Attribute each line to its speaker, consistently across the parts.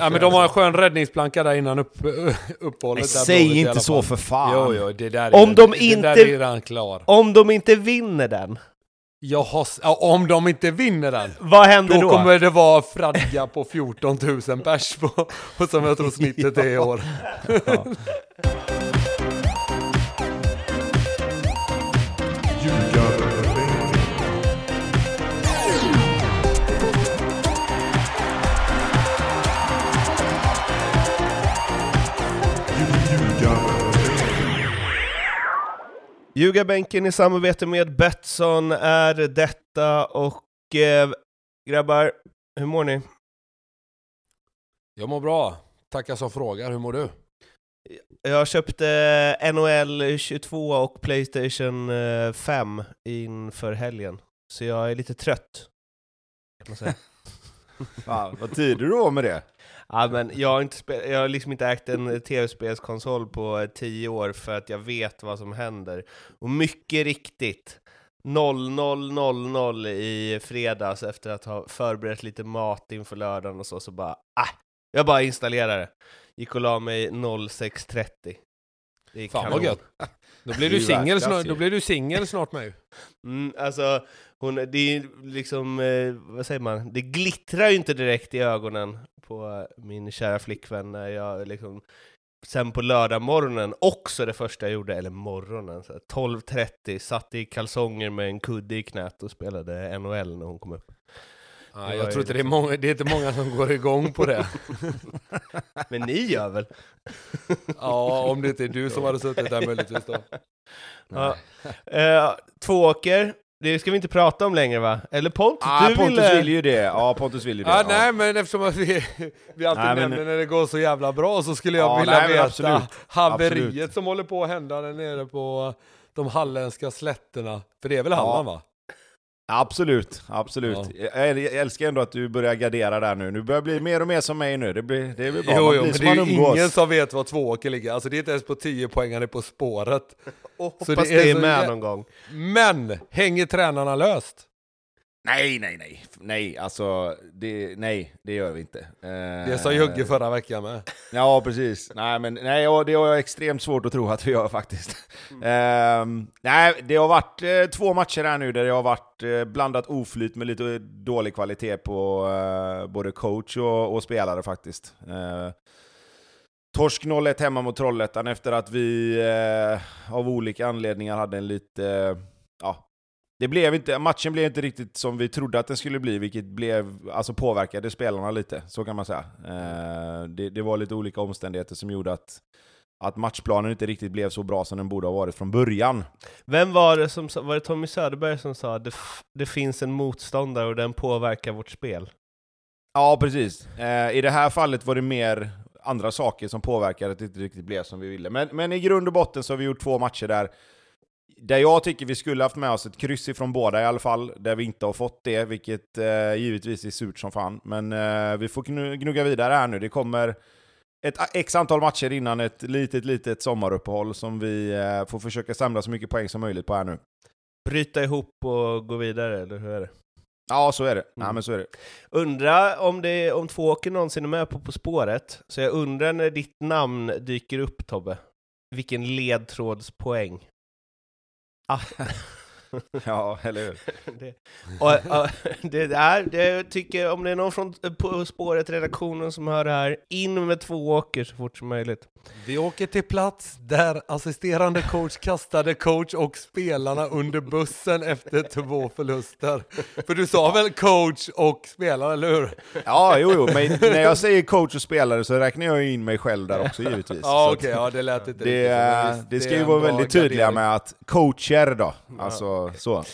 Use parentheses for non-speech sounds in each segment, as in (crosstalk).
Speaker 1: Ja, men de har en skön räddningsplanka där innan upp, (laughs) uppehållet.
Speaker 2: Nej, säg inte så för fan.
Speaker 1: Jo, jo, det där
Speaker 3: Om
Speaker 1: är,
Speaker 3: de
Speaker 1: det
Speaker 3: inte-
Speaker 1: där är redan klar.
Speaker 3: Om de inte vinner den,
Speaker 1: Jag har, ja, om de inte vinner den,
Speaker 3: vad händer
Speaker 1: då
Speaker 3: då?
Speaker 1: kommer det vara fradga på 14 000 pers på, på som jag tror snittet är i år.
Speaker 3: Ljugarbänken i samarbete med Betsson är detta och eh, grabbar, hur mår ni?
Speaker 1: Jag mår bra. Tackar som frågar. Hur mår du?
Speaker 3: Jag köpte NHL 22 och Playstation eh, 5 inför helgen, så jag är lite trött. Kan man säga. (laughs)
Speaker 2: Fan, vad tidig du var med det.
Speaker 3: Ja, men jag, har inte spe- jag har liksom inte ägt en tv-spelskonsol på tio år för att jag vet vad som händer. Och mycket riktigt, 00.00 i fredags efter att ha förberett lite mat inför lördagen och så, så bara ah, jag bara installerar det. Gick och la mig 06.30. Det är
Speaker 1: Fan
Speaker 3: kanon.
Speaker 1: vad gött. (laughs) Då blir du singel snart,
Speaker 2: ju.
Speaker 1: då blir du singel snart med.
Speaker 3: Mm, alltså, hon, det är liksom, eh, vad säger man, det glittrar ju inte direkt i ögonen på min kära flickvän när jag liksom Sen på lördag morgonen också det första jag gjorde, eller morgonen, så här 12.30, satt i kalsonger med en kudde i knät och spelade NHL när hon kom upp. Var
Speaker 1: jag tror inte det är,
Speaker 3: liksom-
Speaker 1: många, det är inte många som går igång på det. (laughs)
Speaker 3: Men ni gör väl? (laughs)
Speaker 1: Ja, om det inte är du som hade suttit där möjligtvis då.
Speaker 3: Ja. Eh, Tvååker, det ska vi inte prata om längre va? Eller Pontus,
Speaker 2: Ah,
Speaker 3: du
Speaker 2: Pontus
Speaker 3: ville...
Speaker 2: vill ju det. Ja, Pontus vill ju det.
Speaker 1: Ja,
Speaker 2: ja.
Speaker 1: nej, men eftersom vi, (laughs) vi alltid
Speaker 2: Nej, men-
Speaker 1: nämner när det går så jävla bra så skulle jag
Speaker 2: Ja,
Speaker 1: vilja
Speaker 2: nej, men
Speaker 1: veta
Speaker 2: absolut.
Speaker 1: haveriet
Speaker 2: Absolut.
Speaker 1: som håller på att hända där nere på de halländska slätterna. För det är väl Halland va?
Speaker 2: Absolut, absolut. Jag, jag älskar ändå att du börjar gardera där nu. Nu börjar bli mer och mer som mig nu. Det blir, det blir bra.
Speaker 1: Jo,
Speaker 2: Man
Speaker 1: jo,
Speaker 2: blir
Speaker 1: men
Speaker 2: som
Speaker 1: det är
Speaker 2: umgås.
Speaker 1: ingen som vet var Tvååker ligger. Alltså det är inte ens på 10 poäng, han är på spåret.
Speaker 3: Och
Speaker 1: Så
Speaker 3: hoppas
Speaker 1: det är
Speaker 3: det är med någon gång.
Speaker 1: Men, hänger tränarna löst?
Speaker 2: Nej, nej, nej. Nej, alltså, det, nej, det gör vi inte.
Speaker 1: Det sa Jugge förra veckan med.
Speaker 2: Ja, precis. Nej, men nej, det har jag extremt svårt att tro att vi gör faktiskt. Ehm, nej, det har varit eh, två matcher här nu där det har varit eh, blandat oflyt med lite dålig kvalitet på eh, både coach och, och spelare faktiskt. Eh, torsk 0-1 hemma mot Trollhättan efter att vi eh, av olika anledningar hade en lite... eh, ja, det blev inte, matchen blev inte riktigt som vi trodde att den skulle bli, vilket blev, alltså påverkade spelarna lite, så kan man säga. Eh, det, det var lite olika omständigheter som gjorde att, att matchplanen inte riktigt blev så bra som den borde ha varit från början.
Speaker 3: Vem var det som var det Tommy Söderberg som sa det, f- det finns en motståndare och den påverkar vårt spel?
Speaker 2: Ja, precis. Eh, I det här fallet var det mer andra saker som påverkade att det inte riktigt blev som vi ville. Men, men i grund och botten så har vi gjort två matcher där där jag tycker vi skulle haft med oss ett kryss ifrån båda i alla fall, där vi inte har fått det, vilket eh, givetvis är surt som fan. Men eh, vi får gnu- gnugga vidare här nu. Det kommer ett x antal matcher innan ett litet, litet sommaruppehåll som vi eh, får försöka samla så mycket poäng som möjligt på här nu.
Speaker 3: Bryta ihop och gå vidare, eller hur är det?
Speaker 2: Ja, så är det.
Speaker 3: Mm.
Speaker 2: men så är det.
Speaker 3: Undra om, det, om Tvååker någonsin är med på På spåret, så jag undrar när ditt namn dyker upp Tobbe. Vilken ledtrådspoäng. Ah. (laughs)
Speaker 2: Ja, eller hur? (laughs)
Speaker 3: det, och, och, (laughs) det är, det, jag tycker om det är någon från På spåret-redaktionen som hör det här, in med Tvååker så fort som möjligt.
Speaker 1: Vi åker till plats där assisterande coach kastade coach och spelarna under bussen efter två förluster. För du sa väl coach och spelare, eller hur?
Speaker 2: Ja, jo, jo, men när jag säger coach och spelare så räknar jag in mig själv där också givetvis.
Speaker 1: Ja, okej, ja det lät inte
Speaker 2: det,
Speaker 1: riktigt visst,
Speaker 2: det ska ju vara väldigt tydliga med att coacher då, alltså så.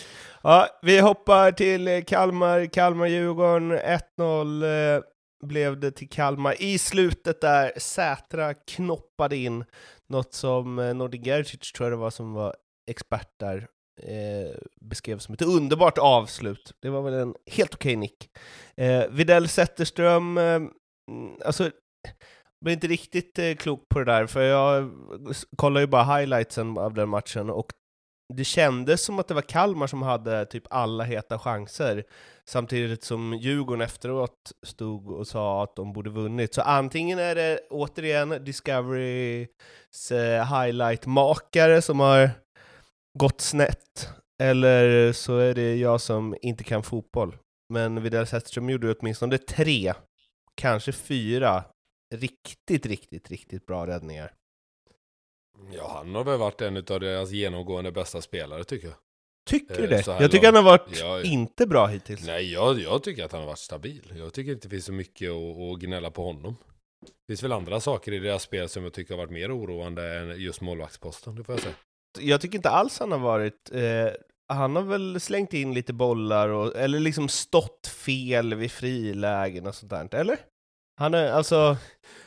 Speaker 3: Ja, vi hoppar till eh, Kalmar, Kalmar-Djurgården, 1-0 eh, blev det till Kalmar. I slutet där, Sätra knoppade in något som eh, Nordin Gerzic, tror jag det var, som var expert där, eh, beskrev som ett underbart avslut. Det var väl en helt okej nick. Eh, Videll Zetterström, eh, mm, alltså, blev inte riktigt eh, klok på det där, för jag kollar ju bara highlightsen av den matchen, och det kändes som att det var Kalmar som hade typ alla heta chanser, samtidigt som Djurgården efteråt stod och sa att de borde vunnit. Så antingen är det återigen Discoverys eh, highlight-makare som har gått snett, eller så är det jag som inte kan fotboll. Men Widell Zetterström gjorde åtminstone tre, kanske fyra, riktigt, riktigt, riktigt bra räddningar.
Speaker 1: Ja, han har väl varit en av deras genomgående bästa spelare tycker jag.
Speaker 3: Tycker du
Speaker 1: Eh,
Speaker 3: det? Jag tycker
Speaker 1: långt.
Speaker 3: han har varit
Speaker 1: ja.
Speaker 3: inte bra hittills.
Speaker 1: Nej, jag, jag tycker att han har varit stabil. Jag tycker inte det finns så mycket att, att gnälla på honom. Det finns väl andra saker i deras spel som jag tycker har varit mer oroande än just målvaktsposten, det får jag säga.
Speaker 3: Jag tycker inte alls han har varit... Eh, han har väl slängt in lite bollar, och, eller liksom stått fel vid frilägen och sånt där, eller? Han är alltså...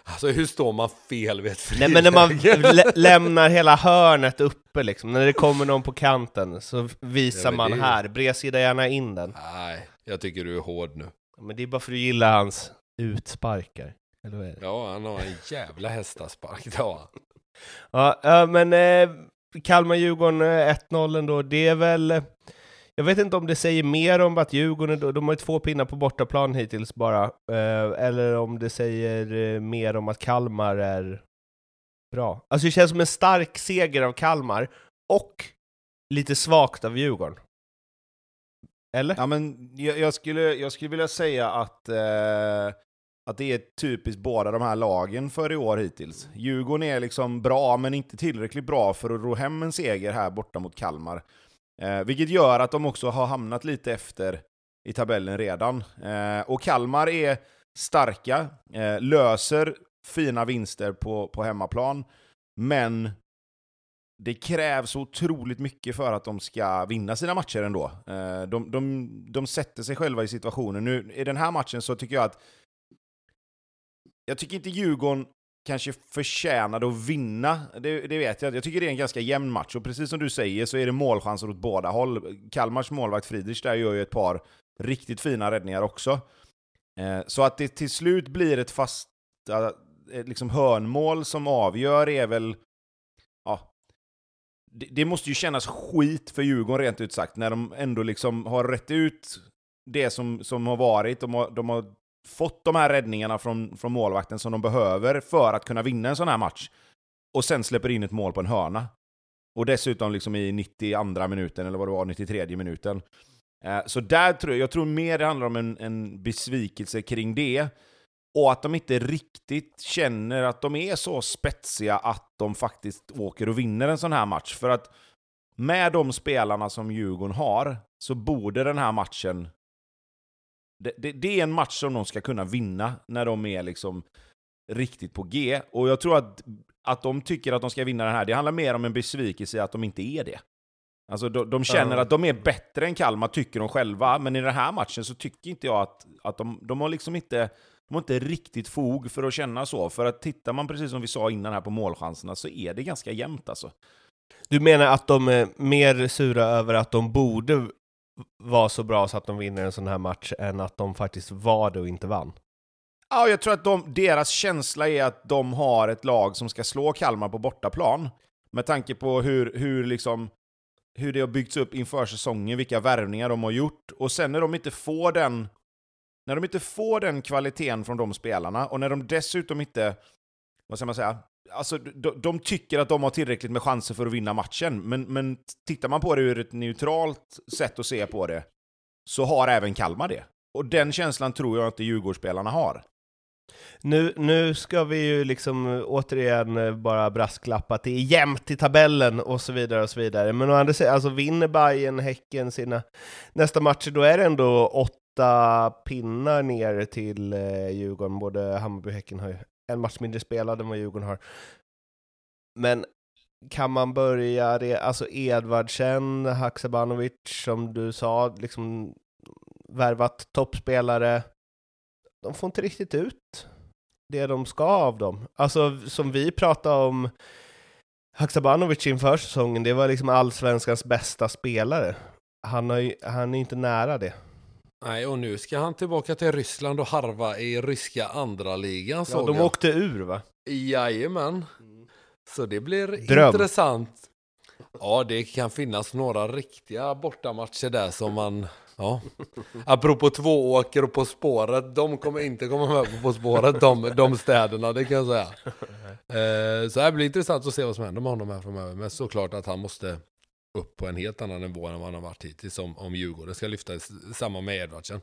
Speaker 1: Alltså hur står man fel vid ett
Speaker 3: Nej men när man
Speaker 1: friläge?
Speaker 3: lä lämnar hela hörnet uppe liksom, när det kommer någon på kanten så visar
Speaker 1: Ja,
Speaker 3: man
Speaker 1: är
Speaker 3: här, bredsida gärna in den.
Speaker 1: Nej, jag tycker du är hård nu.
Speaker 3: Men det är bara för att du gillar hans utsparkar. Eller vad är det?
Speaker 1: Ja, han har en jävla hästaspark, det har han.
Speaker 3: Ja, men eh, Kalmar-Djurgården eh, 1-0 ändå, det är väl... Jag vet inte om det säger mer om att Djurgården, de- har ju två pinnar på bortaplan hittills bara, eh, eller om det säger eh, mer om att Kalmar är bra. Alltså det känns som en stark seger av Kalmar, och lite svagt av Djurgården. Eller?
Speaker 2: Ja, men jag, jag, skulle, jag skulle vilja säga att, eh, att det är typiskt båda de här lagen för i år hittills. Djurgården är liksom bra, men inte tillräckligt bra för att ro hem en seger här borta mot Kalmar. Eh, vilket gör att de också har hamnat lite efter i tabellen redan. Eh, och Kalmar är starka, eh, löser fina vinster på, på hemmaplan, men det krävs otroligt mycket för att de ska vinna sina matcher ändå. Eh, De, de, de sätter sig själva i situationen. Nu, I den här matchen så tycker jag att... Jag tycker inte Djurgården kanske förtjänade att vinna, det, det vet jag. Jag tycker det är en ganska jämn match, och precis som du säger så är det målchanser åt båda håll. Kalmars målvakt Friedrich där gör ju ett par riktigt fina räddningar också. Eh, så att det till slut blir ett fast liksom hörnmål som avgör är väl... Ja, det, det måste ju kännas skit för Djurgården rent ut sagt, när de ändå liksom har rätt ut det som, som har varit. De har, de har fått de här räddningarna från, från målvakten som de behöver för att kunna vinna en sån här match. Och sen släpper in ett mål på en hörna. Och dessutom liksom i 92 minuten, eller vad det var, 93 minuten. Eh, så där tror jag, jag tror mer det handlar om en, en besvikelse kring det. Och att de inte riktigt känner att de är så spetsiga att de faktiskt åker och vinner en sån här match. För att med de spelarna som Djurgården har, så borde den här matchen... Det, det, det är en match som de ska kunna vinna när de är liksom riktigt på G. Och jag tror att, att de tycker att de ska vinna den här, det handlar mer om en besvikelse i att de inte är det. Alltså de, de känner
Speaker 3: Ja.
Speaker 2: att de är bättre än Kalmar, tycker de själva. Men i den här matchen så tycker inte jag att, att de, de har liksom inte... De har inte riktigt fog för att känna så. För att tittar man precis som vi sa innan här på målchanserna så är det ganska jämnt alltså.
Speaker 3: Du menar att de är mer sura över att de borde var så bra så att de vinner en sån här match, än att de faktiskt var det och inte vann?
Speaker 2: Ja, jag tror att de, deras känsla är att de har ett lag som ska slå Kalmar på bortaplan. Med tanke på hur, hur, liksom, hur det har byggts upp inför säsongen, vilka värvningar de har gjort. Och sen när de inte får den när de inte får den kvaliteten från de spelarna, och när de dessutom inte, vad ska man säga, alltså de, de tycker att de har tillräckligt med chanser för att vinna matchen, men, men tittar man på det ur ett neutralt sätt att se på det, så har även Kalmar det. Och den känslan tror jag inte Djurgårdsspelarna har.
Speaker 3: Nu, nu ska vi ju liksom eh, återigen eh, bara brasklappa att det är jämnt i tabellen och så vidare och så vidare. Men å andra sidan, alltså vinner Bayern Häcken sina nästa matcher, då är det ändå åtta pinnar ner till eh, Djurgården. Både Hammarby och Häcken har ju en match mindre spelad än vad Djurgården har. Men kan man börja det, alltså Edvardsen, Haksabanovic, som du sa, liksom värvat toppspelare. De får inte riktigt ut det de ska av dem. Alltså som vi pratade om Haksabanovic inför säsongen, det var liksom allsvenskans bästa spelare. Han, har ju, han är inte nära det.
Speaker 1: Nej, och nu ska han tillbaka till Ryssland och harva i ryska andra ligan
Speaker 3: Ja, de
Speaker 1: jag.
Speaker 3: åkte ur va?
Speaker 1: Jajamän. Så det blir
Speaker 3: Dröm.
Speaker 1: intressant Ja, det kan finnas några riktiga bortamatcher där som man... Ja. (laughs) Apropå två åker och På spåret, de kommer inte komma med på På spåret, de, de städerna, det kan jag säga. (laughs) Eh, så det blir intressant att se vad som händer med honom här framöver. Men såklart att han måste upp på en helt annan nivå än vad han har varit hittills om, om Djurgården ska lyfta samma med Edvardsen.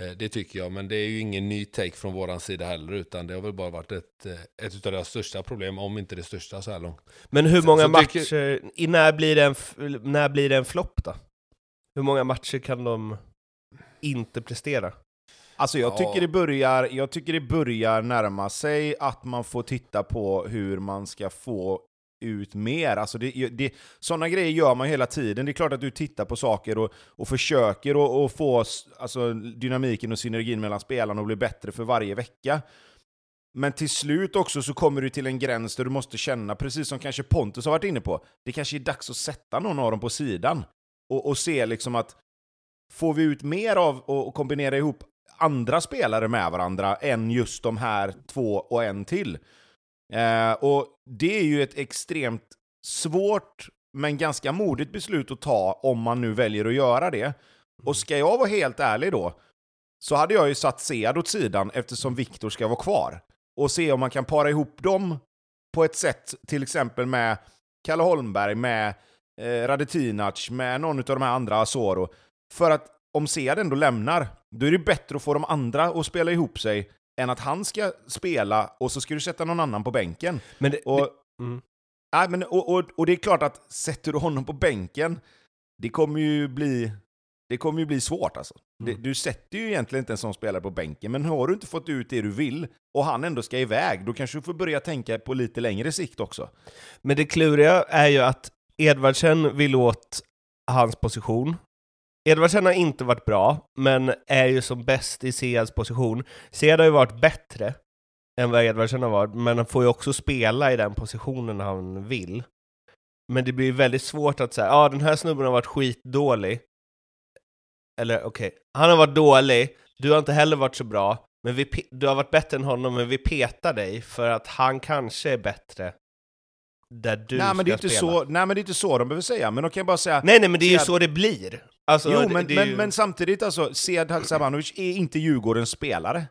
Speaker 1: Eh, det tycker jag, men det är ju ingen ny take från våran sida heller, utan det har väl bara varit ett, eh, ett av deras största problem, om inte det största så här långt.
Speaker 3: Men hur många så, så matcher, tycker... när blir det en, när blir det en flopp då? Hur många matcher kan de inte prestera?
Speaker 2: Alltså jag, ja. tycker det börjar, jag tycker det börjar närma sig att man får titta på hur man ska få ut mer. Alltså det, det, sådana grejer gör man hela tiden. Det är klart att du tittar på saker och, och försöker och, och få alltså, dynamiken och synergin mellan spelarna att bli bättre för varje vecka. Men till slut också så kommer du till en gräns där du måste känna, precis som kanske Pontus har varit inne på, det kanske är dags att sätta någon av dem på sidan. Och, och se liksom att, får vi ut mer av att kombinera ihop andra spelare med varandra än just de här två och en till? Eh, och det är ju ett extremt svårt men ganska modigt beslut att ta om man nu väljer att göra det. Och mm. ska jag vara helt ärlig då, så hade jag ju satt Sead åt sidan eftersom Viktor ska vara kvar. Och se om man kan para ihop dem på ett sätt, till exempel med Kalle Holmberg, med eh, Radetinac, med någon av de här andra Asoro. För att om Sead ändå lämnar, då är det bättre att få de andra att spela ihop sig än att han ska spela och så ska du sätta någon annan på bänken.
Speaker 3: Men det,
Speaker 2: och, det, mm. nej, men, och, och, och, det är klart att sätter du honom på bänken, det kommer ju bli, det kommer ju bli svårt alltså. Mm. Det, du sätter ju egentligen inte en sån spelare på bänken, men har du inte fått ut det du vill och han ändå ska iväg, då kanske du får börja tänka på lite längre sikt också.
Speaker 3: Men det kluriga är ju att Edvardsen vill åt hans position, Edvardsen har inte varit bra, men är ju som bäst i Seads position. Sead har ju varit bättre än vad Edvardsen har varit, men han får ju också spela i den positionen han vill. Men det blir väldigt svårt att säga, ja ah, den här snubben har varit skitdålig. Eller okej, okay. han har varit dålig, du har inte heller varit så bra, men vi, du har varit bättre än honom, men vi petar dig för att han kanske är bättre där du
Speaker 2: nej,
Speaker 3: ska
Speaker 2: men det är inte
Speaker 3: spela.
Speaker 2: Så, nej men det är inte så de behöver säga, men de kan bara säga...
Speaker 3: Nej nej men det är ju så det blir!
Speaker 2: Alltså, jo, men, men, ju... men, samtidigt alltså, Sead Haksabanovic är inte Djurgårdens spelare.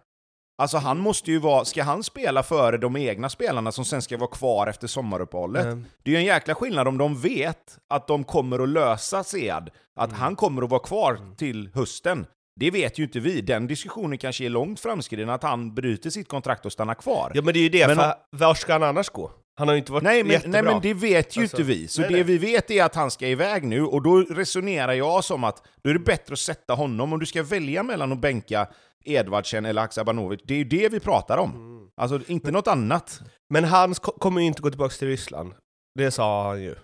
Speaker 2: Alltså han måste ju vara, ska han spela före de egna spelarna som sen ska vara kvar efter sommaruppehållet? Mm. Det är ju en jäkla skillnad om de vet att de kommer att lösa Sead, att mm. han kommer att vara kvar mm. till hösten. Det vet ju inte vi. Den diskussionen kanske är långt framskriden, att han bryter sitt kontrakt och stannar kvar.
Speaker 3: Ja men det är ju det, men, för var ska han annars gå? Han har ju inte varit
Speaker 2: nej, men,
Speaker 3: jättebra.
Speaker 2: Nej men det vet ju alltså, inte vi. Så nej, det nej. vi vet är att han ska iväg nu, och då resonerar jag som att då är det bättre att sätta honom, om du ska välja mellan att bänka Edvardsen eller Haksabanovic, det är ju det vi pratar om. Mm. Alltså inte men, något annat.
Speaker 3: Men han kommer ju inte gå tillbaka till Ryssland. Det sa han ju,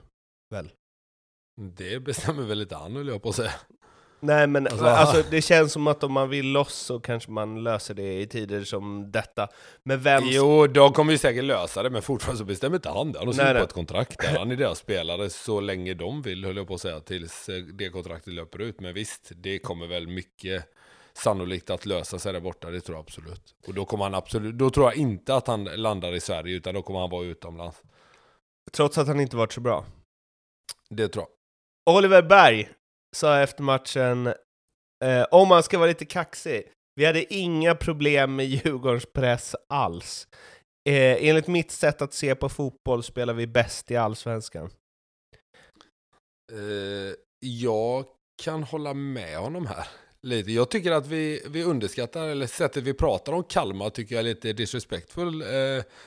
Speaker 3: väl?
Speaker 1: Det bestämmer väl inte han, höll jag på att säga.
Speaker 3: Nej men alltså, alltså, det känns som att om man vill loss så kanske man löser det i tider som detta. Men vem...
Speaker 1: Jo, de kommer ju säkert lösa det, men fortfarande så bestämmer inte han det. Han har skrivit på ett kontrakt där. Han är deras spelare så länge de vill, höll jag på att säga, tills eh, det kontraktet löper ut. Men visst, det kommer väl mycket sannolikt att lösa sig där borta, det tror jag absolut. Och då kommer han absolut, då tror jag inte att han landar i Sverige, utan då kommer han vara utomlands.
Speaker 3: Trots att han inte varit så bra?
Speaker 1: Det tror jag.
Speaker 3: Oliver Berg, sa efter matchen, eh, om man ska vara lite kaxig, vi hade inga problem med Djurgårdens press alls. Eh, enligt mitt sätt att se på fotboll spelar vi bäst i allsvenskan.
Speaker 1: Eh, jag kan hålla med honom här. Lite. Jag tycker att vi, vi underskattar, eller sättet vi pratar om Kalmar tycker jag är lite disrespectful. Eh,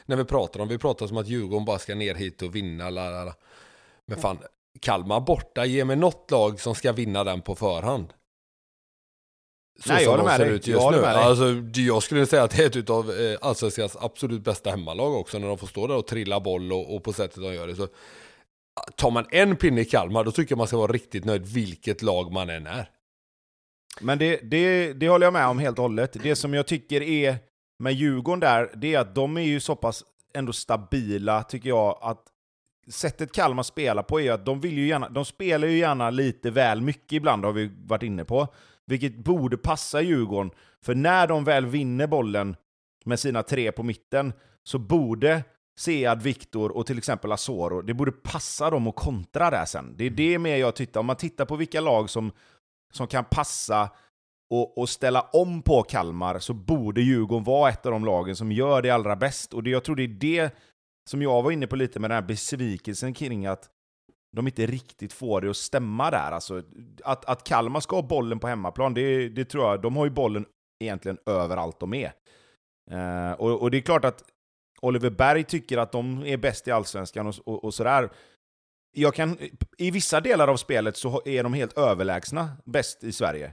Speaker 1: när vi pratar om, vi pratar som att Djurgården bara ska ner hit och vinna. Lalala. Men fan, Kalmar borta, ge mig något lag som ska vinna den på förhand.
Speaker 2: Så Nej, jag håller med
Speaker 1: dig. jag nu. Alltså, jag skulle säga att det är ett av eh, Allsvenskans absolut bästa hemmalag också, när de får stå där och trilla boll och, och på sättet de gör det. Så, tar man en pinne i Kalmar, då tycker jag man ska vara riktigt nöjd vilket lag man än är.
Speaker 2: Men det, det, det håller jag med om helt och hållet. Det som jag tycker är med Djurgården där, det är att de är ju så pass ändå stabila, tycker jag, att sättet Kalmar spelar på är att de, vill ju gärna, de spelar ju gärna lite väl mycket ibland, har vi varit inne på. Vilket borde passa Djurgården, för när de väl vinner bollen med sina tre på mitten, så borde Sead, Viktor och till exempel Asoro, det borde passa dem att kontra där sen. Det är det med jag tittar, om man tittar på vilka lag som, som kan passa och, och ställa om på Kalmar så borde Djurgården vara ett av de lagen som gör det allra bäst. Och det, jag tror det är det som jag var inne på lite med den här besvikelsen kring att de inte riktigt får det att stämma där. Alltså, att, att Kalmar ska ha bollen på hemmaplan, det, det tror jag, de har ju bollen egentligen överallt de är. Eh, och, och, det är klart att Oliver Berg tycker att de är bäst i Allsvenskan och, och, och sådär. Jag kan, I vissa delar av spelet så är de helt överlägsna bäst i Sverige.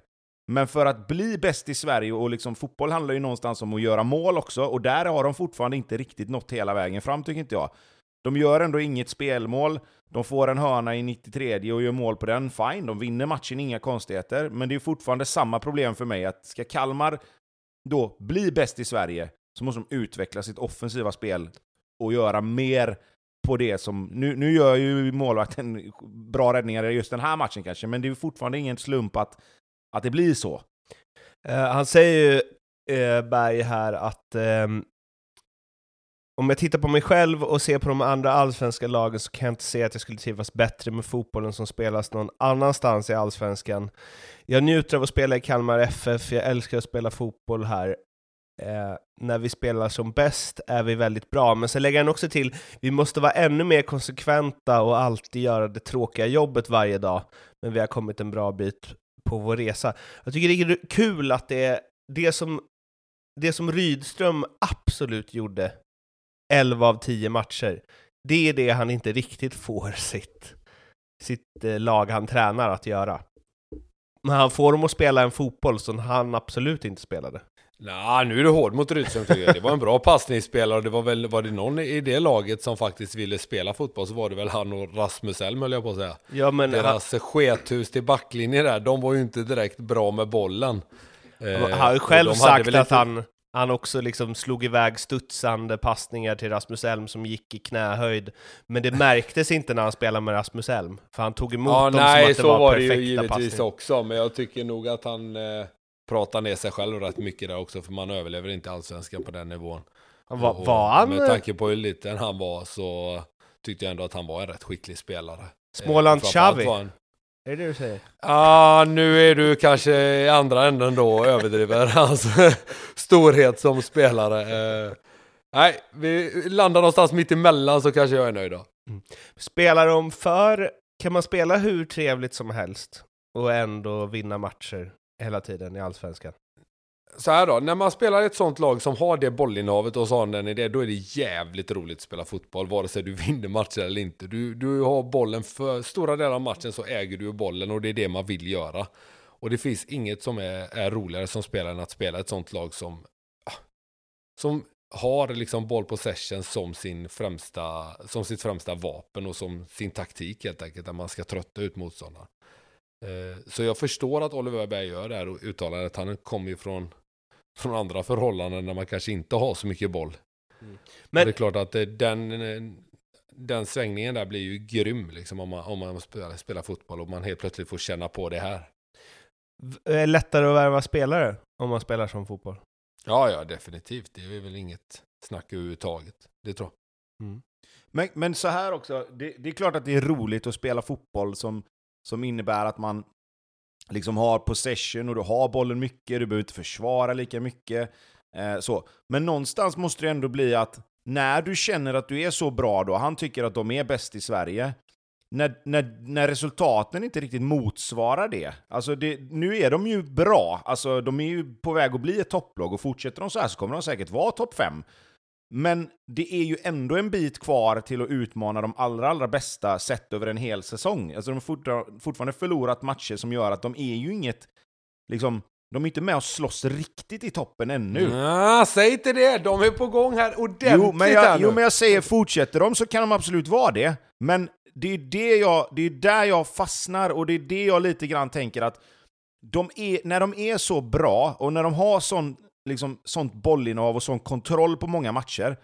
Speaker 2: Men för att bli bäst i Sverige, och liksom fotboll handlar ju någonstans om att göra mål också, och där har de fortfarande inte riktigt nått hela vägen fram tycker inte jag. De gör ändå inget spelmål, de får en hörna i 93 och gör mål på den, fine, de vinner matchen, inga konstigheter. Men det är fortfarande samma problem för mig, att ska Kalmar då bli bäst i Sverige, så måste de utveckla sitt offensiva spel och göra mer på det som... Nu, nu gör ju målvakten bra räddningar i just den här matchen kanske, men det är fortfarande ingen slump att, att det blir så.
Speaker 3: Uh, han säger ju, uh, Berg här, att um, om jag tittar på mig själv och ser på de andra allsvenska lagen så kan jag inte se att jag skulle trivas bättre med fotbollen som spelas någon annanstans i allsvenskan. Jag njuter av att spela i Kalmar FF, jag älskar att spela fotboll här. Eh, när vi spelar som bäst är vi väldigt bra, men sen lägger han också till vi måste vara ännu mer konsekventa och alltid göra det tråkiga jobbet varje dag, men vi har kommit en bra bit på vår resa. Jag tycker det är kul att det är det som, det som Rydström absolut gjorde 11 av 10 matcher, det är det han inte riktigt får sitt, sitt eh, lag han tränar att göra. Men han får dem att spela en fotboll som han absolut inte spelade.
Speaker 1: Nej, nu är du hård mot Rydström tycker jag. Det var en bra passningsspelare och det var väl, var det någon i det laget som faktiskt ville spela fotboll så var det väl han och Rasmus Elm höll jag på att säga.
Speaker 3: Ja, men
Speaker 1: Deras han... skethus till backlinje där, de var ju inte direkt bra med bollen.
Speaker 3: Han har ju eh, själv sagt att lite... han, han också liksom slog iväg studsande passningar till Rasmus Elm som gick i knähöjd. Men det märktes inte när han spelade med Rasmus Elm, för han tog emot ja, dem nej, som att det var, perfekta passningar. Nej, så var det ju givetvis
Speaker 1: också, men jag tycker nog att han eh, pratar ner sig själv rätt mycket där också, för man överlever inte allsvenskan på den nivån.
Speaker 3: Var, var han...
Speaker 1: Med tanke på hur liten han var så tyckte jag ändå att han var en rätt skicklig spelare.
Speaker 3: Småland Xavi? Är det det du säger?
Speaker 1: Ja, ah, nu är du kanske i andra änden då och överdriver (laughs) hans storhet som spelare. Eh, nej, vi landar någonstans mitt emellan så kanske jag är nöjd då. Mm.
Speaker 3: Spelar de för, kan man spela hur trevligt som helst och ändå vinna matcher hela tiden i Allsvenskan?
Speaker 1: så här då, när man spelar i ett sånt lag som har det bollinnehavet och så har den idé, då är det jävligt roligt att spela fotboll, vare sig du (laughs) vinner matchen eller inte. Du, du har bollen för stora delar av matchen så äger du bollen och det är det man vill göra. Och det finns inget som är, är roligare som spelare än att spela ett sånt lag som, ah, som har liksom boll possession som, sin främsta, som sitt främsta vapen och som sin taktik helt enkelt, där man ska trötta ut motståndaren. Eh, så jag förstår att Oliver Berg gör det här och uttalar att han kommer ju från från andra förhållanden när man kanske inte har så mycket boll. Mm. Men det är klart att den, den svängningen där blir ju grym liksom om man, om man spelar, spelar fotboll och man helt plötsligt får känna på det här.
Speaker 3: Är det lättare att värva spelare om man spelar som fotboll?
Speaker 1: Ja, ja, definitivt. Det är väl inget snack överhuvudtaget. Det tror jag. Mm.
Speaker 2: Men, men så här också, det, det, är klart att det är roligt att spela fotboll som, som innebär att man liksom har possession och du har bollen mycket, du behöver inte försvara lika mycket. Eh, så. Men någonstans måste det ändå bli att när du känner att du är så bra då, han tycker att de är bäst i Sverige, när, när, när resultaten inte riktigt motsvarar det. Alltså det, nu är de ju bra, alltså de är ju på väg att bli ett topplag och fortsätter de så här så kommer de säkert vara topp 5. Men det är ju ändå en bit kvar till att utmana de allra, allra bästa sett över en hel säsong. Alltså de har fortfarande förlorat matcher som gör att de är ju inget, liksom, de är inte med och slåss riktigt i toppen ännu.
Speaker 1: Ja, säg inte det! De är på gång här ordentligt
Speaker 2: jo, men jag, Jo, men jag säger, fortsätter de så kan de absolut vara det. Men det är, det jag, det är där jag fastnar och det är det jag lite grann tänker att de är, när de är så bra och när de har sån liksom, sånt bollinnehav och sån kontroll på många matcher,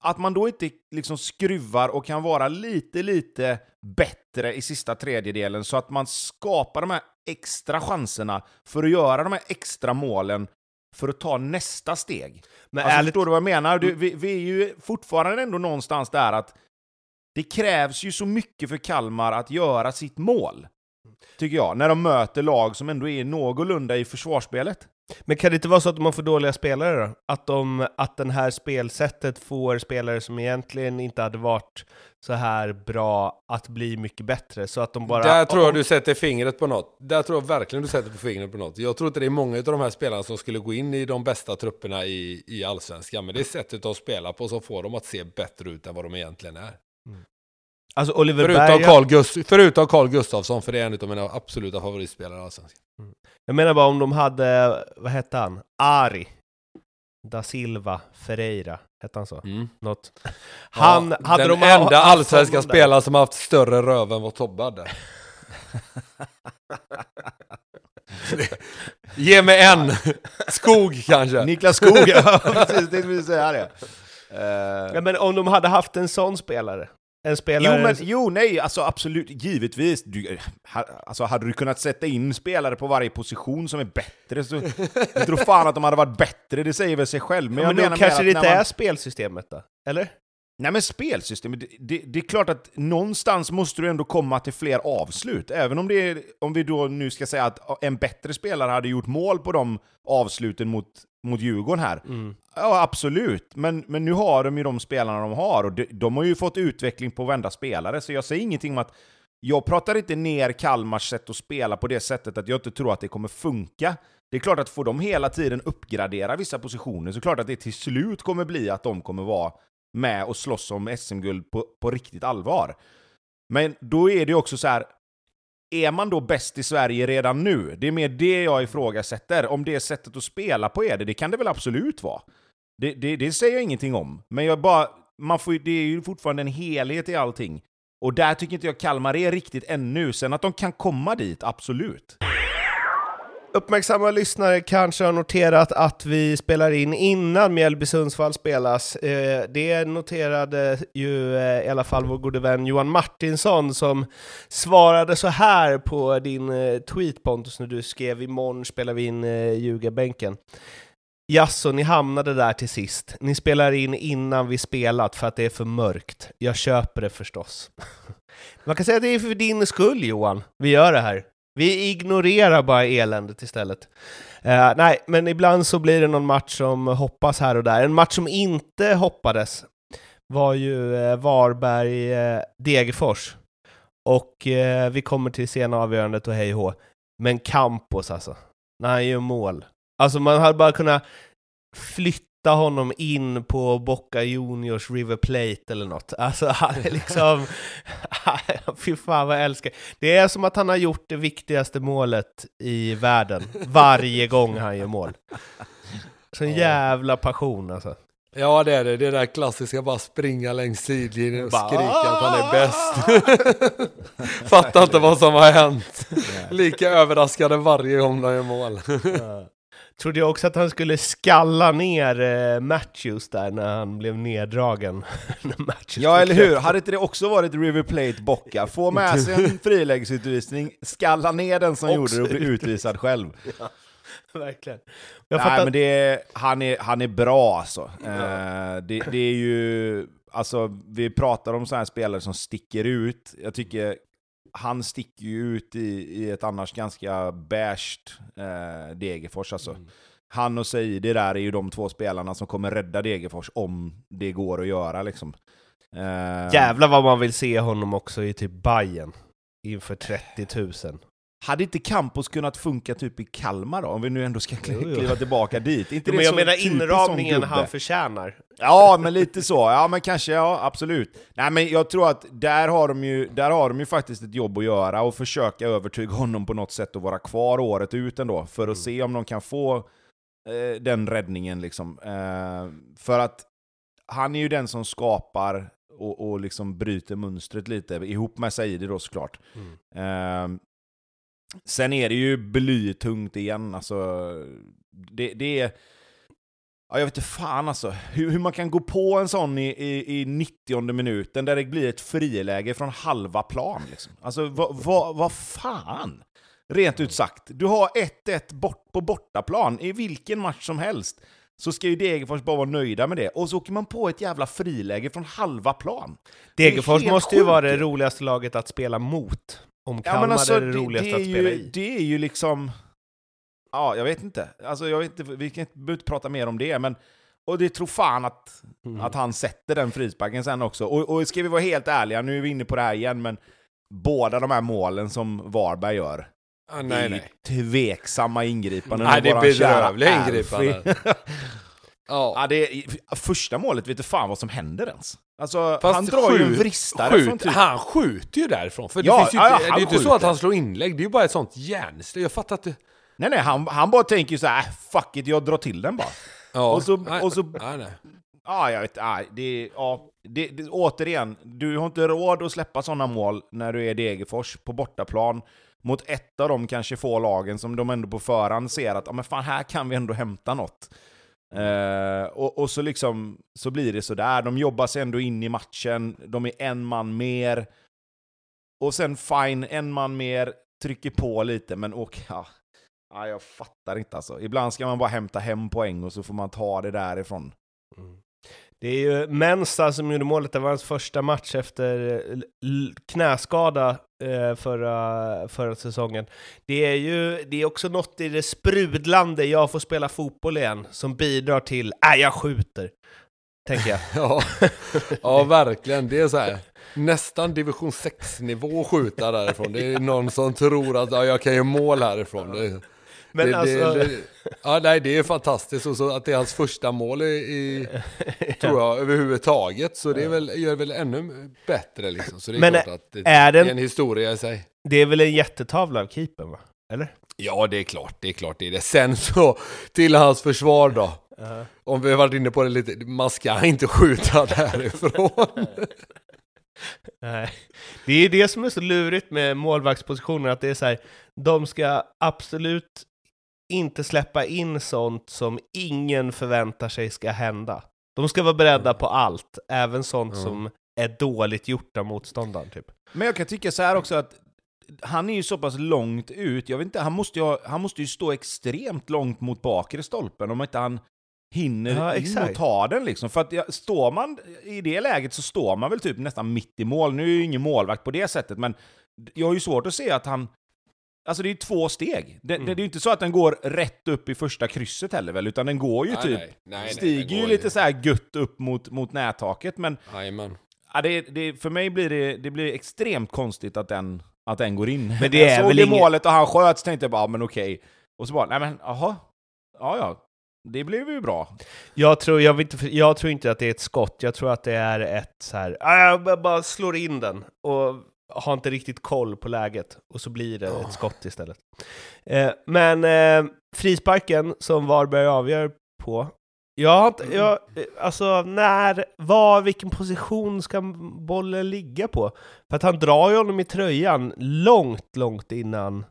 Speaker 2: att man då inte liksom skruvar och kan vara lite, lite bättre i sista tredjedelen så att man skapar de här extra chanserna för att göra de här extra målen för att ta nästa steg.
Speaker 3: Men
Speaker 2: Alltså,
Speaker 3: ärligt,
Speaker 2: förstår du vad jag menar? Du, vi, vi är ju fortfarande ändå någonstans där att det krävs ju så mycket för Kalmar att göra sitt mål. Tycker jag, när de möter lag som ändå är någorlunda i försvarsspelet.
Speaker 3: Men kan det inte vara så att de får dåliga spelare då? Att, de, att den här spelsättet får spelare som egentligen inte hade varit så här bra att bli mycket bättre, så att de bara...
Speaker 1: Där tror jag du sätter fingret på något. Där tror jag verkligen du sätter på fingret på något. Jag tror inte det är många av de här spelarna som skulle gå in i de bästa trupperna i, i allsvenskan. Men det är sättet att spela på som får dem att se bättre ut än vad de egentligen är.
Speaker 3: Alltså Oliver
Speaker 1: Förutom
Speaker 3: Berg...
Speaker 1: Carl, Gust förutom Carl Gustafsson, för det är en av mina absoluta favoritspelare i allsvenskan.
Speaker 3: Jag menar bara om de hade, vad hette han? Ari. Da Silva Ferreira, hette han så?
Speaker 1: Mm.
Speaker 3: Något. Han,
Speaker 1: Ja,
Speaker 3: hade
Speaker 1: den
Speaker 3: de
Speaker 1: enda allsvenska spelaren som haft större röv än vad Tobbe hade. (laughs) Ge mig en! Skog kanske?
Speaker 2: Niklas Skog, ja (laughs) precis, det vill säga det. Eh,
Speaker 3: Ja, men om de hade haft en sån spelare? En spelare...
Speaker 2: Jo, men, jo, nej, alltså absolut, givetvis. Du, ha, alltså, hade du kunnat sätta in spelare på varje position som är bättre så... Jag tror fan att de hade varit bättre, det säger väl sig själv. Men,
Speaker 3: men,
Speaker 2: jag
Speaker 3: men
Speaker 2: menar
Speaker 3: kanske det inte
Speaker 2: man-
Speaker 3: är spelsystemet då? Eller?
Speaker 2: Nej men spelsystemet, det, det, det är klart att någonstans måste du ändå komma till fler avslut. Även om, det är, om vi då nu ska säga att en bättre spelare hade gjort mål på de avsluten mot, mot Djurgården här.
Speaker 3: Mm.
Speaker 2: Ja, absolut. Men, men nu har de ju de spelarna de har, och de, de har ju fått utveckling på varenda spelare, så jag säger ingenting om att jag pratar inte ner Kalmars sätt att spela på det sättet att jag inte tror att det kommer funka. Det är klart att får de hela tiden uppgradera vissa positioner så är det klart att det till slut kommer bli att de kommer vara med och slåss om SM-guld på, på riktigt allvar. Men då är det ju också så här, är man då bäst i Sverige redan nu? Det är mer det jag ifrågasätter. Om det sättet att spela på är det, det kan det väl absolut vara. Det, det, det säger jag ingenting om. Men jag bara, man får, det är ju fortfarande en helhet i allting. Och där tycker inte jag Kalmar är riktigt ännu. Sen att de kan komma dit, absolut.
Speaker 3: Uppmärksamma lyssnare kanske har noterat att vi spelar in innan Mjällby-Sundsvall spelas. Eh, det noterade ju eh, i alla fall vår gode vän Johan Martinsson som svarade så här på din eh, tweet Pontus när du skrev imorgon spelar vi in ljugarbänken. Jaså, ni hamnade där till sist. Ni spelar in innan vi spelat för att det är för mörkt. Jag köper det förstås. (laughs) Man kan säga att det är för din skull Johan, vi gör det här. Vi ignorerar bara eländet istället. Uh, nej, men ibland så blir det någon match som hoppas här och där. En match som inte hoppades var ju eh, uh, Varberg-Degerfors. Eh, och uh, vi kommer till sena avgörandet och hej och hå. Men Campos alltså, när han gör mål. Alltså man hade bara kunnat flytta honom in på Boca Juniors River Plate eller något. Alltså (laughs) han är liksom... (laughs) Fy fan vad jag älskar. Det är som att han har gjort det viktigaste målet i världen varje gång han gör mål. Sån jävla passion alltså.
Speaker 1: Ja det är det, det där klassiska bara springa längs sidlinjen och
Speaker 3: Bara,
Speaker 1: skrika att han är bäst. (laughs) Fattar inte vad som har hänt. Lika överraskade varje gång de gör mål.
Speaker 3: Trodde jag också att han skulle skalla ner eh, Matthews där när han blev neddragen. (laughs)
Speaker 2: Ja, eller hur? Hade inte det också varit River Plate Bocca? Få med (laughs) sig en frilägesutvisning, skalla ner den som (laughs) gjorde det och bli utvisad själv.
Speaker 3: Verkligen. Jag
Speaker 2: Nej,
Speaker 3: fattar...
Speaker 2: men det är, han, är, han är bra alltså. Eh, det, det är ju... Alltså, vi pratar om så här spelare som sticker ut. Jag tycker han sticker ju ut i, i ett annars ganska beige eh, Degerfors alltså.
Speaker 3: Mm.
Speaker 2: Han och Saidi där är ju de två spelarna som kommer rädda Degerfors om det går att göra liksom. Eh,
Speaker 3: Jävlar vad man vill se honom också i typ Bayern inför 30 000.
Speaker 2: Hade inte Campos kunnat funka typ i Kalmar då? Om vi nu ändå ska
Speaker 3: Jo, jo.
Speaker 2: kliva tillbaka dit. Inte
Speaker 3: Men
Speaker 2: det
Speaker 3: jag menar inramningen han förtjänar.
Speaker 2: Ja, men lite så. Ja, men kanske, ja, absolut. Nej, men jag tror att där har de ju, där har de ju faktiskt ett jobb att göra och försöka övertyga honom på något sätt att vara kvar året ut ändå, för att
Speaker 3: Mm.
Speaker 2: se om de kan få eh, den räddningen liksom. Eh, för att han är ju den som skapar och, och liksom bryter mönstret lite, ihop med Saidi då såklart. Eh, sen är det ju blytungt igen, alltså. Det, det är... Ja, jag vet inte fan alltså. Hur, hur man kan gå på en sån i, i, i 90 minuten där det blir ett friläge från halva plan. Liksom. Alltså, vad vad vad fan? Rent ut sagt. Du har 1-1 bort på bortaplan i vilken match som helst. Så ska ju Degerfors bara vara nöjda med det. Och så åker man på ett jävla friläge från halva plan.
Speaker 3: Degerfors måste ju vara det roligaste laget att spela mot. Om
Speaker 2: Ja,
Speaker 3: Kalmar
Speaker 2: alltså,
Speaker 3: är det roligaste
Speaker 2: det, är
Speaker 3: att spela
Speaker 2: ju,
Speaker 3: i.
Speaker 2: det är ju liksom... Ja, jag vet inte. Alltså, jag vet inte vi kan inte prata mer om det, men... Och det tror fan att,
Speaker 3: Mm.
Speaker 2: att han sätter den frisparken sen också. Och, och ska vi vara helt ärliga, nu är vi inne på det här igen, men båda de här målen som Varberg gör,
Speaker 1: Ah,
Speaker 2: det är
Speaker 1: nej, nej.
Speaker 2: tveksamma ingripanden.
Speaker 1: Nej, det är bedrövliga ingripanden. (laughs)
Speaker 2: ja,
Speaker 1: Ja.
Speaker 2: det är, första målet vet du fan vad som händer ens. Alltså,
Speaker 1: Fast
Speaker 2: han drar ju en
Speaker 1: skjut-
Speaker 2: vristare
Speaker 1: skjut,
Speaker 2: från typ...
Speaker 1: Han skjuter ju därifrån. För det,
Speaker 2: Ja,
Speaker 1: ju
Speaker 2: ja,
Speaker 1: inte,
Speaker 2: ja,
Speaker 1: det är ju inte så att han slår inlägg, det är ju bara ett sånt järnställ. Jag fattar inte.
Speaker 2: Nej, nej, han, han bara tänker ju så här, "Äh, fuck it, jag drar till den bara.
Speaker 1: Ja.
Speaker 2: Och så-
Speaker 1: nej,
Speaker 2: och så-
Speaker 1: Nej, nej.
Speaker 2: Ja, jag vet. Nej, det, ja, det, det, återigen, du har inte råd att släppa sådana mål när du är Degerfors på bortaplan mot ett av de kanske få lagen som de ändå på förhand ser att ja, men fan, här kan vi ändå hämta något. Eh, och, och så liksom så blir det sådär. De jobbar sig ändå in i matchen, de är en man mer. Och sen fine, en man mer, trycker på lite, men och, ja, ja, jag fattar inte alltså. Ibland ska man bara hämta hem poäng och så får man ta det därifrån. Mm.
Speaker 3: Det är ju Mensa som gjorde målet, det var hans första match efter knäskada Eh, förra, förra säsongen. Det är ju det är också något i det sprudlande, jag får spela fotboll igen, som bidrar till, äh, jag skjuter. Tänker jag. (laughs)
Speaker 1: Ja. ja, verkligen. Det är så här. Nästan division 6-nivå skjuta därifrån. Det är någon som tror att ja, jag kan göra mål härifrån.
Speaker 3: Men
Speaker 1: det,
Speaker 3: alltså,
Speaker 1: det, det, ja, nej, det är fantastiskt. Och så att det är hans första mål i, i (laughs) tror jag, överhuvudtaget. Så det är väl, gör väl ännu bättre liksom. Så det är
Speaker 3: Men
Speaker 1: klart att det,
Speaker 3: är den,
Speaker 1: en historia i sig.
Speaker 3: det är väl en jättetavla av keepern va? Eller?
Speaker 1: Ja, det är klart. Det är klart det är det. Sen så, till hans försvar då. Om vi har varit inne på det lite, man ska inte skjuta därifrån. (laughs)
Speaker 3: Nej. Det är det som är så lurigt med målvaktspositioner, att det är så här, de ska absolut inte släppa in sånt som ingen förväntar sig ska hända. De ska vara beredda på allt, även sånt
Speaker 1: Mm.
Speaker 3: som är dåligt gjort av motståndaren. Typ.
Speaker 2: Men jag kan tycka så här också att han är ju så pass långt ut, jag vet inte, han måste ju, ha- han måste ju stå extremt långt mot bakre stolpen om inte han hinner
Speaker 3: Ja,
Speaker 2: in och ta den liksom. För att ja, står man i det läget så står man väl typ nästan mitt i mål. Nu är ju ingen målvakt på det sättet, men jag har ju svårt att se att han... Alltså det är ju två steg. Det,
Speaker 1: Mm.
Speaker 2: det, det är ju inte så att den går rätt upp i första krysset heller väl, utan den går ju
Speaker 1: Nej,
Speaker 2: typ...
Speaker 1: nej, nej,
Speaker 2: stiger ju lite så här gött upp mot, mot nättaket, men
Speaker 1: Jajamän.
Speaker 2: Ja, det, det, för mig blir det, det blir extremt konstigt att den, att den går in.
Speaker 3: Men det
Speaker 2: jag
Speaker 3: är
Speaker 2: såg
Speaker 3: väl
Speaker 2: det
Speaker 3: ingen-
Speaker 2: målet och han sköt, så tänkte jag bara, men okej. Och så bara, nej men, jaha. Ja, ja. Det blev ju bra.
Speaker 3: Jag, tror, jag, inte, jag tror inte att det är ett skott, jag tror att det är ett så här, "Ah, jag bara- bara slår in den och har inte riktigt koll på läget, och så blir det ett skott istället. Eh, men eh, frisparken som Varberg avgör på, jag jag, eh, alltså när, var, vilken position ska bollen ligga på? För att han drar ju honom i tröjan långt, långt innan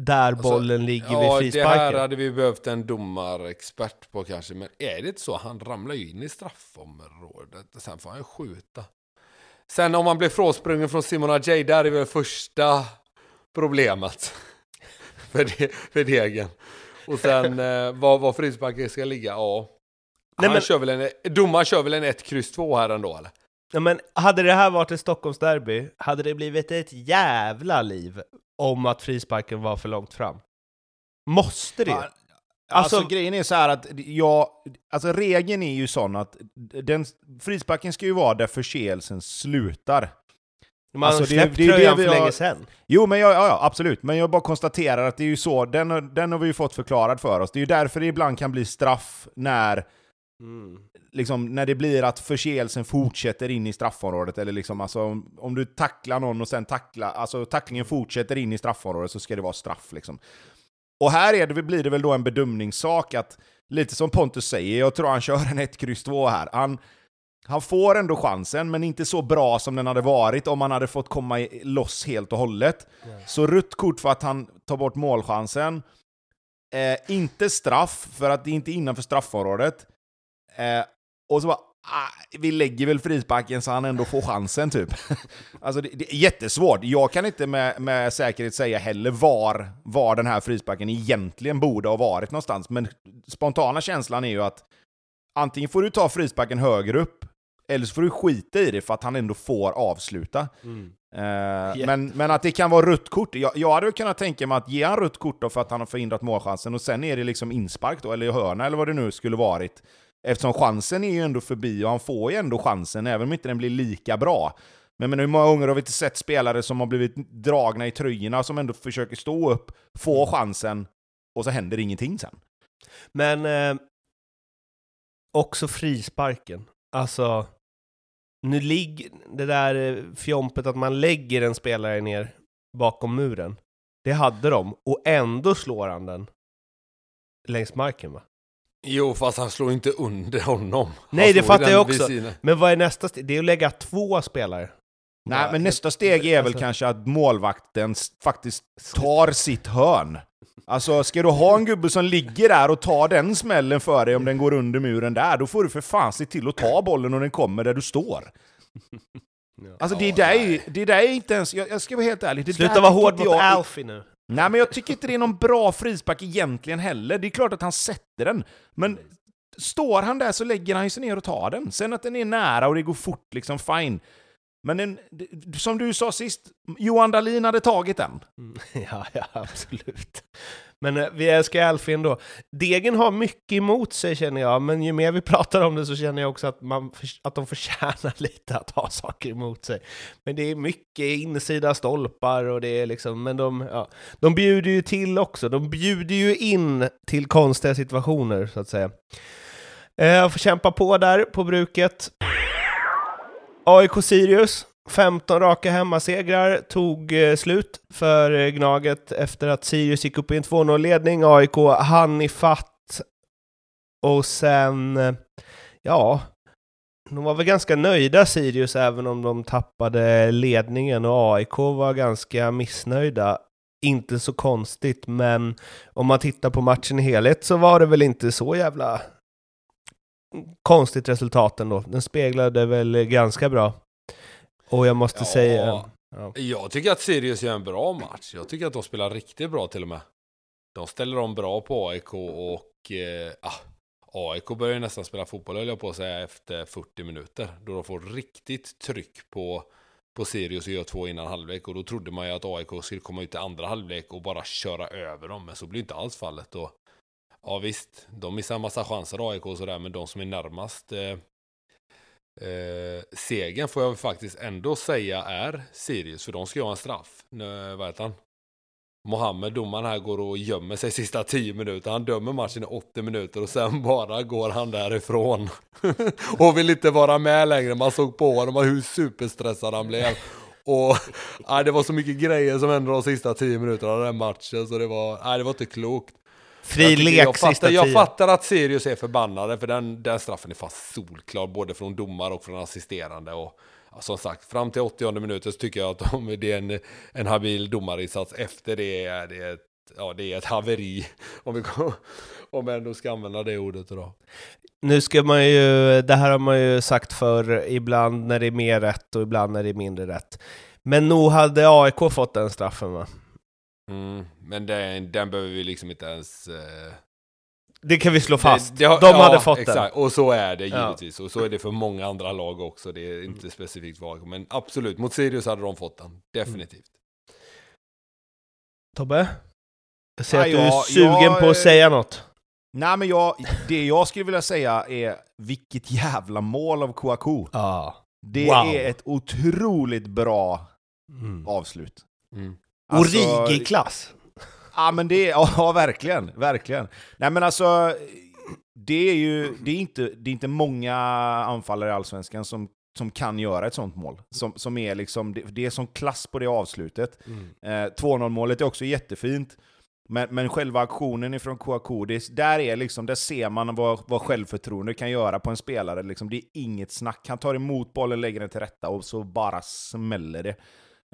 Speaker 3: där
Speaker 1: Alltså,
Speaker 3: bollen ligger vid
Speaker 1: Ja, det här
Speaker 3: frisparken.
Speaker 1: hade vi behövt en domarexpert på kanske. Men är det inte så? Han ramlar ju in i straffområdet. Sen får han ju skjuta. Sen om man blir frånsprungen från Simon Ajay, där är väl första problemet. (laughs) för, det, för degen. Och sen (laughs) eh, var, var frisparken ska ligga, ja.
Speaker 3: Nej,
Speaker 1: Han
Speaker 3: men-
Speaker 1: kör väl en, domaren kör väl en 1, kryss 2 här ändå eller?
Speaker 3: Ja, men hade det här varit ett Stockholmsderby hade det blivit ett jävla liv om att frisparken var för långt fram. Måste det?
Speaker 2: Alltså,
Speaker 3: Alltså-
Speaker 2: grejen är så här att jag, alltså regeln är ju sån att den, frisparken ska ju vara där förseelsen slutar.
Speaker 3: Man
Speaker 2: alltså, det- det är det
Speaker 3: tröjan
Speaker 2: vi
Speaker 3: för länge sedan.
Speaker 2: Jo, men jag, ja, ja, absolut. Men jag bara konstaterar att det är ju så, den, har- den har vi ju fått förklarad för oss. Det är ju därför det ibland kan bli straff när, liksom, när det blir att förseelsen fortsätter in i straffområdet. Eller liksom, alltså, om, om du tacklar någon och sen tacklar, alltså tacklingen fortsätter in i straffområdet så ska det vara straff. Liksom. Och här är det, blir det väl då en bedömningssak att, lite som Pontus säger, jag tror han kör en 1, kryss 2 här. Han, han får ändå chansen, men inte så bra som den hade varit om han hade fått komma loss helt och hållet. Så rött kort för att han tar bort målchansen. Eh, inte straff, för att det är inte innanför straffområdet. Eh, och så bara, ah, vi lägger väl frisparken så han ändå får chansen typ. (laughs) alltså det, det, är jättesvårt. Jag kan inte med, med säkerhet säga heller var, var den här frisparken egentligen borde ha varit någonstans, men spontana känslan är ju att antingen får du ta frisparken högre upp, eller så får du skita i det för att han ändå får avsluta. Mm. Uh, men, men att det kan vara rött kort. Jag, jag hade kunnat tänka mig att ge han rött kort då för att han har förhindrat målchansen, och sen är det liksom inspark då, eller hörna eller vad det nu skulle varit. Eftersom chansen är ju ändå förbi och han får ju ändå chansen, även om inte den blir lika bra. Men, men hur många gånger har vi inte sett spelare som har blivit dragna i tröjorna, som ändå försöker stå upp, få mm. chansen, och så händer ingenting sen?
Speaker 3: Men eh, också frisparken. Alltså, nu ligger det där eh, fjompet att man lägger en spelare ner bakom muren. Det hade de, och ändå slår han den längs marken va?
Speaker 1: Jo, fast han slår inte under honom.
Speaker 3: Nej, det fattar jag också. Men vad är nästa steg? Det är att lägga två spelare.
Speaker 2: Nej, men nästa steg är väl alltså... kanske att målvakten faktiskt tar sitt hörn. Alltså, ska du ha en gubbe som ligger där och tar den smällen för dig om den går under muren där, då får du för fan se till att ta bollen och den kommer där du står. (laughs) Alltså det där är, det där är inte ens, jag, jag ska vara helt ärlig. Det
Speaker 3: Sluta vara hård mot Alfie nu.
Speaker 2: Nej men jag tycker inte det är någon bra frispark egentligen heller. Det är klart att han sätter den, men står han där så lägger han sig ner och tar den. Sen att den är nära och det går fort, liksom fine. Men en, som du sa sist, Johan Dahlin hade tagit den.
Speaker 3: Mm, (laughs) ja, ja, absolut. Men eh, vi älskar Alfin då. Degen har mycket emot sig känner jag, men ju mer vi (laughs) pratar om det så känner jag också att, man, att de förtjänar (laughs) lite att ha saker emot sig. Men det är mycket insida stolpar och det är liksom, men de, ja, de bjuder ju till också. De bjuder ju in till konstiga situationer så att säga. Eh, jag får kämpa på där på bruket. AIK Sirius, 15 raka hemmasegrar tog eh, slut för eh, Gnaget efter att Sirius gick upp i en 2-0-ledning. AIK hann ifatt och sen, eh, ja, de var väl ganska nöjda Sirius även om de tappade ledningen och AIK var ganska missnöjda. Inte så konstigt, men om man tittar på matchen i helhet så var det väl inte så jävla konstigt resultat ändå. Den speglade väl ganska bra. Och jag måste ja, säga...
Speaker 1: Ja. Jag tycker att Sirius gör en bra match. Jag tycker att de spelar riktigt bra till och med. De ställer om bra på AIK och... Eh, ah, AIK börjar nästan spela fotboll, höll jag på att säga, efter 40 minuter. Då de får riktigt tryck på, på Sirius och gör två innan halvlek. Och då trodde man ju att AIK skulle komma ut i andra halvlek och bara köra över dem. Men så blir inte alls fallet. Och Ja visst, de missar en massa chanser AIK och sådär, men de som är närmast eh, eh, segern får jag faktiskt ändå säga är Sirius, för de ska ju ha en straff. Nu, vad heter han? Mohammed, domaren här, går och gömmer sig sista 10 minuter. Han dömer matchen i 80 minuter och sen (laughs) bara går han därifrån. (laughs) och vill inte vara med längre. Man såg på honom hur superstressad han blev. Och (laughs) nej, det var så mycket grejer som hände de sista 10 minuterna av den matchen så det var, nej, det var inte klokt.
Speaker 3: Fri lek jag
Speaker 1: fattar, jag fattar att Sirius är förbannade, för den, den straffen är fast solklar, både från domare och från assisterande. Och, som sagt, fram till 80 minuter så tycker jag att de, det är en, en habil domarinsats. Efter det är det ett, ja, det är ett haveri, om, vi, om jag ändå ska använda det ordet. Då.
Speaker 3: Nu ska man ju, det här har man ju sagt för ibland när det är mer rätt och ibland när det är mindre rätt. Men nog hade AIK fått den straffen va?
Speaker 1: Mm, men den, den behöver vi liksom inte ens... Eh...
Speaker 3: Det kan vi slå fast. Det, det De ja, hade fått exakt. den.
Speaker 1: Och så är det givetvis. Ja. Och så är det för många andra lag också. Det är inte mm. specifikt AIK. Men absolut, mot Sirius hade de fått den. Definitivt. Mm.
Speaker 3: Tobbe? Jag ser Nej, att du är sugen jag, på att säga något.
Speaker 2: Nej, men jag, det jag skulle vilja säga är vilket jävla mål av Kouakou.
Speaker 3: Ah.
Speaker 2: Det wow. är ett otroligt bra mm. avslut.
Speaker 3: Mm. Alltså, Origi-klass!
Speaker 2: Ja men det är, ja verkligen, verkligen. Nej men alltså, det är ju, det är inte, det är inte många anfallare i Allsvenskan som, som kan göra ett sånt mål. Som, som är liksom, det, det är som klass på det avslutet. Mm. Eh, 2-0 målet är också jättefint. Men, men själva aktionen ifrån Kouakou, där, är liksom, där ser man vad, vad självförtroende kan göra på en spelare. Liksom, det är inget snack. Han tar emot bollen, lägger den till rätta och så bara smäller det.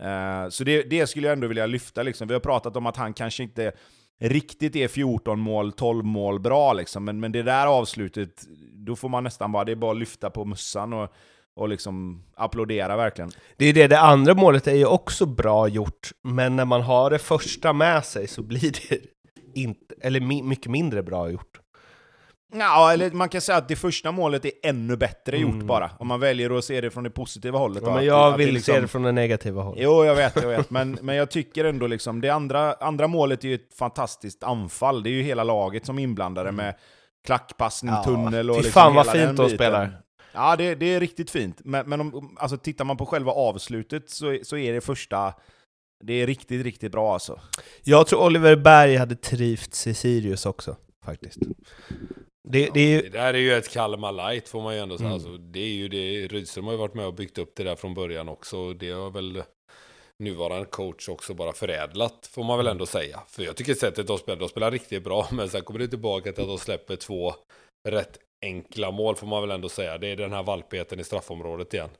Speaker 2: Uh, så det, det, skulle jag ändå vilja lyfta. Liksom. Vi har pratat om att han kanske inte riktigt är 14 mål, 12 mål bra liksom. Men, men det där avslutet, då får man nästan bara, det är bara att lyfta på mössan och, och liksom applådera verkligen.
Speaker 3: Det är det, det andra målet är ju också bra gjort, men när man har det första med sig så blir det (laughs) inte, eller mycket mindre bra gjort.
Speaker 2: Ja, eller man kan säga att det första målet är ännu bättre
Speaker 3: Mm.
Speaker 2: gjort bara. Om man väljer att se det från det positiva hållet.
Speaker 3: Ja, men
Speaker 2: Att-
Speaker 3: jag
Speaker 2: att
Speaker 3: vill
Speaker 2: liksom-
Speaker 3: se det från det negativa hållet.
Speaker 2: Jo, jag vet, jag vet. Men, men jag tycker ändå liksom, det andra, andra målet är ju ett fantastiskt anfall. Det är ju hela laget som är inblandade med klackpassning,
Speaker 3: Ja,
Speaker 2: tunnel och liksom
Speaker 3: fan vad fint de spelar.
Speaker 2: Ja, det, det är riktigt fint. Men, men om, alltså, tittar man på själva avslutet så, så är det första... Det är riktigt, riktigt bra alltså.
Speaker 3: Jag tror Oliver Berg hade trivts i Sirius också, faktiskt. Det, det är ju...
Speaker 1: Det där är ju ett Kalmar light får man ju ändå säga.
Speaker 3: Mm.
Speaker 1: Alltså, det är ju det, Rydström har ju varit med och byggt upp det där från början också. Det har väl nuvarande coach också bara förädlat, får man väl ändå säga. För jag tycker sättet de spelar, de spelar riktigt bra, (laughs) men sen kommer det tillbaka till att de släpper två rätt enkla mål, får man väl ändå säga. Det är den här valpigheten i straffområdet igen.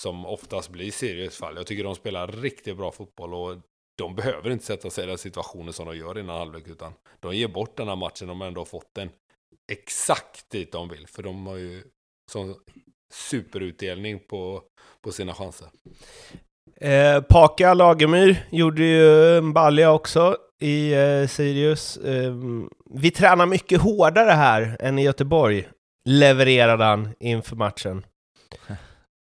Speaker 1: Som oftast blir Sirius fall. Jag tycker de spelar riktigt bra fotboll och de behöver inte sätta sig i den situationen som de gör innan halvlek, utan de ger bort den här matchen de ändå har fått den exakt dit de vill. För de har ju sån superutdelning på, på sina chanser.
Speaker 3: Eh, Paka Lagemyr gjorde ju en balja också i eh, Sirius. Eh, vi tränar mycket hårdare här än i Göteborg, levererade han inför matchen. (laughs)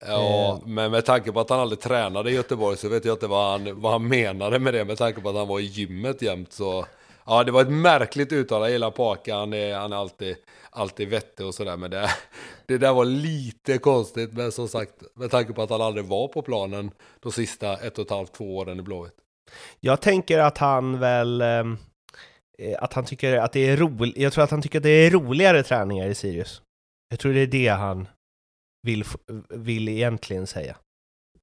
Speaker 1: Ja,
Speaker 3: Eh.
Speaker 1: men med tanke på att han aldrig tränade i Göteborg så vet jag inte vad han, vad han menade med det. Med tanke på att han var i gymmet jämt så... Ja, det var ett märkligt uttalande. Jag gillar Paka. Han är, han är alltid, alltid vettig och sådär. Men det, (laughs) det där var lite konstigt. Men som sagt, med tanke på att han aldrig var på planen de sista ett och ett halvt, två åren i Blåvitt.
Speaker 3: Jag tänker att han väl... ehm, eh, att han tycker att det är roligt. Jag tror att han tycker att det är roligare träningar i Sirius. Jag tror det är det han vill, vill egentligen säga.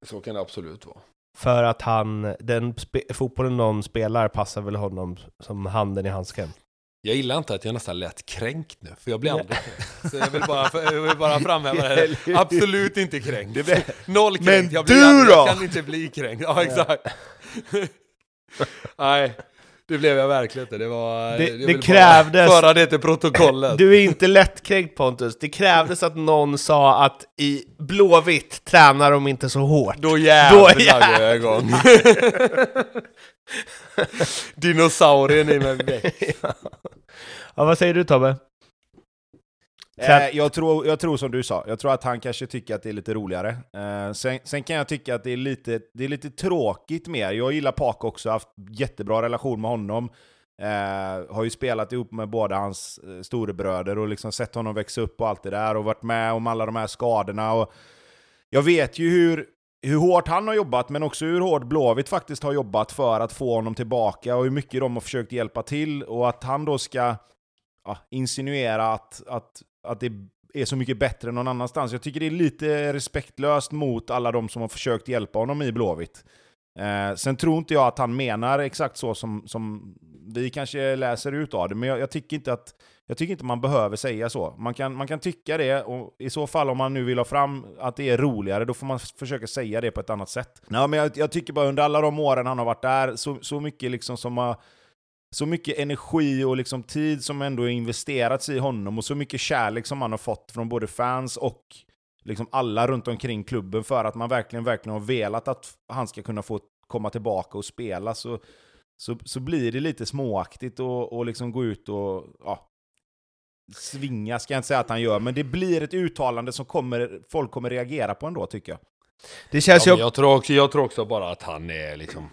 Speaker 1: Så kan det absolut vara.
Speaker 3: För att han, den fotbollen de spelar passar väl honom som handen i handsken.
Speaker 1: Jag gillar inte att jag nästan lät kränkt nu, för jag blir aldrig kränkt. Så jag vill bara, jag vill bara framhäva det här. (laughs) Absolut inte kränkt. Noll kränkt.
Speaker 2: Men
Speaker 1: jag, blir
Speaker 2: du då?
Speaker 1: jag kan inte bli kränkt. Ja, exakt. (laughs) Nej, det blev jag verkligen inte. Det var...
Speaker 3: Det- det krävdes-
Speaker 1: Föra det till protokollet.
Speaker 3: Du är inte lättkränkt Pontus. Det krävdes att någon sa att i Blåvitt tränar de inte så hårt.
Speaker 1: Då jävlar
Speaker 3: jävlar.
Speaker 1: går jag igång. (laughs) Dinosaurien i mig väck.
Speaker 3: Ja, vad säger du Tobbe?
Speaker 2: Eh, jag, tror, jag tror som du sa, jag tror att han kanske tycker att det är lite roligare. Eh, sen, sen kan jag tycka att det är lite, det är lite tråkigt mer. Jag gillar Pak också, haft jättebra relation med honom. Eh, har ju spelat ihop med båda hans eh, storebröder och liksom sett honom växa upp och allt det där och varit med om alla de här skadorna. Och jag vet ju hur, hur hårt han har jobbat, men också hur hårt Blåvitt faktiskt har jobbat för att få honom tillbaka och hur mycket de har försökt hjälpa till. Och att han då ska ja, insinuera att, att, att det är så mycket bättre någon annanstans. Jag tycker det är lite respektlöst mot alla de som har försökt hjälpa honom i Blåvitt. Eh, sen tror inte jag att han menar exakt så som, som vi kanske läser ut av det, men jag, jag tycker inte att jag tycker inte man behöver säga så. Man kan, man kan tycka det, och i så fall om man nu vill ha fram att det är roligare, då får man försöka säga det på ett annat sätt. Nej, men jag, jag tycker bara under alla de åren han har varit där, så, så mycket liksom som har så mycket energi och liksom tid som ändå investerats i honom och så mycket kärlek som han har fått från både fans och liksom alla runt omkring klubben för att man verkligen, verkligen har velat att han ska kunna få komma tillbaka och spela så, så, så blir det lite småaktigt och, och liksom gå ut och ja, svinga ska jag inte säga att han gör, men det blir ett uttalande som kommer, folk kommer reagera på ändå tycker jag.
Speaker 3: Det känns
Speaker 1: Ja,
Speaker 3: ju...
Speaker 1: jag, tror också, jag tror också bara att han är liksom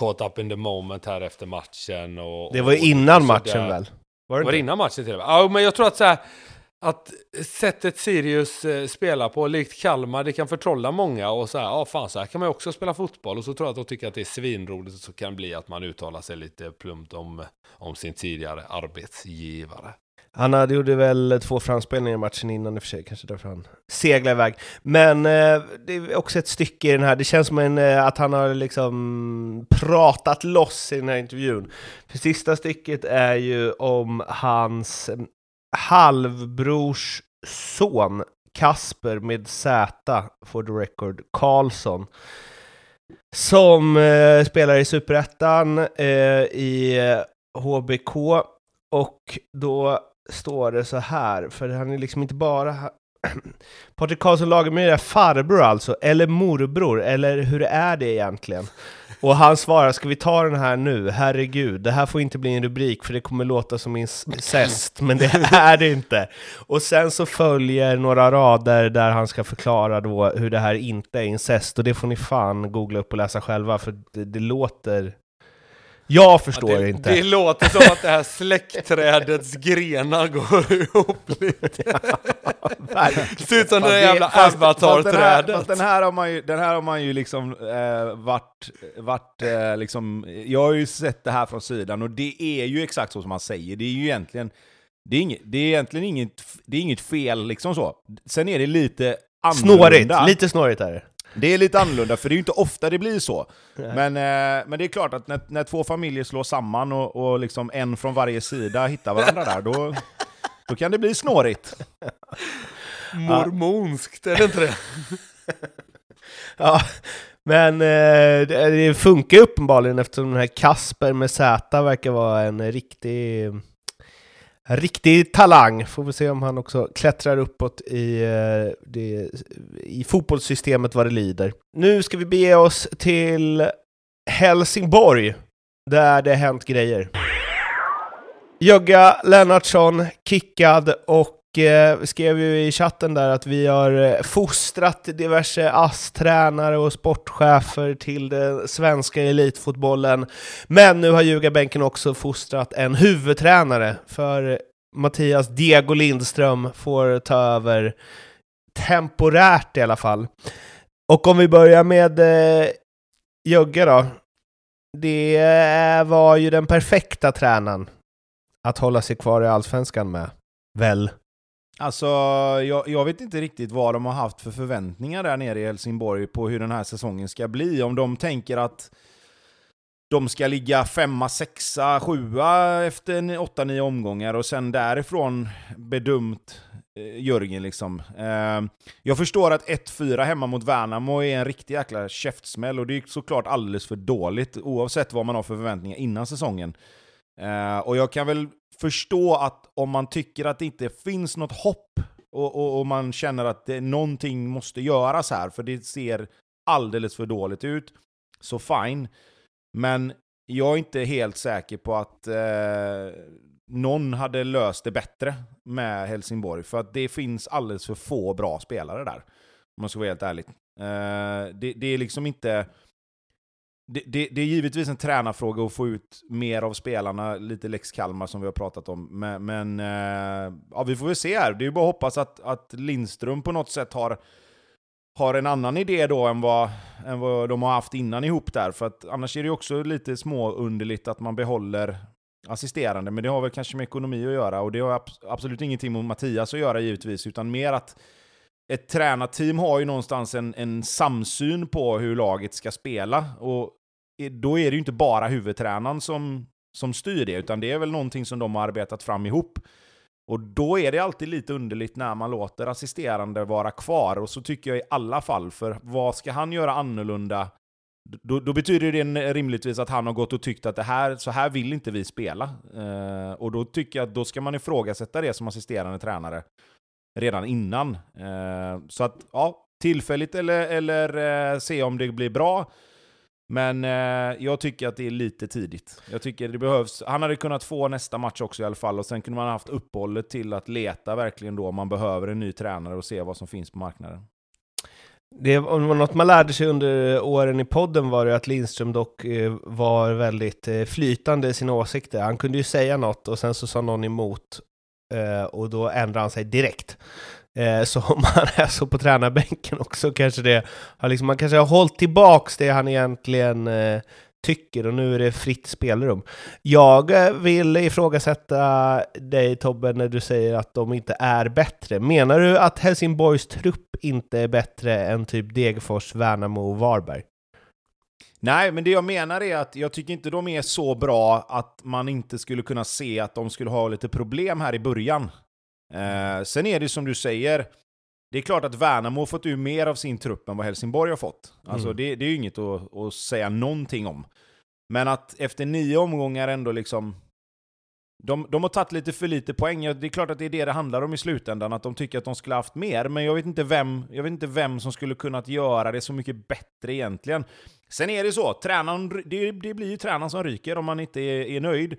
Speaker 1: caught up in the moment här efter matchen. Och,
Speaker 3: Det var
Speaker 1: och-
Speaker 3: innan
Speaker 1: och
Speaker 3: matchen väl? Var det
Speaker 1: Var det innan matchen till och med? Ja, men jag tror att så här, att sättet Sirius eh, spelar på, likt Kalmar, det kan förtrolla många och så här, ja fan så här kan man ju också spela fotboll och så tror jag att de tycker att det är svinroligt så kan det bli att man uttalar sig lite plumpt om, om sin tidigare arbetsgivare.
Speaker 3: Han hade, gjorde väl två framspelningar i matchen innan i och för sig, kanske därför han seglade iväg. Men eh, det är också ett stycke i den här, det känns som en, eh, att han har liksom pratat loss i den här intervjun. För sista stycket är ju om hans halvbrors son, Kasper med Z, for the record, Karlsson. Som eh, spelar i Superettan eh, i eh, HBK och då står det så här, för han är liksom inte bara... (clears throat) Patrik Karlsson Lagemyr är farbror alltså, eller morbror, eller hur är det egentligen? Och han svarar, ska vi ta den här nu? Herregud, det här får inte bli en rubrik för det kommer låta som incest, men det (laughs) är det inte. Och sen så följer några rader där han ska förklara då hur det här inte är incest, och det får ni fan googla upp och läsa själva, för det, det låter jag förstår
Speaker 1: det,
Speaker 3: inte.
Speaker 1: Det låter som att det här släktträdets grenar går (laughs) ihop lite. det ser ut som det där jävla avatar-trädet.
Speaker 2: Fast den här har man ju, den här har man ju liksom eh, varit, varit eh, liksom, jag har ju sett det här från sidan och det är ju exakt så som man säger. Det är ju egentligen, det är, inget, det är egentligen inget, det är inget fel liksom så. Sen är det lite annorlunda.
Speaker 3: Snårigt, lite snårigt är det.
Speaker 2: Det är lite annorlunda, för det är ju inte ofta det blir så. Men, eh, men det är klart att när, när två familjer slår samman och, och liksom en från varje sida hittar varandra där, då, då kan det bli snårigt. (laughs)
Speaker 1: Mormonskt, är det inte det? (laughs)
Speaker 3: ja, men eh, det, det funkar uppenbarligen eftersom den här Kasper med Z verkar vara en riktig riktig talang. Får vi se om han också klättrar uppåt i, eh, det, i fotbollssystemet vad det lider. Nu ska vi bege oss till Helsingborg, där det hänt grejer. Jögga Lennartsson kickad och Eh, skrev ju i chatten där att vi har eh, fostrat diverse ASS-tränare och sportchefer till den svenska elitfotbollen. Men nu har Ljugarbänken också fostrat en huvudtränare, för Mattias Diego Lindström får ta över temporärt i alla fall. Och om vi börjar med eh, Jögge då. Det var ju den perfekta tränaren att hålla sig kvar i Allsvenskan med, väl?
Speaker 2: Alltså, jag, jag, vet inte riktigt vad de har haft för förväntningar där nere i Helsingborg på hur den här säsongen ska bli. Om de tänker att de ska ligga femma, sexa, sjua efter åtta, nio omgångar och sen därifrån bedömt eh, Jörgen liksom. Eh, jag förstår att 1-4 hemma mot Värnamo är en riktig jäkla käftsmäll och det är såklart alldeles för dåligt oavsett vad man har för förväntningar innan säsongen. Eh, och jag kan väl förstå att om man tycker att det inte finns något hopp och, och, och man känner att det, någonting måste göras här, för det ser alldeles för dåligt ut, så fine. Men jag är inte helt säker på att eh, någon hade löst det bättre med Helsingborg, för att det finns alldeles för få bra spelare där. Om man ska vara helt ärlig. Eh, det, det, är liksom inte det, det, det, är givetvis en tränarfråga att få ut mer av spelarna, lite Lex Kalmar som vi har pratat om. Men, men eh, ja, vi får väl se här. Det är ju bara att hoppas att, att Lindström på något sätt har, har en annan idé då än vad, än vad de har haft innan ihop där. För att annars är det ju också lite småunderligt att man behåller assisterande, men det har väl kanske med ekonomi att göra. Och det har absolut ingenting med Mattias att göra givetvis, utan mer att ett tränarteam har ju någonstans en, en samsyn på hur laget ska spela. Och då är det ju inte bara huvudtränaren som, som styr det, utan det är väl någonting som de har arbetat fram ihop. Och då är det alltid lite underligt när man låter assisterande vara kvar, och så tycker jag i alla fall, för vad ska han göra annorlunda? Då, då betyder det rimligtvis att han har gått och tyckt att det här, så här vill inte vi spela. Eh, och då tycker jag att då ska man ifrågasätta det som assisterande tränare redan innan. Eh, så att, ja, tillfälligt eller, eller eh, se om det blir bra. Men eh, jag tycker att det är lite tidigt. Jag tycker det behövs. Han hade kunnat få nästa match också i alla fall, och sen kunde man ha haft uppehållet till att leta verkligen då om man behöver en ny tränare och se vad som finns på marknaden.
Speaker 3: Det var något man lärde sig under åren i podden var det att Lindström dock eh, var väldigt eh, flytande i sina åsikter. Han kunde ju säga något och sen så sa någon emot Eh, och då ändrar han sig direkt. Eh, så om han är så på tränarbänken också kanske det har liksom, man kanske har hållit tillbaks det han egentligen eh, tycker och nu är det fritt spelrum. Jag vill ifrågasätta dig Tobbe när du säger att de inte är bättre. Menar du att Helsingborgs trupp inte är bättre än typ Degerfors, Värnamo och Varberg?
Speaker 2: Nej, men det jag menar är att jag tycker inte de är så bra att man inte skulle kunna se att de skulle ha lite problem här i början. Eh, sen är det som du säger, det är klart att Värnamo har fått ur mer av sin trupp än vad Helsingborg har fått. Alltså mm. det, det, är ju inget att, att, säga någonting om. Men att efter nio omgångar ändå liksom de, de har tagit lite för lite poäng. Det är klart att det är det det handlar om i slutändan, att de tycker att de skulle haft mer. Men jag vet inte vem, jag vet inte vem som skulle kunnat göra det så mycket bättre egentligen. Sen är det så, tränaren, det, det blir ju tränaren som ryker om man inte är, är nöjd.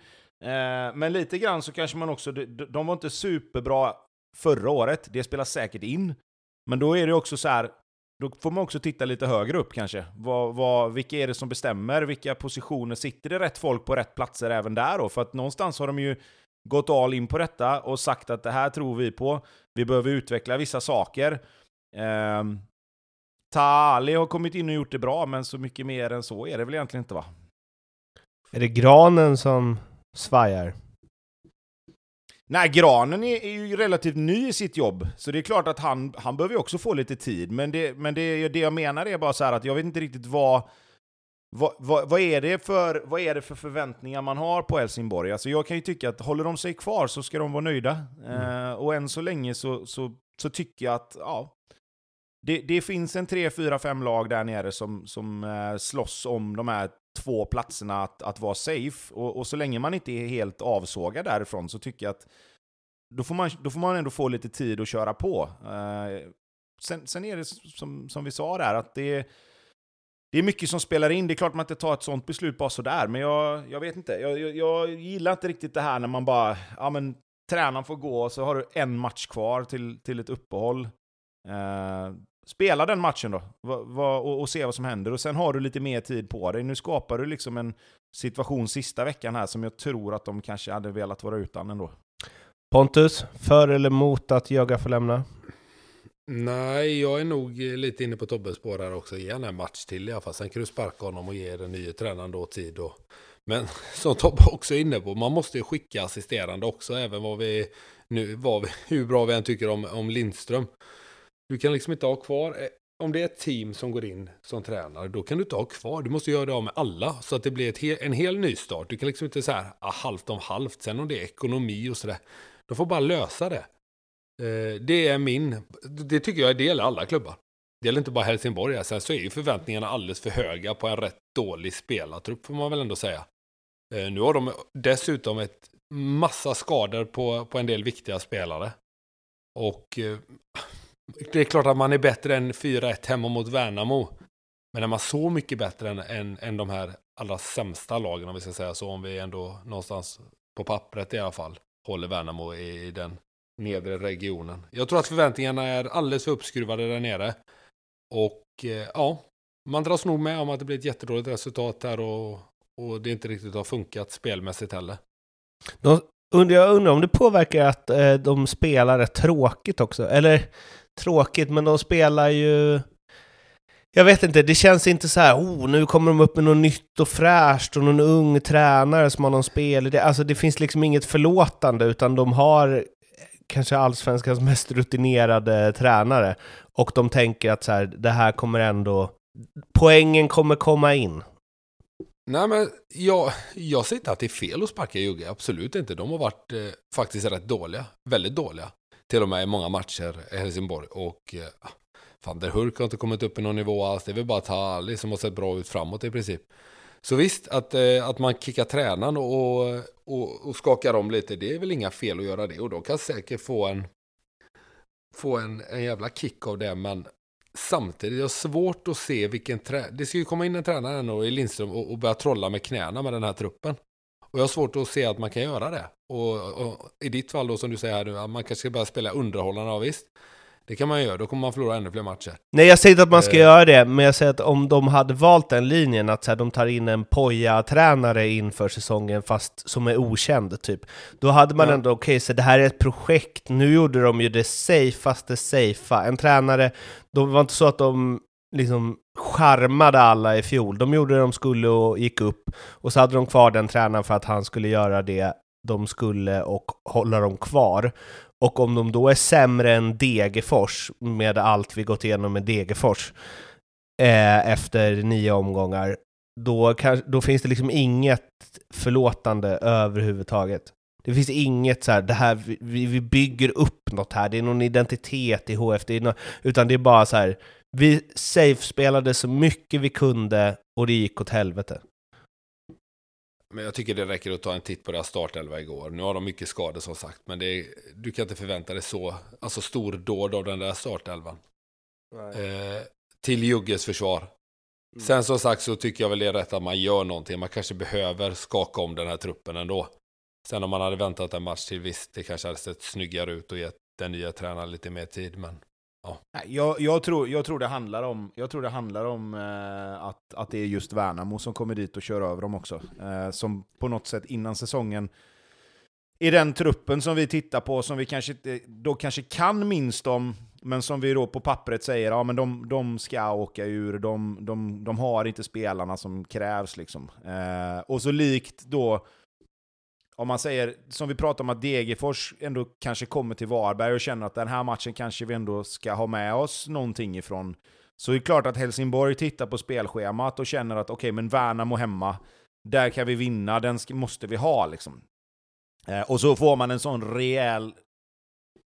Speaker 2: Eh, men lite grann så kanske man också, de, de var inte superbra förra året, det spelar säkert in. Men då är det också så här, då får man också titta lite högre upp kanske. Vad, vad, vilka är det som bestämmer? Vilka positioner sitter det rätt folk på rätt platser även där då? För att någonstans har de ju gått all in på detta och sagt att det här tror vi på. Vi behöver utveckla vissa saker. Eh, Tali har kommit in och gjort det bra, men så mycket mer än så är det väl egentligen inte va?
Speaker 3: Är det granen som svajar?
Speaker 2: Nej, Granen är, är, ju relativt ny i sitt jobb, så det är klart att han, han behöver också få lite tid. Men, det, men det, det jag menar är bara så att jag vet inte riktigt vad, vad, vad, vad, är det för, vad är det för förväntningar man har på Helsingborg? Alltså jag kan ju tycka att håller de sig kvar så ska de vara nöjda. Mm. Uh, och än så länge så, så, så tycker jag att ja, det, det finns en tre, fyra, fem lag där nere som, som uh, slåss om de här två platserna att, att vara safe. Och, och, så länge man inte är helt avsågad därifrån så tycker jag att då får man, då får man ändå få lite tid att köra på. Eh, sen, sen är det som, som vi sa där, att det, det är mycket som spelar in. Det är klart man inte tar ett sånt beslut bara sådär, men jag, jag vet inte. Jag, jag, jag gillar inte riktigt det här när man bara, ja men tränaren får gå och så har du en match kvar till, till ett uppehåll. Eh, Spela den matchen då, va, va, och, och, se vad som händer. Och sen har du lite mer tid på dig. Nu skapar du liksom en situation sista veckan här som jag tror att de kanske hade velat vara utan ändå.
Speaker 3: Pontus, för eller emot att Jöga får lämna?
Speaker 1: Nej, jag är nog lite inne på Tobbes spår här också. Ge en match till i alla fall. Sen kan du sparka honom och ge den nya tränaren då tid. Och... Men (laughs) som Tobbe också är inne på, man måste ju skicka assisterande också, även vad vi nu, vad vi, hur bra vi än tycker om, om Lindström. Du kan liksom inte ha kvar, eh, om det är ett team som går in som tränare, då kan du inte ha kvar, du måste göra det av med alla, så att det blir ett en hel nystart. Du kan liksom inte säga ah, halvt om halvt, sen om det är ekonomi och sådär, de får bara lösa det. Eh, det är min, det tycker jag det gäller alla klubbar. Det gäller inte bara Helsingborg, sen så är ju förväntningarna alldeles för höga på en rätt dålig spelartrupp, får man väl ändå säga. Eh, nu har de dessutom ett massa skador på, på en del viktiga spelare. Och eh, det är klart att man är bättre än 4-1 hemma mot Värnamo. Men är man så mycket bättre än, än, än de här allra sämsta lagen, om vi ska säga så, om vi ändå någonstans på pappret i alla fall håller Värnamo i, i den nedre regionen. Jag tror att förväntningarna är alldeles för uppskruvade där nere. Och eh, ja, man dras nog med om att det blir ett jättedåligt resultat här och, och det inte riktigt har funkat spelmässigt heller.
Speaker 3: De, jag undrar om det påverkar att eh, de spelar rätt tråkigt också, eller tråkigt, men de spelar ju... Jag vet inte, det känns inte så här, oh, nu kommer de upp med något nytt och fräscht och någon ung tränare som har någon spel. Alltså det finns liksom inget förlåtande, utan de har kanske allsvenskans mest rutinerade tränare. Och de tänker att så här, det här kommer ändå... Poängen kommer komma in.
Speaker 1: Nej, men jag, jag säger inte att det är fel att sparka Jugge, absolut inte. De har varit eh, faktiskt rätt dåliga, väldigt dåliga till och med i många matcher i Helsingborg. Och eh, van der Hurk har inte kommit upp i någon nivå alls. Det är väl bara Tali som har sett bra ut framåt i princip. Så visst, att, eh, att man kickar tränaren och, och, och skakar om lite, det är väl inga fel att göra det. Och de kan säkert få en, få en, en jävla kick av det, men samtidigt, jag har svårt att se vilken tränare... Det ska ju komma in en tränare i Lindström och, och börja trolla med knäna med den här truppen. Och jag har svårt att se att man kan göra det. Och, och i ditt fall då som du säger här nu, att man kanske ska börja spela underhållande, ja visst. Det kan man göra, då kommer man förlora ännu fler matcher.
Speaker 3: Nej, jag säger inte att man ska eh. göra det, men jag säger att om de hade valt den linjen, att så här, de tar in en poja-tränare inför säsongen, fast som är okänd, typ. Då hade man ja. ändå, okej, okay, så det här är ett projekt, nu gjorde de ju det safeaste safea. En tränare, det var inte så att de liksom charmade alla i fjol. De gjorde det de skulle och gick upp. Och så hade de kvar den tränaren för att han skulle göra det de skulle och hålla dem kvar. Och om de då är sämre än Degerfors, med allt vi gått igenom med Degerfors, eh, efter nio omgångar, då, kan, då finns det liksom inget förlåtande överhuvudtaget. Det finns inget så här, det här vi, vi bygger upp något här, det är någon identitet i HF, det är no, utan det är bara så här, vi safe-spelade så mycket vi kunde och det gick åt helvete.
Speaker 1: Men jag tycker det räcker att ta en titt på deras startelva igår. Nu har de mycket skador som sagt, men det är, du kan inte förvänta dig så alltså stor dåd av den där startelvan. Eh, till Jugges försvar.
Speaker 3: Mm.
Speaker 1: Sen som sagt så tycker jag väl det är rätt att man gör någonting. Man kanske behöver skaka om den här truppen ändå. Sen om man hade väntat en match till, visst, det kanske hade sett snyggare ut och gett den nya tränaren lite mer tid. Men
Speaker 2: Ja. Jag, jag, tror, jag tror det handlar om, jag tror det handlar om eh, att, att det är just Värnamo som kommer dit och kör över dem också. Eh, som på något sätt innan säsongen i den truppen som vi tittar på, som vi kanske då kanske kan minst om, men som vi då på pappret säger, ja men de, de ska åka ur, de, de, de har inte spelarna som krävs liksom. Eh, och så likt då, om man säger, som vi pratade om att Degerfors ändå kanske kommer till Varberg och känner att den här matchen kanske vi ändå ska ha med oss någonting ifrån. Så det är klart att Helsingborg tittar på spelschemat och känner att okej, men Värnamo hemma, där kan vi vinna, den måste vi ha liksom. Eh, och så får man en sån rejäl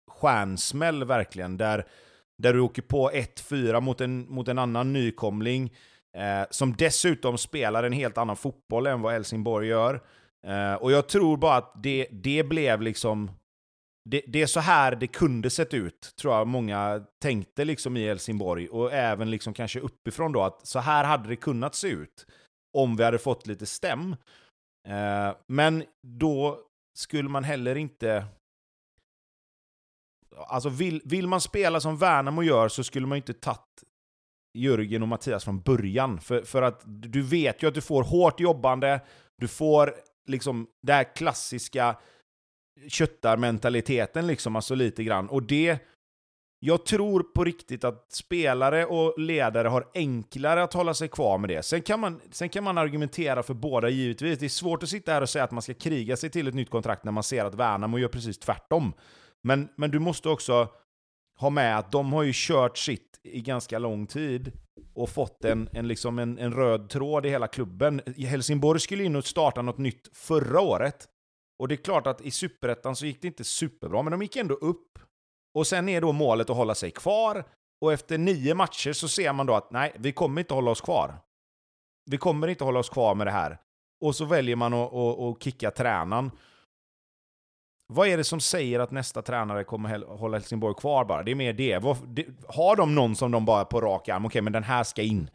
Speaker 2: stjärnsmäll verkligen, där, där du åker på 1-4 mot en, mot en annan nykomling, eh, som dessutom spelar en helt annan fotboll än vad Helsingborg gör. Eh, och jag tror bara att det, det blev liksom... Det, det är så här det kunde sett ut, tror jag många tänkte liksom i Helsingborg. Och även liksom kanske uppifrån då, att så här hade det kunnat se ut. Om vi hade fått lite stäm. Eh, men då skulle man heller inte... Alltså vill, vill man spela som Värnamo gör så skulle man inte tagit Jörgen och Mattias från början. För, för att du vet ju att du får hårt jobbande, du får liksom det här klassiska köttarmentaliteten liksom, alltså lite grann. Och det... Jag tror på riktigt att spelare och ledare har enklare att hålla sig kvar med det. Sen kan man, sen kan man argumentera för båda givetvis. Det är svårt att sitta här och säga att man ska kriga sig till ett nytt kontrakt när man ser att Värnamo gör precis tvärtom. Men, men du måste också ha med att de har ju kört sitt i ganska lång tid och fått en, en, liksom en, en röd tråd i hela klubben. Helsingborg skulle in och starta något nytt förra året. Och det är klart att i Superettan så gick det inte superbra, men de gick ändå upp. Och sen är då målet att hålla sig kvar. Och efter nio matcher så ser man då att nej, vi kommer inte hålla oss kvar. Vi kommer inte hålla oss kvar med det här. Och så väljer man att, att, att kicka tränaren. Vad är det som säger att nästa tränare kommer hålla Helsingborg kvar bara? Det är mer det. Har de någon som de bara på rak arm, okej men den här ska in.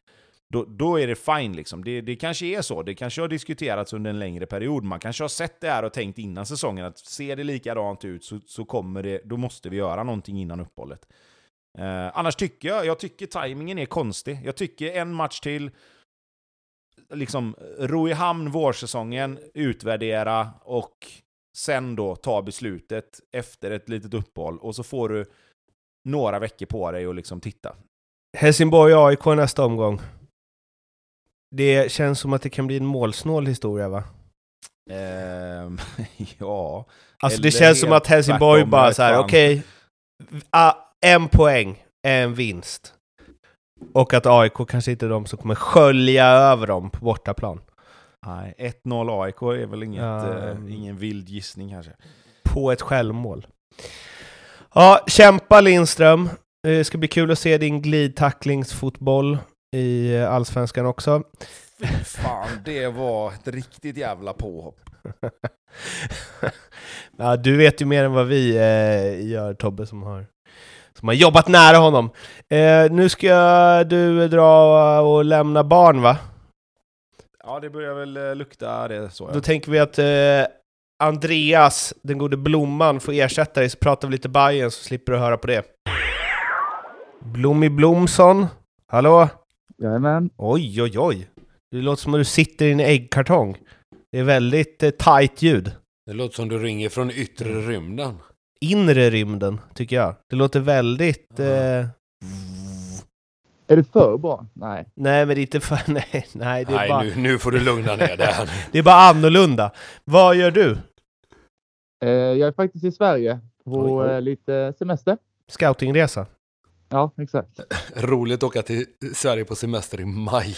Speaker 2: Då, då är det fine liksom. Det, det kanske är så. Det kanske har diskuterats under en längre period. Man kanske har sett det här och tänkt innan säsongen att ser det likadant ut så, så kommer det, då måste vi göra någonting innan uppehållet. Eh, annars tycker jag, jag tycker tajmingen är konstig. Jag tycker en match till, liksom ro i hamn vårsäsongen, utvärdera och sen då ta beslutet efter ett litet uppehåll och så får du några veckor på dig och liksom titta.
Speaker 3: Helsingborg-AIK nästa omgång. Det känns som att det kan bli en målsnål historia va?
Speaker 2: Ehm, (laughs) ja,
Speaker 3: Alltså
Speaker 2: Eller
Speaker 3: det känns som att Helsingborg bara så här, okej, ah, en poäng är en vinst. Och att AIK kanske inte är de som kommer skölja över dem på bortaplan.
Speaker 2: Nej, 1-0 AIK är väl inget,
Speaker 3: Ja.
Speaker 2: eh, ingen vild gissning kanske.
Speaker 3: På ett självmål. Ja, kämpa Lindström. Det ska bli kul att se din glidtacklingsfotboll i eh, Allsvenskan också.
Speaker 2: Fy fan, det var ett riktigt jävla påhopp. (laughs)
Speaker 3: ja, du vet ju mer än vad vi eh, gör Tobbe som har, som har jobbat nära honom. Eh, nu ska du dra och lämna barn va?
Speaker 2: Ja, det börjar väl eh, lukta det så.
Speaker 3: Då tänker vi att eh, Andreas, den gode Blomman, får ersätta dig så pratar vi lite Bajen så slipper du höra på det. Blommi Blomsson, hallå?
Speaker 4: Jajamän.
Speaker 3: Oj, oj, oj. Det låter som att du sitter i en äggkartong. Det är väldigt eh, tight ljud.
Speaker 1: det låter som du ringer från yttre rymden.
Speaker 3: Inre rymden, tycker jag. Det låter väldigt... Eh,
Speaker 4: Är det för bra? Nej.
Speaker 3: nej, men det är inte för... (laughs) Nej, nej, det är,
Speaker 1: Nej,
Speaker 3: bara,
Speaker 1: nu, nu får du lugna ner dig här. (laughs)
Speaker 3: det är bara annorlunda. Vad gör du?
Speaker 4: Eh, jag är faktiskt i Sverige på eh, lite semester.
Speaker 3: Scoutingresa?
Speaker 4: Ja, exakt. (laughs)
Speaker 1: Roligt att åka till Sverige på semester i maj.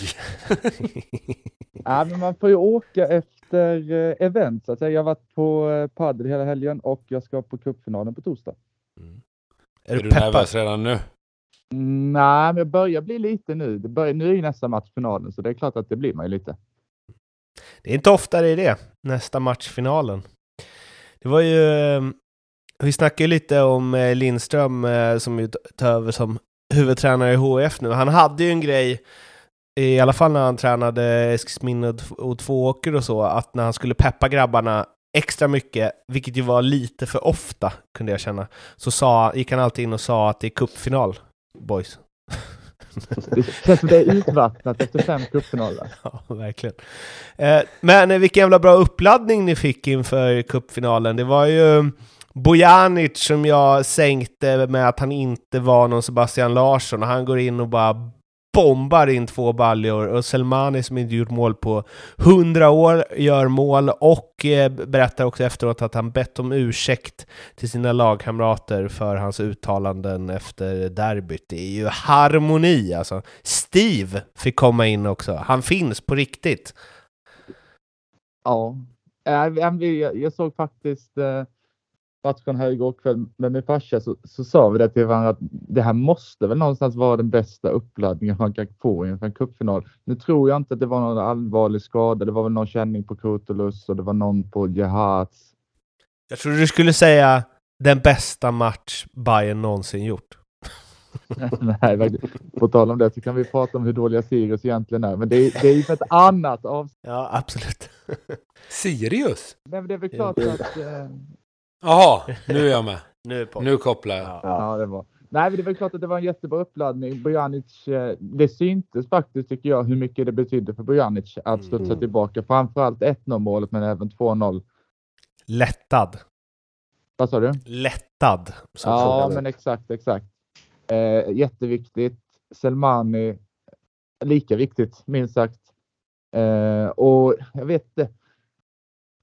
Speaker 4: Ja, men man får ju åka efter eh, event så att säga. Jag har varit på eh, padel hela helgen och jag ska på cupfinalen på torsdag.
Speaker 3: Är
Speaker 1: Är
Speaker 3: du
Speaker 1: du
Speaker 3: peppad?
Speaker 1: nervös redan nu?
Speaker 4: Nej, men jag börjar bli lite nu. Det börjar, nu är ju nästa match finalen så det är klart att det blir man ju lite.
Speaker 3: Det är inte ofta det är det, nästa match, finalen. Det var ju... Vi snackade ju lite om eh, Lindström eh, som ju tar över som huvudtränare i HF nu. Han hade ju en grej, i alla fall när han tränade Eskilsminne och Tvååker och så, att när han skulle peppa grabbarna extra mycket, vilket ju var lite för ofta, kunde jag känna, så sa, gick han alltid in och sa att det är cupfinal, boys. (laughs)
Speaker 4: Det känns som det är utvattnat efter fem cupfinaler. (laughs)
Speaker 3: Ja, verkligen. Eh, men eh, vilken jävla bra uppladdning ni fick inför cupfinalen. Det var ju Bojanic som jag sänkte med att han inte var någon Sebastian Larsson och han går in och bara bombar in två baljor och Selmani som inte gjort mål på 100 år gör mål och eh, berättar också efteråt att han bett om ursäkt till sina lagkamrater för hans uttalanden efter derbyt. Det är ju harmoni alltså. Steve fick komma in också. Han finns på riktigt.
Speaker 4: Ja, eh, jag, jag såg faktiskt eh, matchen här igår kväll med min farsa så, så sa vi det till varandra att det här måste väl någonstans vara den bästa uppladdningen man kan få inför en cupfinal. Nu tror jag inte att det var någon allvarlig skada. Det var väl någon känning på Kurtulus och det var någon på Jehats.
Speaker 3: Jag trodde du skulle säga den bästa match Bayern någonsin gjort. (laughs)
Speaker 4: Nej. På tal om det så kan vi prata om hur dåliga Sirius egentligen är. Men det är, det är ju för ett annat avsnitt.
Speaker 3: Ja, absolut. (laughs)
Speaker 1: Sirius?
Speaker 4: Men det är väl klart att... Eh,
Speaker 1: Jaha, nu är jag med. (laughs)
Speaker 3: Nu är på.
Speaker 1: Nu kopplar jag.
Speaker 3: Ja.
Speaker 4: Ja, det var. Nej, men det är väl klart att det var en jättebra uppladdning. Bojanic, eh, det syntes faktiskt tycker jag hur mycket det betydde för Bojanic att studsa
Speaker 3: Mm.
Speaker 4: tillbaka. Framförallt 1-0 målet men även 2-0.
Speaker 3: Lättad.
Speaker 4: Vad sa du?
Speaker 3: Lättad.
Speaker 4: Ja, men exakt, exakt. Eh, jätteviktigt. Selmani, lika viktigt minst sagt. Eh, och jag vet inte.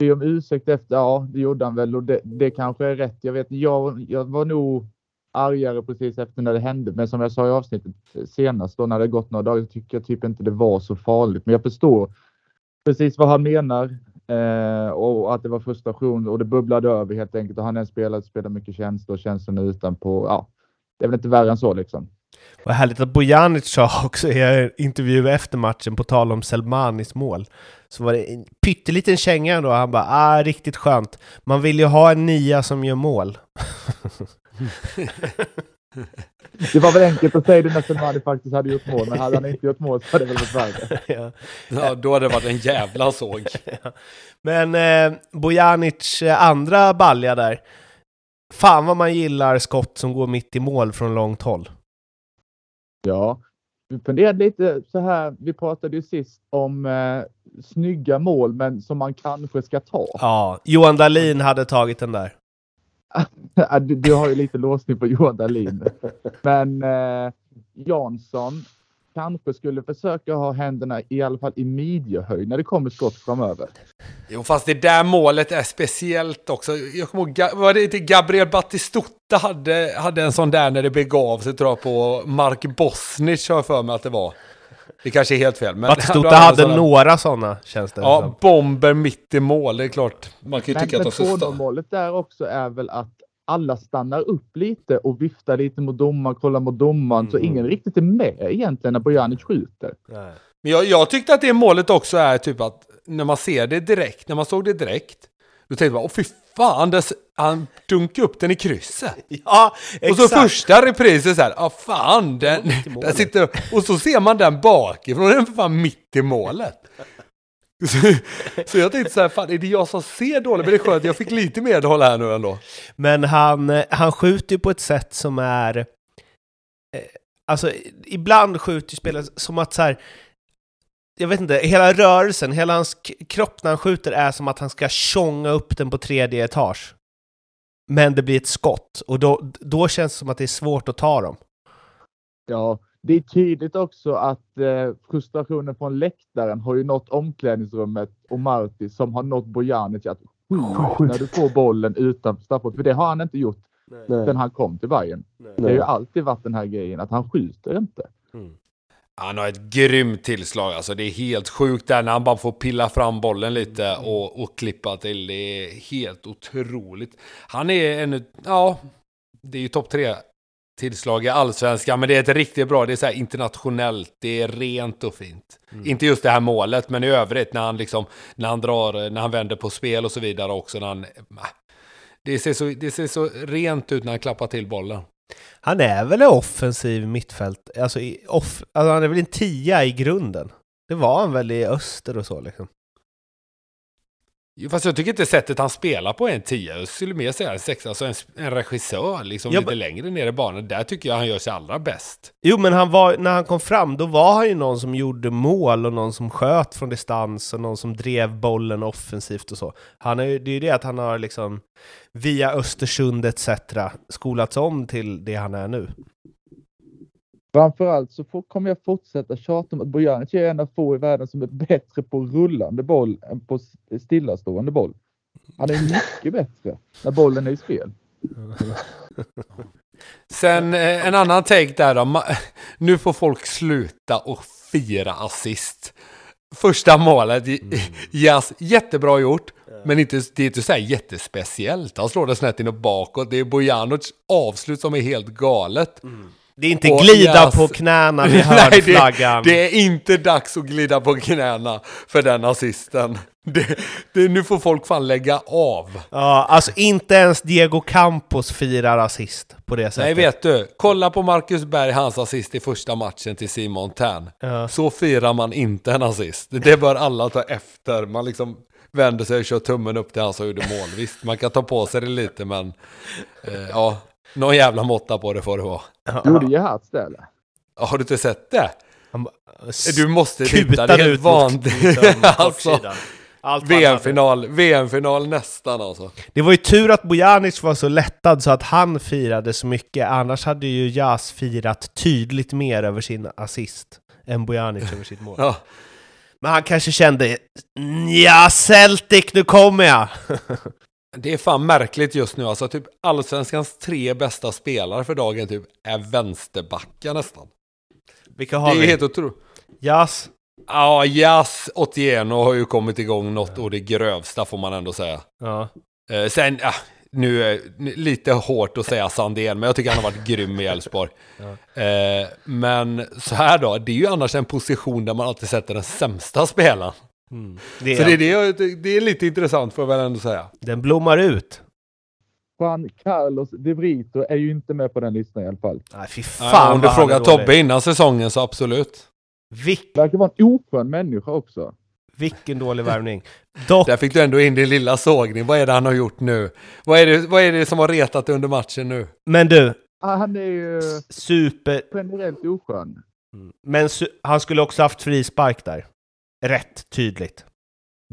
Speaker 4: Be om ursäkt efter, ja det gjorde han väl och det, det kanske är rätt. Jag vet jag, jag var nog argare precis efter när det hände. Men som jag sa i avsnittet senast då när det gått några dagar så tycker jag typ inte det var så farligt. Men jag förstår precis vad han menar. Eh, och att det var frustration och det bubblade över helt enkelt. Och han är en spelare som spelar mycket känslor och känslorna utanpå. Ja, det är väl inte värre än så liksom.
Speaker 3: Vad härligt att Bojanic sa också i en intervju efter matchen, på tal om Selmanis mål, så var det en pytteliten känga ändå. Han bara ah, riktigt skönt. Man vill ju ha en nia som gör mål.
Speaker 4: Det var väl enkelt att säga det när Selmani faktiskt hade gjort mål. Men hade han inte gjort mål så hade det väl varit värre. (laughs)
Speaker 3: ja.
Speaker 1: Ja, då hade det varit en jävla såg. (laughs)
Speaker 3: Men eh, Bojanic eh, andra balja där. Fan vad man gillar skott som går mitt i mål från långt håll.
Speaker 4: Ja, vi funderade lite så här. Vi pratade ju sist om eh, snygga mål, men som man kanske ska ta.
Speaker 3: Ja, Johan Dahlin hade tagit den där. (laughs)
Speaker 4: Du, du har ju lite låsning på Johan Dahlin. Men eh, Jansson kanske skulle försöka ha händerna i alla fall i midjehöjd när det kommer skott framöver.
Speaker 1: Jo, fast det där målet är speciellt också. Jag kommer ihåg, var det inte Gabriel Batistuta hade, hade en sån där när det begav sig tror jag på Mark Bosnich har jag för mig att det var. Det kanske är helt fel. Men
Speaker 3: Batistuta (laughs) hade
Speaker 1: sån-
Speaker 3: några sådana, känns det
Speaker 1: Ja,
Speaker 3: som.
Speaker 1: bomber mitt i mål. Det är klart, man kan ju
Speaker 4: Men,
Speaker 1: tycka att
Speaker 4: men
Speaker 1: de ska
Speaker 4: 2-0
Speaker 1: stå.
Speaker 4: målet där också är väl att alla stannar upp lite och viftar lite mot domaren, kollar mot domaren, så
Speaker 3: Mm.
Speaker 4: ingen riktigt är med egentligen när Bojanic skjuter.
Speaker 3: Nej.
Speaker 1: Men jag, jag tyckte att det målet också är typ att när man ser det direkt, när man såg det direkt, då tänkte man, åh fy fan, där, han dunkade upp den i krysset. (laughs)
Speaker 3: Ja,
Speaker 1: Och
Speaker 3: exakt.
Speaker 1: så första reprisen så här, ja fan, den, (laughs)
Speaker 3: målet.
Speaker 1: sitter, och så ser man den bakifrån, den är för fan mitt i målet. (laughs) (laughs) Så, jag tänkte så här, fan är det jag som ser dåligt? Men det är skönt, jag fick lite medhåll här nu ändå.
Speaker 3: Men han, eh, han skjuter ju på ett sätt som är... Eh, alltså, ibland skjuter ju spelare som att så här... Jag vet inte, hela rörelsen, hela hans kropp när han skjuter är som att han ska tjonga upp den på tredje etage. Men det blir ett skott, och då, då känns det som att det är svårt att ta dem.
Speaker 4: Ja, det är tydligt också att eh, frustrationen från läktaren har ju nått omklädningsrummet och Marti som har nått Bojanic att när du får bollen utanför straffområdet. För det har han inte gjort sedan han kom till Bayern. Det har ju alltid varit den här grejen att han skjuter inte.
Speaker 1: Han har ett grymt tillslag, alltså det är helt sjukt där när han bara får pilla fram bollen lite och, och klippa till. Det är helt otroligt. Han är en, ja, det är ju topp tre tillslag i allsvenskan, men det är ett riktigt bra, det är så här internationellt, det är rent och fint. Inte just det här målet, men i övrigt när han liksom, när han drar, när han vänder på spel och så vidare också, när han, äh, det ser så, det ser så rent ut när han klappar till bollen.
Speaker 3: Han är väl en offensiv mittfält, alltså, off, alltså han är väl en tia i grunden? Det var han väl i öster och så liksom?
Speaker 1: Fast jag tycker inte sättet han spelar på är en tia. Jag skulle mer säga en sexa, alltså en, en regissör liksom
Speaker 3: Ja,
Speaker 1: lite längre ner i banan. Där tycker jag han gör sig allra bäst.
Speaker 3: Jo, men han var, när han kom fram, då var han ju någon som gjorde mål och någon som sköt från distans och någon som drev bollen offensivt och så. Han är, det är ju det att han har liksom via Östersund etc. skolats om till det han är nu.
Speaker 4: Framförallt så får, kommer jag fortsätta tjata om att Bojanic är en av få i världen som är bättre på rullande boll än på stillastående boll. Han är mycket bättre när bollen är i spel.
Speaker 1: Sen eh, en annan take där då. Nu får folk sluta och fira assist. Första målet, yes, jättebra gjort. Men inte, det är inte så här jättespeciellt. Han slår det snett in och bakåt. Det är Bojanic avslut som är helt galet.
Speaker 3: Det är inte glida
Speaker 1: yes.
Speaker 3: på knäna vid (laughs)
Speaker 1: Nej, det,
Speaker 3: hörnflaggan.
Speaker 1: det är inte dags att glida på knäna för den assisten. Det, det, nu får folk fan lägga av.
Speaker 3: Ja, alltså inte ens Diego Campos firar assist på det sättet.
Speaker 1: Nej, vet du. Kolla på Marcus Berg, hans assist i första matchen till Simon Tern.
Speaker 3: Ja.
Speaker 1: Så firar man inte en assist. Det bör alla ta efter. Man liksom vänder sig och kör tummen upp till han som gjorde mål. Visst, man kan ta på sig det lite, men eh, ja, någon jävla måtta på det får det vara.
Speaker 4: Gjorde Gerhards det eller?
Speaker 1: Ja, Har du inte sett det? Du måste titta, det är helt vanligt.
Speaker 3: liksom, (laughs)
Speaker 1: alltså. VM-final, VM-final nästan alltså.
Speaker 3: Det var ju tur att Bojanic var så lättad så att han firade så mycket, annars hade ju Jas firat tydligt mer över sin assist än Bojanic över sitt mål.
Speaker 1: Ja.
Speaker 3: Men han kanske kände ja Celtic, nu kommer jag! (laughs)
Speaker 1: Det är fan märkligt just nu. Alltså typ allsvenskans tre bästa spelare för dagen typ är vänsterbackar nästan.
Speaker 3: Vilka
Speaker 1: Det
Speaker 3: har
Speaker 1: är
Speaker 3: vi?
Speaker 1: helt otroligt.
Speaker 3: Jas,
Speaker 1: Ja, Jas Otieno har ju kommit igång något och det grövsta får man ändå säga.
Speaker 3: ja.
Speaker 1: Eh, sen, ja, nu är det lite hårt att säga Sandén, men jag tycker han har varit grym i Elfsborg. Eh, men så här då, det är ju annars en position där man alltid sätter den sämsta spelaren.
Speaker 3: Mm. Det
Speaker 1: Så
Speaker 3: är,
Speaker 1: det är, det, är lite intressant får jag väl ändå säga.
Speaker 3: Den blommar ut.
Speaker 4: Juan Carlos de Brito är ju inte med på den listan i alla fall.
Speaker 3: Nej, fy fan
Speaker 1: om du frågar. Tobbe innan säsongen så absolut.
Speaker 3: Vilk,
Speaker 4: Verkar vara en oskön människa också.
Speaker 3: vilken dålig värvning. Dock,
Speaker 1: Där fick du ändå in din lilla sågning. Vad är det han har gjort nu? Vad är det, vad är det som har retat under matchen nu?
Speaker 3: men du,
Speaker 4: Han är ju
Speaker 3: super...
Speaker 4: generellt oskön.
Speaker 3: Men su- han skulle också haft frispark där. Rätt tydligt.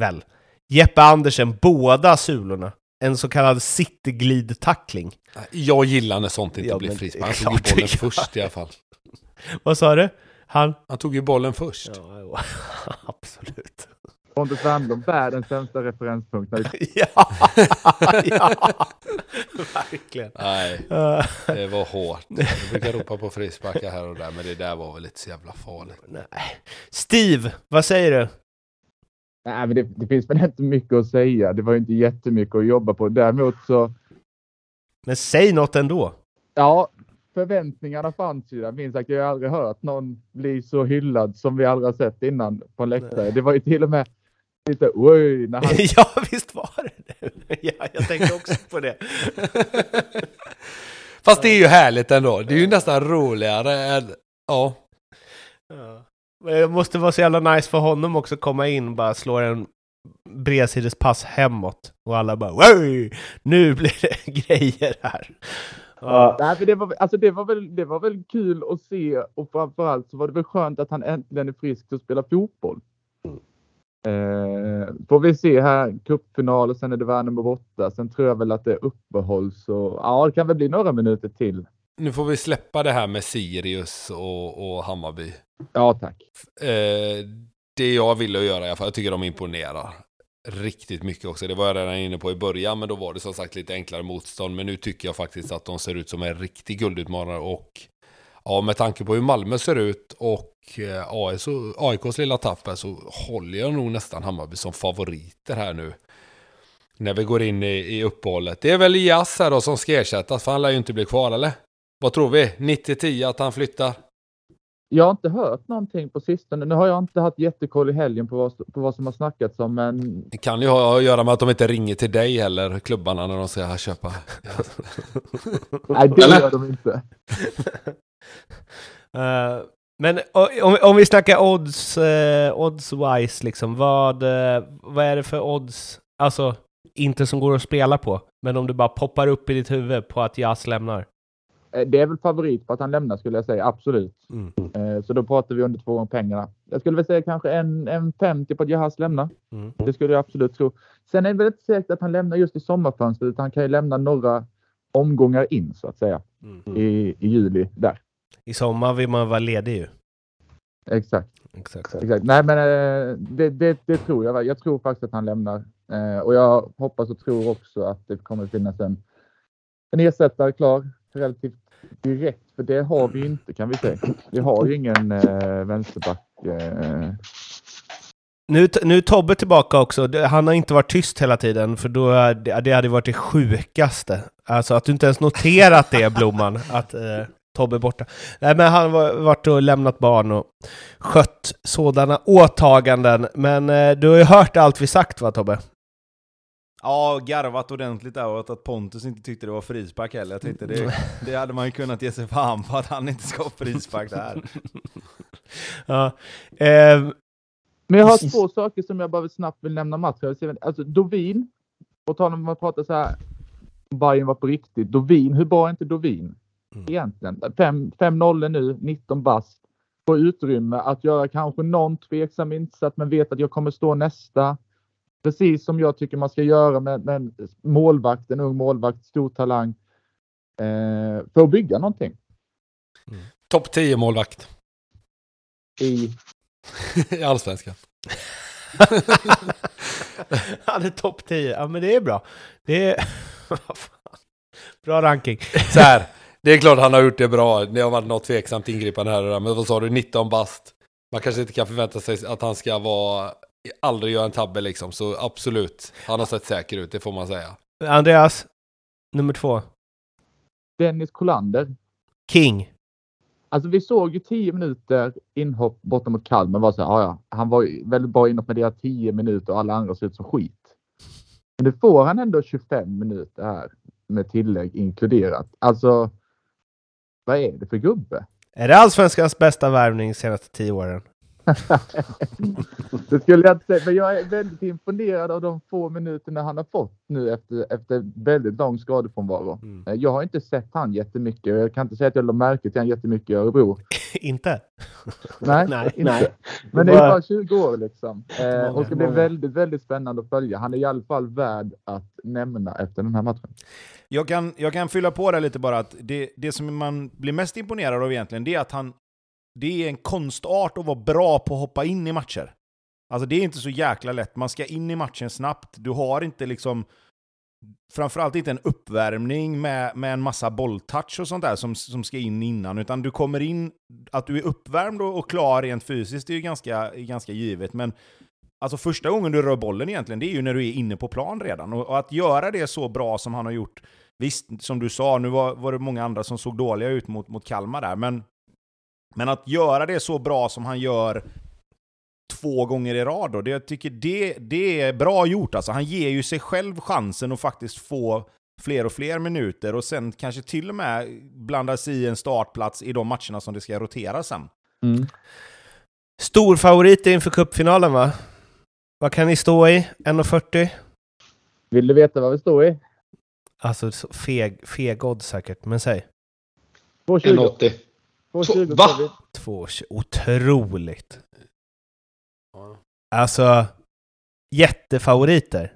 Speaker 3: Väl. Jeppe Andersen, båda sulorna. En så kallad cityglidtackling.
Speaker 1: Jag gillar när sånt inte
Speaker 3: Ja,
Speaker 1: blir frispark. Han tog ju bollen först i alla fall.
Speaker 3: Vad sa du? Han?
Speaker 1: Han tog ju bollen först.
Speaker 3: Ja, (laughs) absolut.
Speaker 4: Pontus Wernbloom, världens sämsta referenspunkt. (laughs)
Speaker 3: Ja, (laughs) ja, verkligen.
Speaker 1: Nej,
Speaker 3: Uh,
Speaker 1: det var hårt. Jag brukar ropa på frisparkar här och där, men det där var väl lite så jävla farligt.
Speaker 3: nej. Steve, vad säger du?
Speaker 4: Nej, men det, det finns väl inte mycket att säga. Det var ju inte jättemycket att jobba på. Däremot så,
Speaker 3: Men säg något ändå.
Speaker 4: ja, förväntningarna fanns ju där. Minst sagt, jag har aldrig hört någon bli så hyllad som vi aldrig har sett innan på en läktare. Det var ju till och med lite oj, när han (laughs)
Speaker 3: ja, visst var det ja, jag tänkte också på det. (laughs)
Speaker 1: Fast det är ju härligt ändå. Det är ju nästan roligare än... Ja.
Speaker 3: Det måste vara så jävla nice för honom också att komma in och bara slå en bredsidespass hemåt. Och alla bara Oj! Nu blir det (laughs) grejer här. Ja.
Speaker 4: Nej, det, var, alltså det, var väl, det var väl kul att se och framförallt så var det väl skönt att han äntligen är frisk och spelar fotboll. Eh, får vi se här, cupfinal och sen är det Värnamo borta. Sen tror jag väl att det är uppehåll så ja, det kan väl bli några minuter till.
Speaker 1: Nu får vi släppa det här med Sirius och, och Hammarby.
Speaker 4: Ja, tack.
Speaker 1: Eh, det jag ville göra i alla fall, jag tycker de imponerar riktigt mycket också. Det var jag redan inne på i början, men då var det som sagt lite enklare motstånd. Men nu tycker jag faktiskt att de ser ut som en riktig guldutmanare och ja, med tanke på hur Malmö ser ut och eh, och- AIKs lilla tapp här så håller jag nog nästan Hammarby som favoriter här nu. När vi går in i, i uppehållet. Det är väl Jas här då som ska ersättas, för han lär ju inte bli kvar eller? Vad tror vi? 90-10 att han flyttar?
Speaker 4: Jag har inte hört någonting på sistone. Nu har jag inte haft jättekoll i helgen på vad, på vad som har snackats om, men
Speaker 1: Det kan ju ha att göra med att de inte ringer till dig heller, klubbarna, när de ska köpa.
Speaker 4: nej, det gör de inte. (laughs)
Speaker 3: Eh, men om, om vi snackar odds, uh, odds-wise, liksom, vad, eh, vad är det för odds? Alltså, inte som går att spela på, men om du bara poppar upp i ditt huvud på att Jas lämnar.
Speaker 4: Det är väl favorit på att han lämnar skulle jag säga, absolut.
Speaker 3: Mm.
Speaker 4: Så då pratar vi under två gånger pengarna. Jag skulle väl säga kanske en, en 50 på att Jahas lämnar.
Speaker 3: Mm.
Speaker 4: Det skulle jag absolut tro. Sen är det väl inte säkert att han lämnar just i sommarfönstret, utan han kan ju lämna några omgångar in så att säga
Speaker 3: Mm.
Speaker 4: i, i juli där.
Speaker 3: I sommar vill man vara ledig ju.
Speaker 4: Exakt.
Speaker 3: Exakt.
Speaker 4: exakt. Nej, men eh, det, det, det tror jag. Jag tror faktiskt att han lämnar Eh, och jag hoppas och tror också att det kommer finnas en, en ersättare klar relativt direkt. För det har vi inte kan vi säga. Vi har ju ingen eh, vänsterback. Eh,
Speaker 3: Nu, nu är Tobbe tillbaka också. Han har inte varit tyst hela tiden, för då, är det, det hade varit det sjukaste. Alltså att du inte ens noterat det, Blomman, att eh, Tobbe borta. Nej, men han har varit och lämnat barn och skött sådana åtaganden. Men eh, du har ju hört allt vi sagt, va Tobbe?
Speaker 2: Ja, garvat ordentligt där och att Pontus inte tyckte det var frispark heller. Jag tänkte det, (laughs) det hade man ju kunnat ge sig fan på att han inte ska ha frispark där. (laughs)
Speaker 3: ja. Eh,
Speaker 4: Men jag har två saker som jag bara snabbt vill nämna matchen. Alltså Dovin, på tal om att man pratar så här, Bayern var på riktigt. Dovin, hur bra är inte Dovin?
Speaker 3: Mm.
Speaker 4: Egentligen. 5-0 nu, 19 bast. Får utrymme att göra kanske någon tveksam insats men vet att jag kommer stå nästa. Precis som jag tycker man ska göra med, med målvakt, en ung målvakt, stor talang. Eh, för att bygga någonting.
Speaker 1: Topp 10 målvakt
Speaker 4: I, (laughs)
Speaker 1: i allsvenskan. (laughs)
Speaker 3: han är topp 10. Ja, men det är bra. Det är... (laughs) Bra ranking.
Speaker 1: Så här, det är klart han har gjort det bra. Det har varit något tveksamt ingripande här och där. Men vad sa du, 19 bast. Man kanske inte kan förvänta sig att han ska vara, aldrig göra en tabbe liksom. Så absolut, han har sett säker ut, det får man säga.
Speaker 3: Andreas, nummer två.
Speaker 4: Dennis Kolander.
Speaker 3: King.
Speaker 4: Alltså vi såg ju 10 minuter inhopp borta mot Kalmar. Var så här, ja, han var ju väldigt bra inhopp med det 10 minuter och alla andra ser ut som skit. Men nu får han ändå 25 minuter här med tillägg inkluderat. Alltså, vad är det för gubbe?
Speaker 3: Är det Allsvenskans bästa värvning de senaste tio åren?
Speaker 4: Det skulle jag inte säga, men jag är väldigt imponerad av de få minuterna han har fått nu efter, efter väldigt lång skadefrånvaro.
Speaker 3: Mm.
Speaker 4: Eh, Jag har inte sett han jättemycket. Jag kan inte säga att jag lade märke till han jättemycket i Örebro. (laughs)
Speaker 3: Inte?
Speaker 4: Nej, (laughs)
Speaker 3: Nej.
Speaker 4: inte.
Speaker 5: Nej.
Speaker 4: Men det är
Speaker 5: Bara-
Speaker 4: bara 20 år liksom. Eh,
Speaker 3: Många,
Speaker 4: och det blir väldigt, väldigt spännande att följa. Han är i alla fall värd att nämna efter den här matchen.
Speaker 2: Jag kan, jag kan fylla på det lite bara att det, det som man blir mest imponerad av egentligen, det är att han... Det är en konstart att vara bra på att hoppa in i matcher. Alltså det är inte så jäkla lätt. Man ska in i matchen snabbt. Du har inte liksom... Framförallt inte en uppvärmning med, med en massa bolltouch och sånt där som, som ska in innan, utan du kommer in... Att du är uppvärmd och, och klar rent fysiskt, det är ju ganska, ganska givet, men Alltså första gången du rör bollen egentligen, det är ju när du är inne på plan redan. Och, och att göra det så bra som han har gjort, visst, som du sa, nu var, var det många andra som såg dåliga ut mot, mot Kalmar där, men, men att göra det så bra som han gör två gånger i rad då, det, jag tycker det, det är bra gjort alltså. Han ger ju sig själv chansen att faktiskt få fler och fler minuter och sen kanske till och med blanda sig i en startplats i de matcherna som det ska rotera sen.
Speaker 3: Stor favorit inför cupfinalen va? Vad kan ni stå i? 1,40?
Speaker 4: Vill du veta vad vi står i?
Speaker 3: Alltså så feg, feg odds säkert, men säg.
Speaker 4: 2,20.
Speaker 5: 1,80.
Speaker 4: 2,20
Speaker 5: Va?
Speaker 4: står vi.
Speaker 3: 2,20. Otroligt! Alltså, jättefavoriter.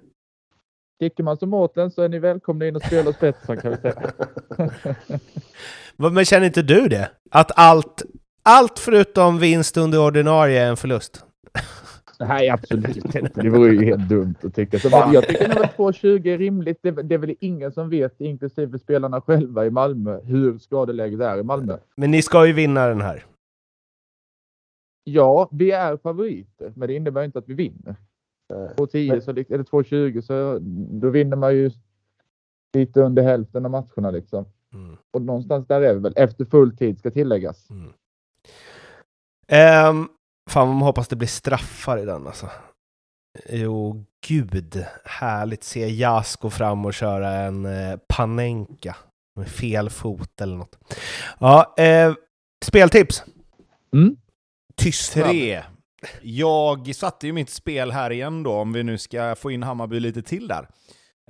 Speaker 4: Tycker man som Mårten så är ni välkomna in och spela spetsen kan vi säga. (laughs)
Speaker 3: Vad- Men känner inte du det? Att allt, allt förutom vinst under ordinarie är en förlust?
Speaker 4: Nej, absolut inte. (laughs) Det vore ju helt dumt att tycka så. Men jag tycker nog att 2,20 är rimligt. Det, det är väl ingen som vet, inklusive spelarna själva i Malmö, hur skadeläget är i Malmö.
Speaker 3: Men ni ska ju vinna den här.
Speaker 4: Ja, vi är favoriter, men det innebär inte att vi vinner. 2,10 så, eller 2,20 så då vinner man ju lite under hälften av matcherna liksom.
Speaker 3: Mm.
Speaker 4: Och någonstans där är vi väl. Efter full tid ska tilläggas.
Speaker 3: Mm. Um, fan man hoppas det blir straffar i den alltså. Jo, gud. Härligt se Jas gå fram och köra en eh, panenka med fel fot eller något. Ja, eh, speltips.
Speaker 4: Mm.
Speaker 3: Tystnad.
Speaker 2: Tre. Jag satte ju mitt spel här igen då, om vi nu ska få in Hammarby lite till där.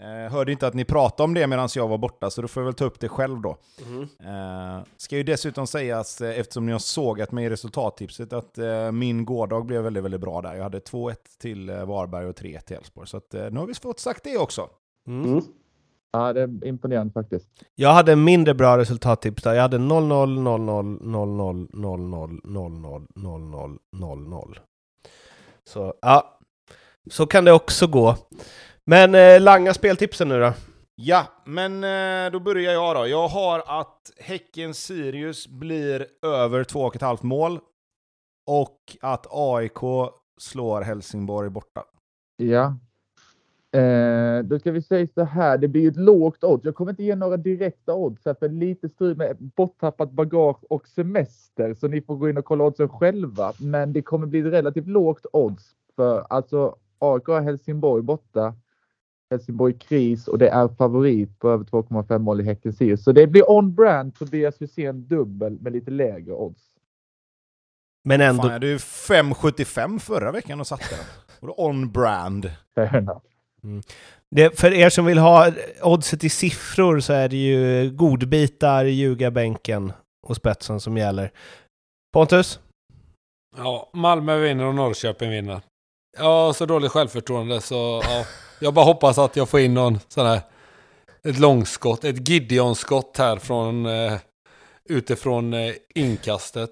Speaker 2: Eh, hörde inte att ni pratade om det medan jag var borta, så då får jag väl ta upp det själv då.
Speaker 3: Mm.
Speaker 2: Eh, ska ju dessutom sägas, eh, eftersom ni har sågat mig i resultattipset, att eh, min gårdag blev väldigt, väldigt bra där. Jag hade 2-1 till eh, Varberg och 3-1 till Elfsborg, så att, eh, nu har vi fått sagt det också.
Speaker 3: Mm.
Speaker 5: Mm.
Speaker 4: Ja, det är imponerande faktiskt.
Speaker 3: Jag hade mindre bra resultattips där. Jag hade 0-0, 0-0, 0-0, 0-0, 0-0, 0-0, 0-0. Så ja, så kan det också gå. Men eh, langa speltipsen nu då.
Speaker 2: Ja, men eh, då börjar jag då. Jag har att Häcken-Sirius blir över 2,5 mål. Och att AIK slår Helsingborg borta.
Speaker 4: Ja. Eh, då ska vi säga så här, det blir ju ett lågt odds. Jag kommer inte ge några direkta odds för lite strul med borttappat bagage och semester, så ni får gå in och kolla oddsen själva. Men det kommer bli ett relativt lågt odds för alltså AIK har Helsingborg borta. Helsingborg kris och det är favorit på över 2,5 mål i Häcken Sirius. Så det blir on brand Tobias Hysén dubbel med lite lägre odds.
Speaker 3: Men ändå,
Speaker 2: Fan, ju 5,75 förra veckan och satte den. Och då on brand.
Speaker 4: Fair enough.
Speaker 3: det, för er som vill ha oddset i siffror så är det ju godbitar, ljugarbänken och spetsen som gäller. Pontus?
Speaker 1: Ja, Malmö vinner och Norrköping vinner. Jag har så dåligt självförtroende så ja, jag bara hoppas att jag får in någon sån här ett långskott, ett Gideon-skott här från eh, utifrån eh, inkastet.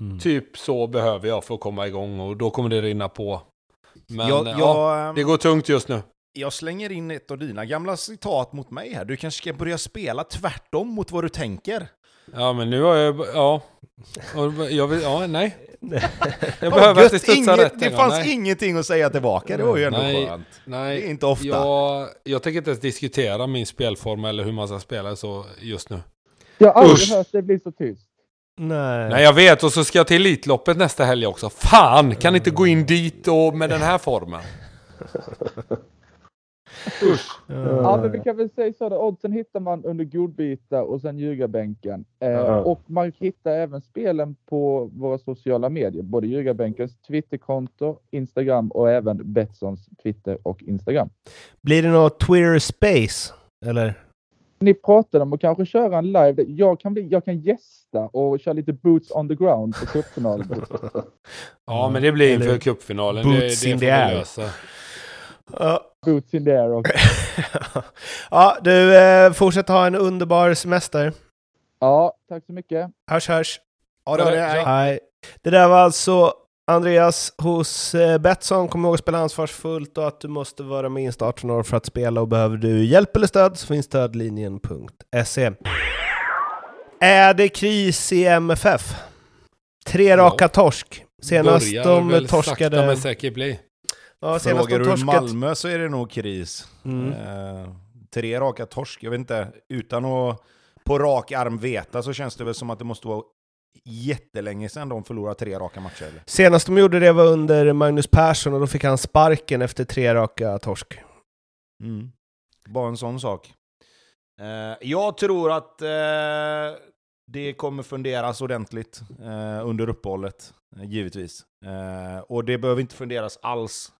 Speaker 3: Mm.
Speaker 1: Typ så behöver jag för att komma igång och då kommer det rinna på. Men
Speaker 2: jag,
Speaker 1: ja,
Speaker 2: jag, ehm,
Speaker 1: det går tungt just nu.
Speaker 2: jag slänger in ett av dina gamla citat mot mig här. Du kanske ska börja spela tvärtom mot vad du tänker.
Speaker 1: Ja, men nu har jag, ja. Jag vill, ja, nej. Jag behöver
Speaker 2: gött,
Speaker 1: att det studsar
Speaker 2: inget,
Speaker 1: rätt.
Speaker 2: Det fanns
Speaker 1: nej.
Speaker 2: ingenting att säga tillbaka, det var ju ändå
Speaker 1: Nej.
Speaker 2: skönt.
Speaker 1: Nej,
Speaker 2: Det är inte ofta.
Speaker 1: Jag, jag tänker inte ens diskutera min spelform eller hur man ska spela så just nu.
Speaker 4: Jag har aldrig
Speaker 1: Usch.
Speaker 4: hört det bli så tyst.
Speaker 3: Nej.
Speaker 1: Nej, jag vet. Och så ska jag till Elitloppet nästa helg också. Fan, kan inte gå in dit och med den här formen. (laughs)
Speaker 4: Ja, men vi kan väl säga så. Då. Oddsen hittar man under godbitar och sen ljugarbänken. Eh,
Speaker 5: Ja.
Speaker 4: Och man hittar även spelen på våra sociala medier. Både ljugarbänkens Twitterkonto, Instagram och även Betssons Twitter och Instagram.
Speaker 3: Blir det något Twitter Space? Eller?
Speaker 4: Ni pratade om att kanske köra en live. där Jag kan, bli, jag kan gästa och köra lite boots on the ground på cupfinalen. (laughs)
Speaker 1: Ja, men det blir inför cupfinalen.
Speaker 3: boots
Speaker 1: det, det
Speaker 3: in the air. Ja.
Speaker 4: boots in the air och (laughs)
Speaker 3: ja, du, eh, fortsätt ha en underbar semester.
Speaker 4: Ja, tack så mycket.
Speaker 3: Hörs, hörs.
Speaker 2: Ja, det det.
Speaker 1: Ja.
Speaker 2: Hej.
Speaker 3: Det där var alltså Andreas hos eh, Betsson. Kom ihåg att spela ansvarsfullt och att du måste vara minst 18 år för att spela och behöver du hjälp eller stöd så finns stödlinjen.se. Är det kris i MFF? Tre
Speaker 1: Ja.
Speaker 3: raka torsk. Senast
Speaker 1: Börjar
Speaker 3: de
Speaker 1: väl sakta
Speaker 3: torskade...
Speaker 1: men säkert bli.
Speaker 3: Ja, senast
Speaker 2: Frågar
Speaker 3: torskat...
Speaker 2: Malmö så är det nog kris.
Speaker 3: Mm.
Speaker 2: Eh, tre raka torsk, jag vet inte. Utan att på rak arm veta så känns det väl som att det måste vara jättelänge sedan de förlorade tre raka matcher. Eller?
Speaker 3: Senast de gjorde det var under Magnus Persson och då fick han sparken efter tre raka torsk.
Speaker 2: Mm. Bara en sån sak. Eh, jag tror att eh, det kommer funderas ordentligt eh, under uppehållet, eh, givetvis. Eh, och det behöver inte funderas alls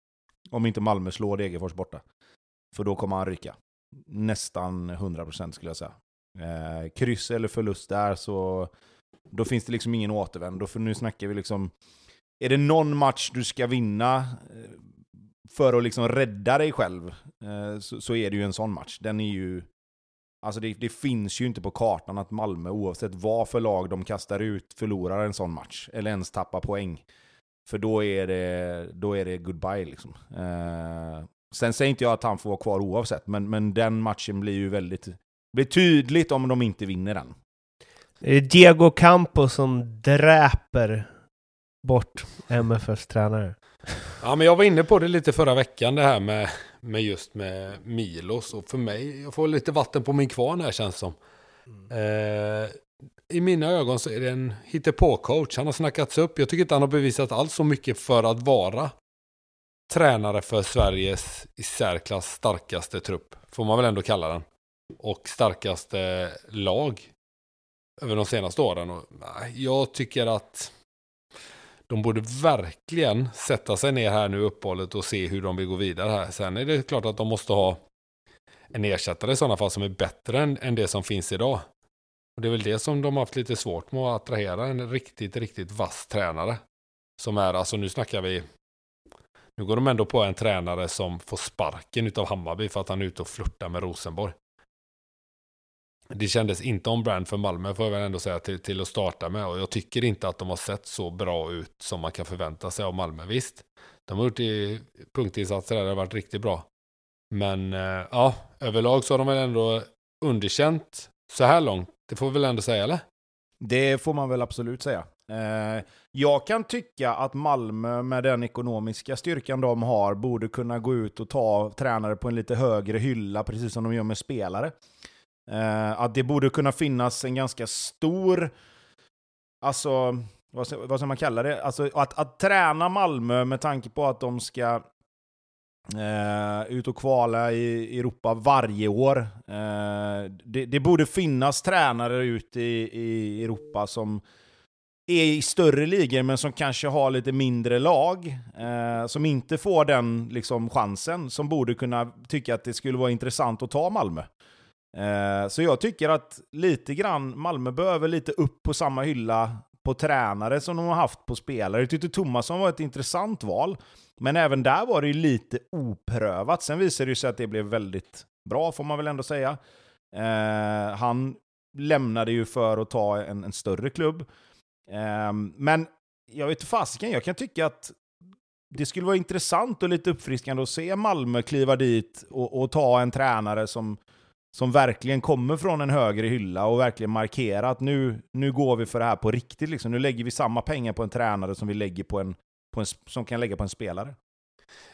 Speaker 2: om inte Malmö slår Degerfors borta. För då kommer han ryka. Nästan 100% skulle jag säga. Eh, kryss eller förlust där så då finns det liksom ingen återvändo. För nu snackar vi liksom... Är det någon match du ska vinna eh, för att liksom rädda dig själv eh, så, så är det ju en sån match. Den är ju... Alltså det, det finns ju inte på kartan att Malmö, oavsett vad för lag de kastar ut, förlorar en sån match. Eller ens tappar poäng. För då är det, då är det goodbye liksom. Eh, sen säger inte jag att han får vara kvar oavsett, men, men den matchen blir ju väldigt... blir tydligt om de inte vinner den.
Speaker 3: Det är Diego Campos som dräper bort MFFs tränare.
Speaker 1: Ja, men jag var inne på det lite förra veckan det här med, med just med Milos. Och för mig, jag får lite vatten på min kvarn här känns som. Eh, i mina ögon så är det en hittepå-coach. Han har snackats upp. Jag tycker inte han har bevisat alls så mycket för att vara tränare för Sveriges i särklass starkaste trupp. Får man väl ändå kalla den. Och starkaste lag över de senaste åren. Och, jag tycker att de borde verkligen sätta sig ner här nu i uppehållet och se hur de vill gå vidare här. Sen är det klart att de måste ha en ersättare i sådana fall som är bättre än, än det som finns idag. Och det är väl det som de har haft lite svårt med att attrahera en riktigt, riktigt vass tränare. Som är, alltså nu snackar vi, nu går de ändå på en tränare som får sparken utav Hammarby för att han är ute och flörtar med Rosenborg. Det kändes inte om brand för Malmö får jag väl ändå säga till, till att starta med. Och jag tycker inte att de har sett så bra ut som man kan förvänta sig av Malmö. Visst, de har gjort i punktinsatser där det har varit riktigt bra. Men eh, ja, överlag så har de väl ändå underkänt så här långt. Det får vi väl ändå säga eller?
Speaker 2: Det får man väl absolut säga. Eh, jag kan tycka att Malmö med den ekonomiska styrkan de har borde kunna gå ut och ta tränare på en lite högre hylla, precis som de gör med spelare. Eh, att det borde kunna finnas en ganska stor, alltså, vad ska, vad ska man kalla det? Alltså att, att träna Malmö med tanke på att de ska eh, ut och kvala i Europa varje år. Eh, det, det, borde finnas tränare ute i, i Europa som är i större ligor men som kanske har lite mindre lag, eh, som inte får den liksom, chansen, som borde kunna tycka att det skulle vara intressant att ta Malmö. Eh, så jag tycker att lite grann Malmö behöver lite upp på samma hylla på tränare som de har haft på spelare. Jag tyckte Tomasson var ett intressant val, men även där var det ju lite oprövat. Sen visade det sig att det blev väldigt bra, får man väl ändå säga. Eh, han lämnade ju för att ta en, en större klubb. Eh, men jag vet fasiken, jag kan tycka att det skulle vara intressant och lite uppfriskande att se Malmö kliva dit och, och ta en tränare som som verkligen kommer från en högre hylla och verkligen markerar att nu, nu går vi för det här på riktigt. Liksom. Nu lägger vi samma pengar på en tränare som vi lägger på en, på en, som kan lägga på en spelare.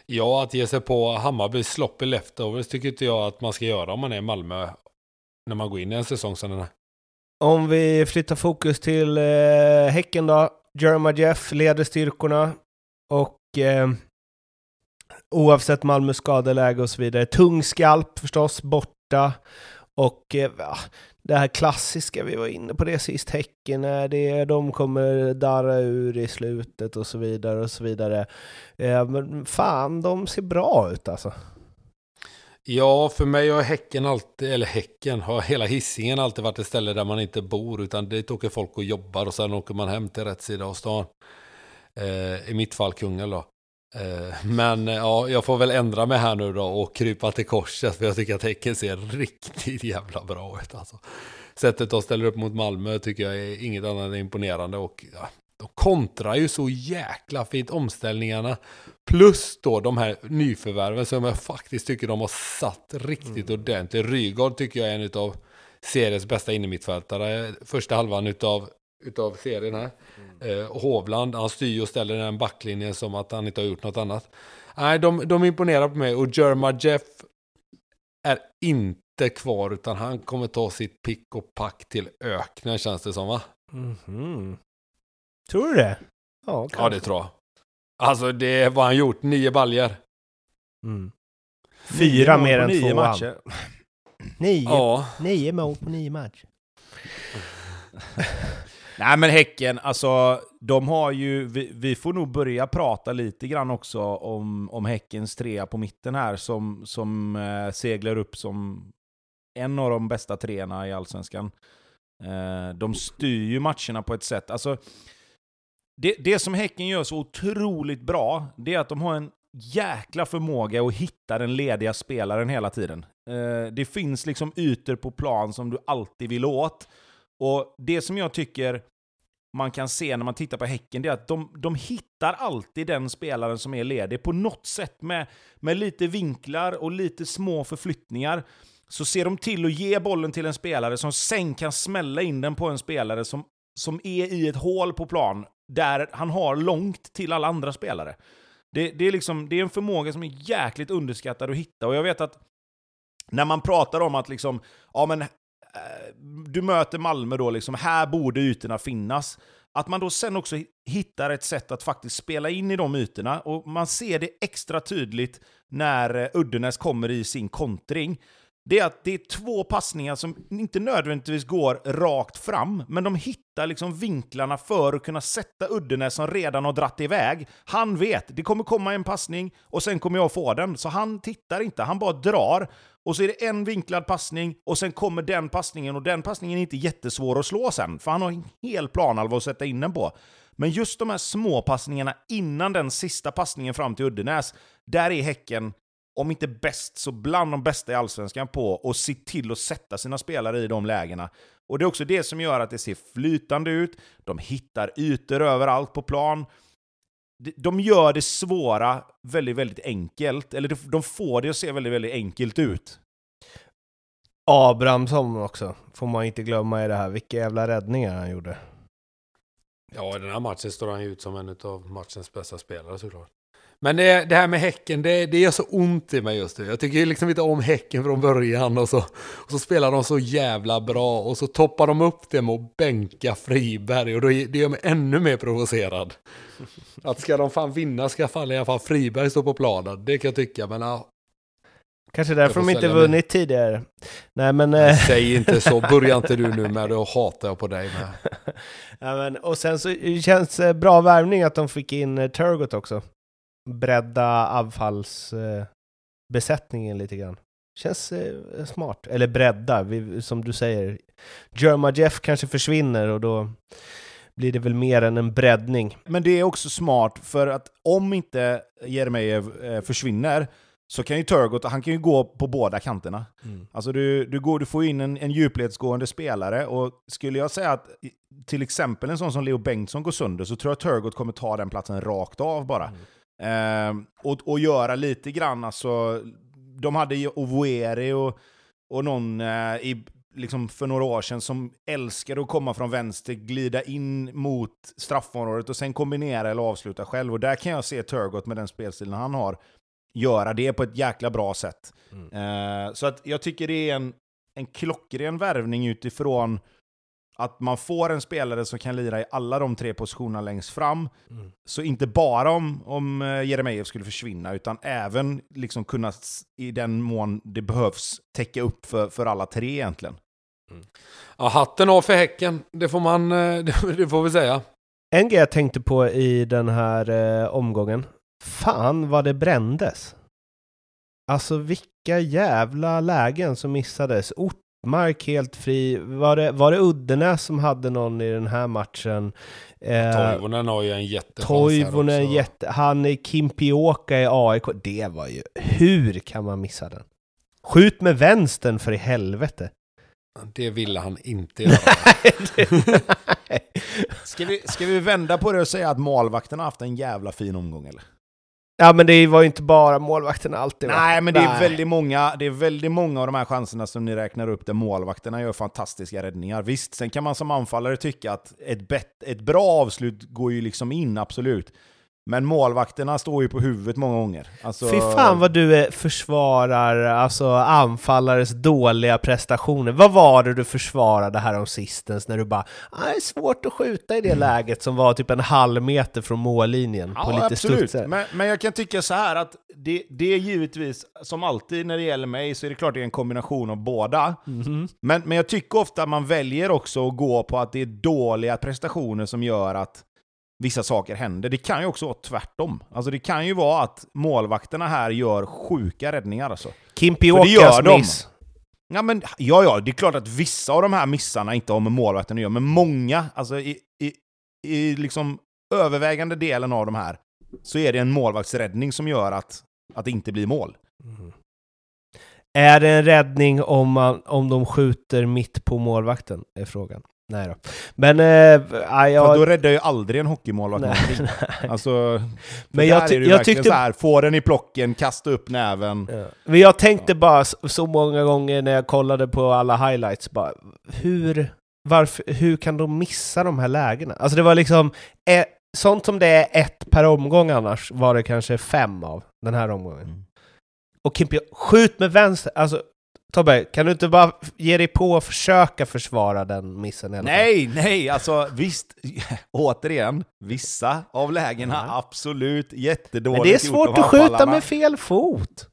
Speaker 1: Ja, att ge sig på Hammarbys sloppy leftovers tycker inte jag att man ska göra om man är i Malmö när man går in i en säsong som den här.
Speaker 3: Om vi flyttar fokus till eh, Häcken då. Jerma Jeff leder styrkorna och eh, oavsett Malmös skadeläge och så vidare. Tung skalp förstås, bort borta. Och eh, det här klassiska, vi var inne på det sist, Häcken, det, de kommer darra ur i slutet och så vidare och så vidare. Eh, men fan, de ser bra ut alltså.
Speaker 1: Ja, för mig har Häcken alltid, eller Häcken, har hela hissingen alltid varit ett ställe där man inte bor, utan dit åker folk och jobbar och sen åker man hem till rätt sida av stan. Eh, I mitt fall Kungälv då. Eh, men eh, ja, jag får väl ändra mig här nu då och krypa till korset för jag tycker att Häcken ser riktigt jävla bra ut alltså. Sättet de ställer upp mot Malmö tycker jag är inget annat än imponerande och ja, de kontrar ju så jäkla fint omställningarna. Plus då de här nyförvärven som jag faktiskt tycker de har satt riktigt mm. ordentligt. Rygaard tycker jag är en av seriens bästa innermittfältare. Första halvan utav utav serien här. Mm. Eh, Hovland, han styr och ställer den backlinjen som att han inte har gjort något annat. Nej, de, de imponerar på mig och Jerma Jeff är inte kvar utan han kommer ta sitt pick och pack till öknen känns det som va?
Speaker 3: Mm -hmm. Tror du det?
Speaker 1: Ja, ja, det tror jag. Alltså det är vad han gjort, nio baljer.
Speaker 3: Mm. Fyra nio mer än nio två matcher. Nio, ja. nio mål på nio matcher. (laughs)
Speaker 2: Nej men Häcken, alltså de har ju, vi, vi, får nog börja prata lite grann också om, om Häckens trea på mitten här som, som eh, seglar upp som en av de bästa treorna i Allsvenskan. Eh, de styr ju matcherna på ett sätt, alltså det, det som Häcken gör så otroligt bra, det är att de har en jäkla förmåga att hitta den lediga spelaren hela tiden. Eh, det finns liksom ytor på plan som du alltid vill åt. Och det som jag tycker man kan se när man tittar på Häcken, det är att de, de hittar alltid den spelaren som är ledig på något sätt med, med lite vinklar och lite små förflyttningar. Så ser de till att ge bollen till en spelare som sen kan smälla in den på en spelare som, som är i ett hål på plan där han har långt till alla andra spelare. Det, det, är liksom, det är en förmåga som är jäkligt underskattad att hitta och jag vet att när man pratar om att liksom, ja men Eh, du möter Malmö då, liksom, här borde ytorna finnas. Att man då sen också hittar ett sätt att faktiskt spela in i de ytorna. Och man ser det extra tydligt när eh, Uddenäs kommer i sin kontring det är att det är två passningar som inte nödvändigtvis går rakt fram, men de hittar liksom vinklarna för att kunna sätta Uddenäs som redan har dratt iväg. Han vet, det kommer komma en passning och sen kommer jag få den. Så han tittar inte, han bara drar. Och så är det en vinklad passning och sen kommer den passningen och den passningen är inte jättesvår att slå sen, för han har en hel planhalva att sätta in den på. Men just de här små passningarna innan den sista passningen fram till Uddenäs, där är Häcken om inte bäst, så bland de bästa i Allsvenskan på att se till att sätta sina spelare i de lägena. Och det är också det som gör att det ser flytande ut, de hittar ytor överallt på plan. De gör det svåra väldigt, väldigt enkelt, eller de får det att se väldigt, väldigt enkelt ut.
Speaker 3: Abrahamsson också, får man inte glömma i det här. Vilka jävla räddningar han gjorde.
Speaker 1: Ja, i den här matchen står han ut som en av matchens bästa spelare såklart. Men det, det, här med Häcken, det, det gör så ont i mig just nu. Jag tycker liksom inte om Häcken från början och så, och så spelar de så jävla bra och så toppar de upp det med att bänka Friberg och då, det gör mig ännu mer provocerad. Att ska de fan vinna ska fan i alla fall Friberg stå på planen, det kan jag tycka, men ja.
Speaker 3: Kanske därför de inte vunnit med. tidigare. Nej men...
Speaker 1: Eh, säg inte så, (laughs) börja inte du nu med det och hatar jag på dig med. (laughs)
Speaker 3: ja, men, och sen så känns det bra värvning att de fick in uh, Turgot också bredda avfallsbesättningen lite grann. Känns eh, smart. Eller bredda, vi, som du säger. Jerma Jeff kanske försvinner och då blir det väl mer än en breddning.
Speaker 2: Men det är också smart, för att om inte Jeremejeff eh, försvinner så kan ju Turgot, han kan ju gå på båda kanterna. Mm. Alltså du, du, går, du får in en, en djupledsgående spelare, och skulle jag säga att till exempel en sån som Leo Bengtsson går sönder, så tror jag Turgot kommer ta den platsen rakt av bara. Mm. Eh, och, och göra lite grann, alltså, de hade ju Ovueri och, och någon eh, i, liksom för några år sedan som älskade att komma från vänster, glida in mot straffområdet och sen kombinera eller avsluta själv. Och där kan jag se Turgot med den spelstilen han har, göra det på ett jäkla bra sätt. Mm. Eh, så att jag tycker det är en, en klockren värvning utifrån att man får en spelare som kan lira i alla de tre positionerna längst fram. Mm. Så inte bara om, om eh, Jeremejeff skulle försvinna, utan även liksom kunna, i den mån det behövs, täcka upp för, för alla tre egentligen.
Speaker 1: Mm. Ja, hatten av för Häcken, det får man, eh, (laughs) det får vi säga.
Speaker 3: En grej jag tänkte på i den här eh, omgången, fan vad det brändes. Alltså vilka jävla lägen som missades. Ort Mark helt fri. Var det, var det Uddenäs som hade någon i den här matchen?
Speaker 1: Eh, Toivonen har ju en jättechans
Speaker 3: Toivonen jätte... Han är Kimpioka i AIK. Det var ju... Hur kan man missa den? Skjut med vänstern för i helvete!
Speaker 1: Det ville han inte göra. (laughs)
Speaker 2: ska, vi, ska vi vända på det och säga att målvakten har haft en jävla fin omgång eller?
Speaker 3: Ja men det var ju inte bara målvakterna alltid
Speaker 2: Nej men det är, väldigt många, det är väldigt många av de här chanserna som ni räknar upp där målvakterna gör fantastiska räddningar. Visst, sen kan man som anfallare tycka att ett, bet, ett bra avslut går ju liksom in, absolut. Men målvakterna står ju på huvudet många gånger.
Speaker 3: Alltså... Fy fan vad du försvarar alltså, anfallares dåliga prestationer. Vad var det du försvarade här om sistens när du bara ah, “det är svårt att skjuta i det mm. läget” som var typ en halv meter från mållinjen
Speaker 2: ja, på lite absolut. Men, men, jag kan tycka så här att det, det är givetvis, som alltid när det gäller mig, så är det klart det är en kombination av båda. Mm men, men jag tycker ofta att man väljer också att gå på att det är dåliga prestationer som gör att vissa saker händer. Det kan ju också vara tvärtom. Alltså det kan ju vara att målvakterna här gör sjuka räddningar alltså.
Speaker 3: Kimpiokas miss.
Speaker 2: Ja, men, ja, ja, det är klart att vissa av de här missarna inte har med målvakten att göra, men många, alltså i, i, i liksom övervägande delen av de här, så är det en målvaktsräddning som gör att, att det inte blir mål. Mm.
Speaker 3: Är det en räddning om, man, om de skjuter mitt på målvakten? Är frågan. Nej då. Men... Äh,
Speaker 2: jag... För då räddar ju aldrig en hockeymålvakt någonting. (laughs) Alltså, men jag, det jag tyckte... så här, få den i plocken, kasta upp näven.
Speaker 3: Ja. Men jag tänkte ja. bara så många gånger när jag kollade på alla highlights, bara hur, varför, hur kan de missa de här lägena? Alltså det var liksom, eh, sånt som det är ett per omgång annars, var det kanske fem av den här omgången. Mm. Och Kimpio, skjut med vänster, alltså Tobbe, kan du inte bara ge dig på och försöka försvara den missen? i alla fall?
Speaker 2: Nej, nej, alltså visst, (laughs) återigen, vissa av lägena
Speaker 3: Ja.
Speaker 2: absolut jättedåligt
Speaker 3: Men det är svårt att skjuta med fel fot.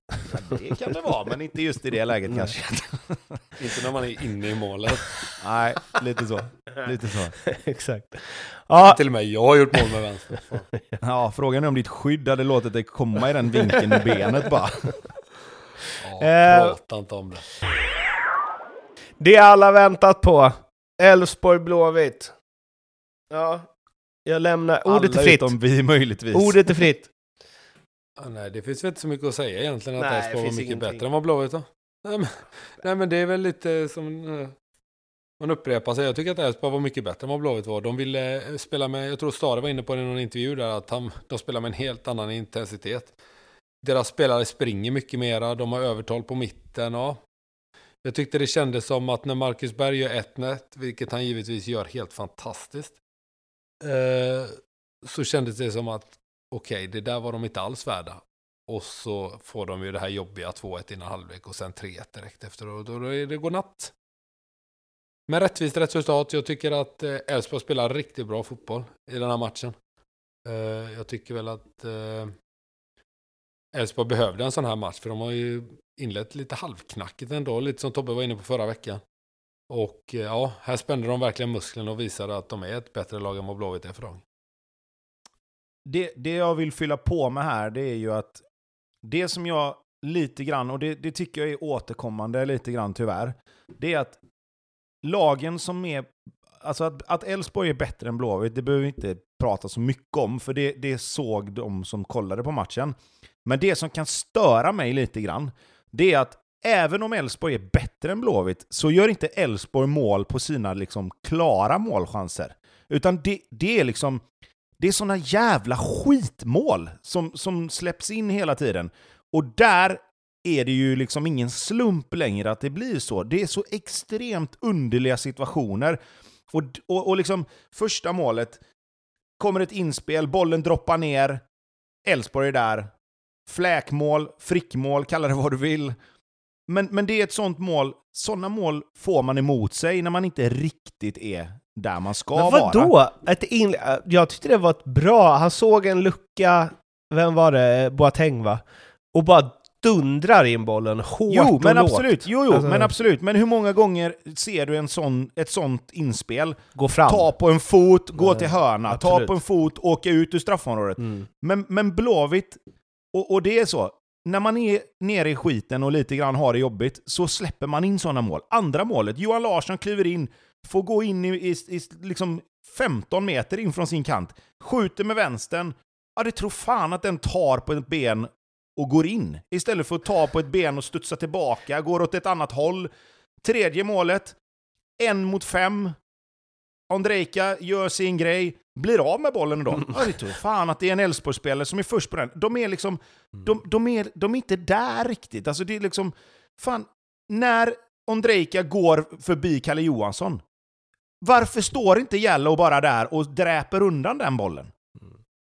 Speaker 2: Det kan det vara, men inte just i det läget
Speaker 3: Nej.
Speaker 2: kanske. (laughs)
Speaker 1: Inte när man är inne i målet.
Speaker 2: Nej, lite så. Lite så. (laughs)
Speaker 3: Exakt. Ja,
Speaker 1: Till och med jag har gjort mål med vänster.
Speaker 2: Ja, frågan är om ditt skydd hade låtit dig komma i den vinkeln med benet bara.
Speaker 1: Ja,
Speaker 3: Eh.
Speaker 1: prata inte om det.
Speaker 3: det alla väntat på. Elfsborg-Blåvitt. Ja, jag lämnar... Ordet är
Speaker 2: Alla
Speaker 3: fritt.
Speaker 2: utom vi möjligtvis.
Speaker 3: Ordet är fritt.
Speaker 1: Ah, nej, det finns väl inte så mycket att säga egentligen. Att Elfsborg var mycket
Speaker 3: ingenting.
Speaker 1: bättre än vad Blåvitt var. Nej men, nej, men det är väl lite som... eh, Man upprepar sig. Jag tycker att Elfsborg var mycket bättre än vad Blåvitt var. De ville eh, spela med... Jag tror Stare var inne på det i någon intervju där. Att han, de spelar med en helt annan intensitet. Deras spelare springer mycket mera. De har övertal på mitten. Ja. Jag tyckte det kändes som att när Marcus Berg gör 1-1, vilket han givetvis gör helt fantastiskt, eh, så kändes det som att okej, det där var de inte alls värda. Och så får de ju det här jobbiga 2-1 innan halvlek och sen 3-1 direkt efter. Och då, är det godnatt. Men rättvist resultat. Jag tycker att eh, Elfsborg spelar riktigt bra fotboll i den här matchen. Eh, jag tycker väl att eh, Elfsborg behövde en sån här match. För de har ju inlett lite halvknackigt ändå. Lite som Tobbe var inne på förra veckan. Och eh, ja, här spände de verkligen musklerna och visade att de är ett bättre lag än vad Blåvitt är för dagen.
Speaker 2: det, det jag vill fylla på med här, det är ju att det som jag lite grann, och det, det tycker jag är återkommande lite grann tyvärr, det är att lagen som är, alltså att Elfsborg är bättre än Blåvitt, det behöver vi inte prata så mycket om, för det, det såg de som kollade på matchen. Men det som kan störa mig lite grann, det är att även om Elfsborg är bättre än Blåvitt, så gör inte Elfsborg mål på sina liksom klara målchanser. Utan det, det är liksom, det är såna jävla skitmål som, som släpps in hela tiden. Och där är det ju liksom ingen slump längre att det blir så. Det är så extremt underliga situationer. Och, och, och liksom första målet, kommer ett inspel, bollen droppar ner, Elfsborg är där. Fläkmål, frickmål, kalla det vad du vill. Men, men det är ett sånt mål, sådana mål får man emot sig när man inte riktigt är där man ska
Speaker 3: Men
Speaker 2: vara.
Speaker 3: vadå? Ett in... Jag tyckte det var ett bra... Han såg en lucka, vem var det? Boateng va? Och bara dundrar in bollen hårt
Speaker 2: Jo, men
Speaker 3: och lågt.
Speaker 2: absolut. Jo, jo,
Speaker 3: Alltså-
Speaker 2: men absolut. Men hur många gånger ser du en sån, ett sånt inspel?
Speaker 3: Gå fram.
Speaker 2: Ta på en fot, gå
Speaker 3: Nej,
Speaker 2: till hörna, ta
Speaker 3: absolut.
Speaker 2: på en fot, åka ut ur straffområdet.
Speaker 3: Mm.
Speaker 2: Men, men Blåvitt, och, och det är så, när man är nere i skiten och lite grann har det jobbigt, så släpper man in sådana mål. Andra målet, Johan Larsson kliver in, får gå in i, i, i liksom 15 meter in från sin kant, skjuter med vänstern, ja det tror fan att den tar på ett ben och går in. Istället för att ta på ett ben och studsa tillbaka, går åt ett annat håll. Tredje målet, en mot fem. Ondrejka gör sin grej, blir av med bollen då. Ja, det tror fan att det är en Elfsborgsspelare som är först på den. De är liksom, de, de, är, de är inte där riktigt. Alltså det är liksom, fan, när Ondrejka går förbi Kalle Johansson, varför står inte Jallow bara där och dräper undan den bollen?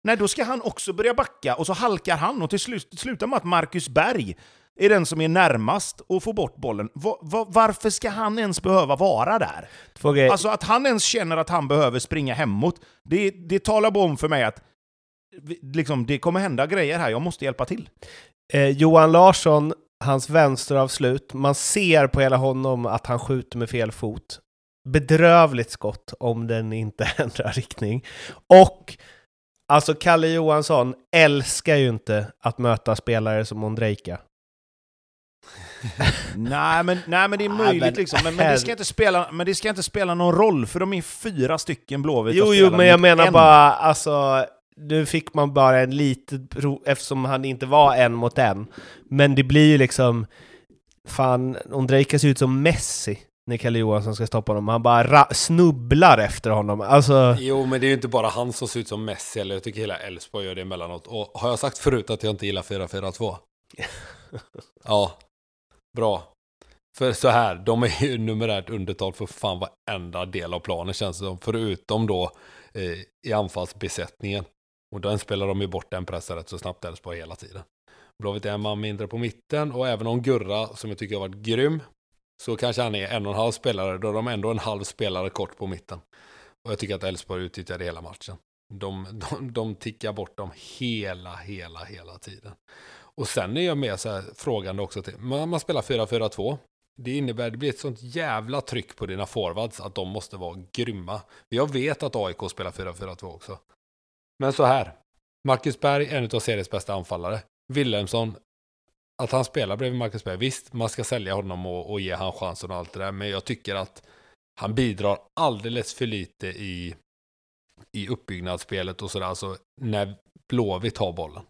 Speaker 2: Nej, då ska han också börja backa och så halkar han och till slut slutar med att Marcus Berg är den som är närmast att få bort bollen. Va, va, varför ska han ens behöva vara där?
Speaker 3: Grejer.
Speaker 2: Alltså att han ens känner att han behöver springa hemåt, det, det talar bara om för mig att liksom, det kommer hända grejer här, jag måste hjälpa till.
Speaker 3: Eh, Johan Larsson, hans vänsteravslut, man ser på hela honom att han skjuter med fel fot. Bedrövligt skott om den inte (laughs) ändrar riktning. Och alltså Kalle Johansson älskar ju inte att möta spelare som Ondrejka. (laughs)
Speaker 2: nej, men, nej, men det är möjligt
Speaker 3: men
Speaker 2: liksom. Men, men, det ska inte spela, men det ska inte spela någon roll, för de är fyra stycken Blåvitt
Speaker 3: Jo, jo, men jag menar
Speaker 2: en.
Speaker 3: bara, alltså, nu fick man bara en litet prov, eftersom han inte var en mot en. Men det blir ju liksom, fan, Ondrejka ser ut som Messi när Kalle Johansson ska stoppa honom. Han bara ra- snubblar efter honom. Alltså,
Speaker 1: Jo, men det är ju inte bara han som ser ut som Messi, eller jag tycker hela Elfsborg gör det emellanåt. Och har jag sagt förut att jag inte gillar 4-4-2? (laughs) ja, bra. För så här, de är ju numerärt undertal för fan varenda del av planen känns det som. Förutom då eh, i anfallsbesättningen. Och den spelar de ju bort den pressen rätt så snabbt Elfsborg hela tiden. Blåvitt är en man mindre på mitten och även om Gurra, som jag tycker har varit grym, så kanske han är en och en halv spelare, då är de ändå en halv spelare kort på mitten. Och jag tycker att Elfsborg utnyttjade hela matchen. De, (laughs) de, de tickar bort dem hela, hela, hela tiden. Och sen är jag med så här frågande också till, man, man spelar 4-4-2. Det innebär, det blir ett sånt jävla tryck på dina forwards att de måste vara grymma. Jag vet att AIK spelar 4-4-2 också. Men så här, Marcus Berg, en av seriens bästa anfallare. Wilhelmsson, att han spelar bredvid Marcus Berg, visst, man ska sälja honom och, och ge han chansen och allt det där, men jag tycker att han bidrar alldeles för lite i, i uppbyggnadsspelet och sådär, alltså när Blåvitt har bollen.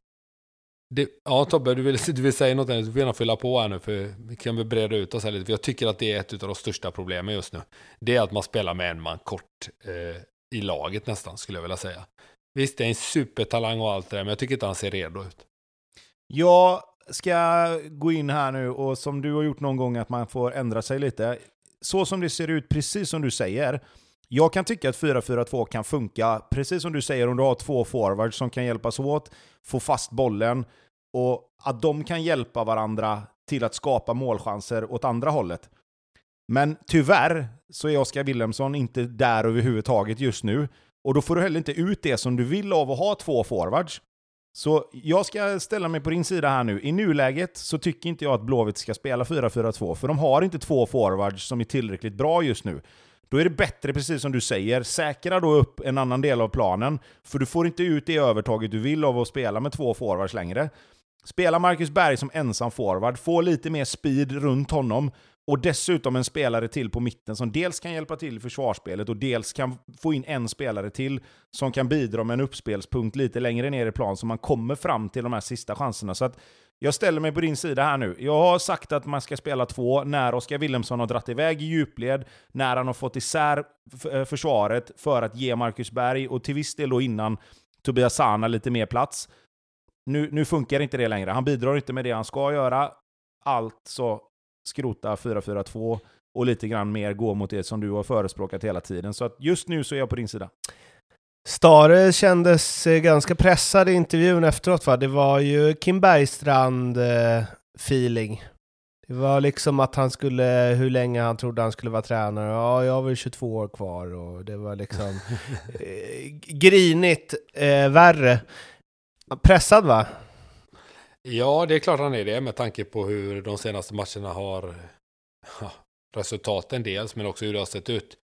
Speaker 1: Det, ja, Tobbe, du vill, du vill säga något? Du får gärna fylla på här nu, för vi kan väl breda ut oss här lite. För jag tycker att det är ett av de största problemen just nu. Det är att man spelar med en man kort eh, i laget nästan, skulle jag vilja säga. Visst, det är en supertalang och allt det där, men jag tycker inte han ser redo ut.
Speaker 2: Ja, ska gå in här nu, och som du har gjort någon gång, att man får ändra sig lite. Så som det ser ut, precis som du säger, jag kan tycka att 4-4-2 kan funka, precis som du säger, om du har två forwards som kan hjälpas åt, få fast bollen, och att de kan hjälpa varandra till att skapa målchanser åt andra hållet. Men tyvärr så är Oskar Willemsson inte där överhuvudtaget just nu. Och då får du heller inte ut det som du vill av att ha två forwards. Så jag ska ställa mig på din sida här nu. I nuläget så tycker inte jag att Blåvitt ska spela 4-4-2, för de har inte två forwards som är tillräckligt bra just nu. Då är det bättre, precis som du säger, säkra då upp en annan del av planen, för du får inte ut det övertaget du vill av att spela med två forwards längre. Spela Marcus Berg som ensam forward, få lite mer speed runt honom, och dessutom en spelare till på mitten som dels kan hjälpa till i försvarsspelet och dels kan få in en spelare till som kan bidra med en uppspelspunkt lite längre ner i plan så man kommer fram till de här sista chanserna. Så att jag ställer mig på din sida här nu. Jag har sagt att man ska spela två när Oskar Willemsson har dratt iväg i djupled, när han har fått isär eh, försvaret för att ge Marcus Berg och till viss del då innan Tobias Sana lite mer plats. Nu, nu funkar inte det längre. Han bidrar inte med det han ska göra. Alltså skrota 4-4-2 och lite grann mer gå mot det som du har förespråkat hela tiden. Så att just nu så är jag på din sida.
Speaker 3: Stare kändes eh, ganska pressad i intervjun efteråt va? Det var ju Kim Bergstrand-feeling. Eh, det var liksom att han skulle, hur länge han trodde han skulle vara tränare. Ja, jag har väl 22 år kvar och det var liksom (laughs) eh, grinigt eh, värre. Pressad va?
Speaker 1: Ja, det är klart han är det med tanke på hur de senaste matcherna har ja, resultaten dels, men också hur det har sett ut.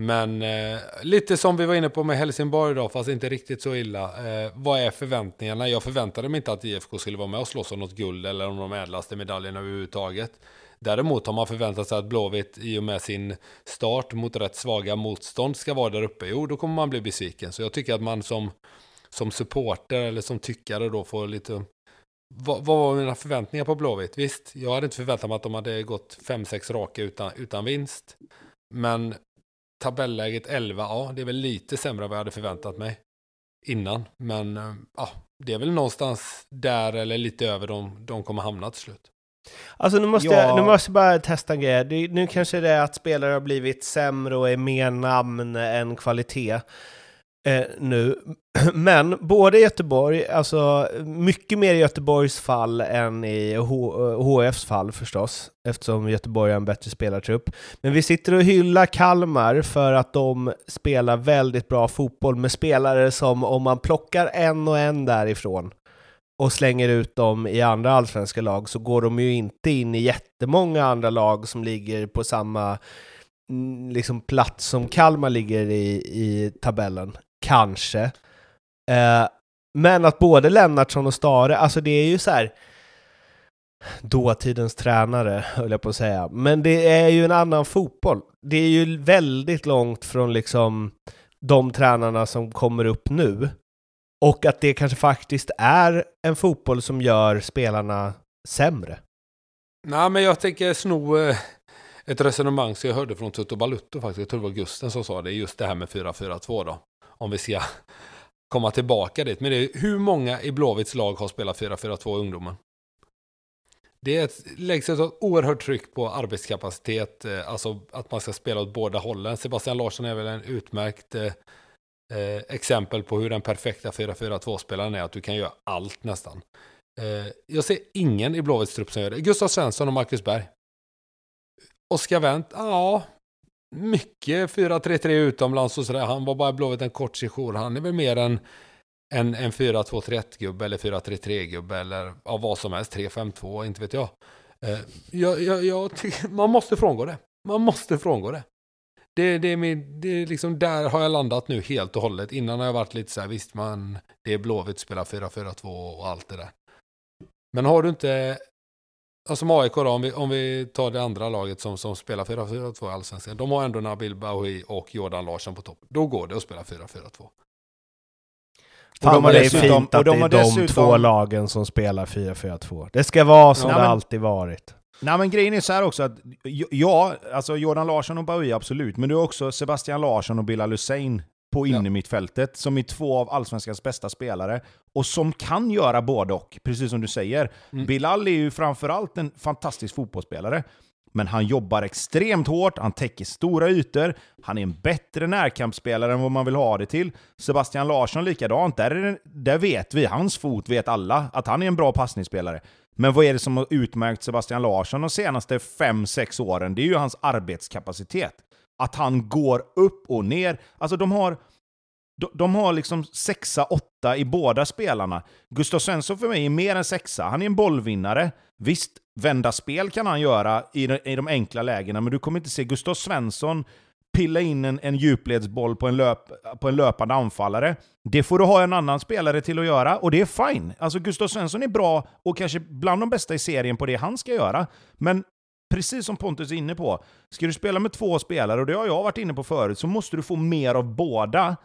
Speaker 1: Men eh, lite som vi var inne på med Helsingborg idag, fast inte riktigt så illa. Eh, vad är förväntningarna? Jag förväntade mig inte att IFK skulle vara med och slåss om något guld eller om de ädlaste medaljerna överhuvudtaget. Däremot har man förväntat sig att Blåvitt i och med sin start mot rätt svaga motstånd ska vara där uppe. Jo, då kommer man bli besviken. Så jag tycker att man som, som supporter eller som tyckare då får lite vad, vad var mina förväntningar på Blåvitt? Visst, jag hade inte förväntat mig att de hade gått 5-6 raka utan, utan vinst. Men tabelläget 11, ja, det är väl lite sämre än vad jag hade förväntat mig innan. Men eh, ja, det är väl någonstans där eller lite över de, de kommer hamna till slut.
Speaker 3: Alltså nu måste, ja. jag, nu måste jag bara testa en grej. Nu kanske det är att spelare har blivit sämre och är mer namn än kvalitet eh, nu. (clears throat) Men både Göteborg, alltså mycket mer i Göteborgs fall än i HFs eh, fall förstås, eftersom Göteborg är en bättre spelartrupp. Men vi sitter och hyllar Kalmar för att de spelar väldigt bra fotboll med spelare som om man plockar en och en därifrån och slänger ut dem i andra allsvenska lag så går de ju inte in i jättemånga andra lag som ligger på samma mm, liksom plats som Kalmar ligger i, i tabellen kanske. Eh, men att både Lennartsson och Stare, alltså det är ju så här dåtidens tränare, höll jag på att säga. Men det är ju en annan fotboll. Det är ju väldigt långt från liksom de tränarna som kommer upp nu. Och att det kanske faktiskt är en fotboll som gör spelarna sämre.
Speaker 1: Nej, men jag tänker sno eh, ett resonemang som jag hörde från Tutu Balutto faktiskt. Jag tror det var Gusten som sa det, just det här med 4-4-2 då om vi ska komma tillbaka dit. Men det är hur många i Blåvitts lag har spelat 4-4-2 ungdomen? Det är ett, läggs ett oerhört tryck på arbetskapacitet, eh, alltså att man ska spela åt båda hållen. Sebastian Larsson är väl en utmärkt eh, eh exempel på hur den perfekta 4-4-2-spelaren är, att du kan göra allt nästan. Eh, jag ser ingen i Blåvitts trupp som gör det. Gustav Svensson och Marcus Berg. Oskar Wendt, ja, mycket 4-3-3 utomlands och sådär. Han var bara Blåvitt en kort sejour. Han är väl mer en, en, en 4-2-3-1-gubbe eller 4-3-3-gubbe eller ja, vad som helst. 3-5-2, inte vet jag. Eh, jag, jag, jag man måste frångå det. Man måste frångå det. Det, det, är min, det är liksom där har jag landat nu helt och hållet. Innan har jag varit lite så här, visst man, det är Blåvitt spelar 4-4-2 och allt det där. Men har du inte, alltså som AIK då, om vi, om vi tar det andra laget som, som spelar 4-4-2 i Allsvenskan. De har ändå Nabil Bahoui och Jordan Larsson på topp. Då går det att spela 4-4-2.
Speaker 3: Fan
Speaker 2: de
Speaker 3: vad det är fint
Speaker 2: och
Speaker 3: att
Speaker 2: de
Speaker 3: det är de
Speaker 2: dessutom-
Speaker 3: två lagen som spelar 4-4-2. Det ska vara som
Speaker 2: Ja,
Speaker 3: det
Speaker 2: men-
Speaker 3: alltid varit.
Speaker 2: Nej men grejen är så här också att, ja, alltså Jordan Larsson och Bahoui absolut, men du har också Sebastian Larsson och Bilal Hussein på
Speaker 1: Ja.
Speaker 2: innermittfältet, som är två av Allsvenskans bästa spelare, och som kan göra både och, precis som du säger.
Speaker 1: Mm.
Speaker 2: Bilal är ju framförallt en fantastisk fotbollsspelare, men han jobbar extremt hårt, han täcker stora ytor, han är en bättre närkampsspelare än vad man vill ha det till. Sebastian Larsson likadant, där, är det, där vet vi, hans fot vet alla, att han är en bra passningsspelare. Men vad är det som har utmärkt Sebastian Larsson de senaste 5-6 åren? Det är ju hans arbetskapacitet. Att han går upp och ner. Alltså de har, de, de har liksom sexa, åtta i båda spelarna. Gustav Svensson för mig är mer än sexa. Han är en bollvinnare. Visst, vända spel kan han göra i de, i de enkla lägena, men du kommer inte se Gustav Svensson pilla in en, en djupledsboll på en, löp, på en löpande anfallare. Det får du ha en annan spelare till att göra, och det är fine. Alltså Gustav Svensson är bra och kanske bland de bästa i serien på det han ska göra. Men precis som Pontus är inne på, ska du spela med två spelare, och det har jag varit inne på förut, så måste du få mer av båda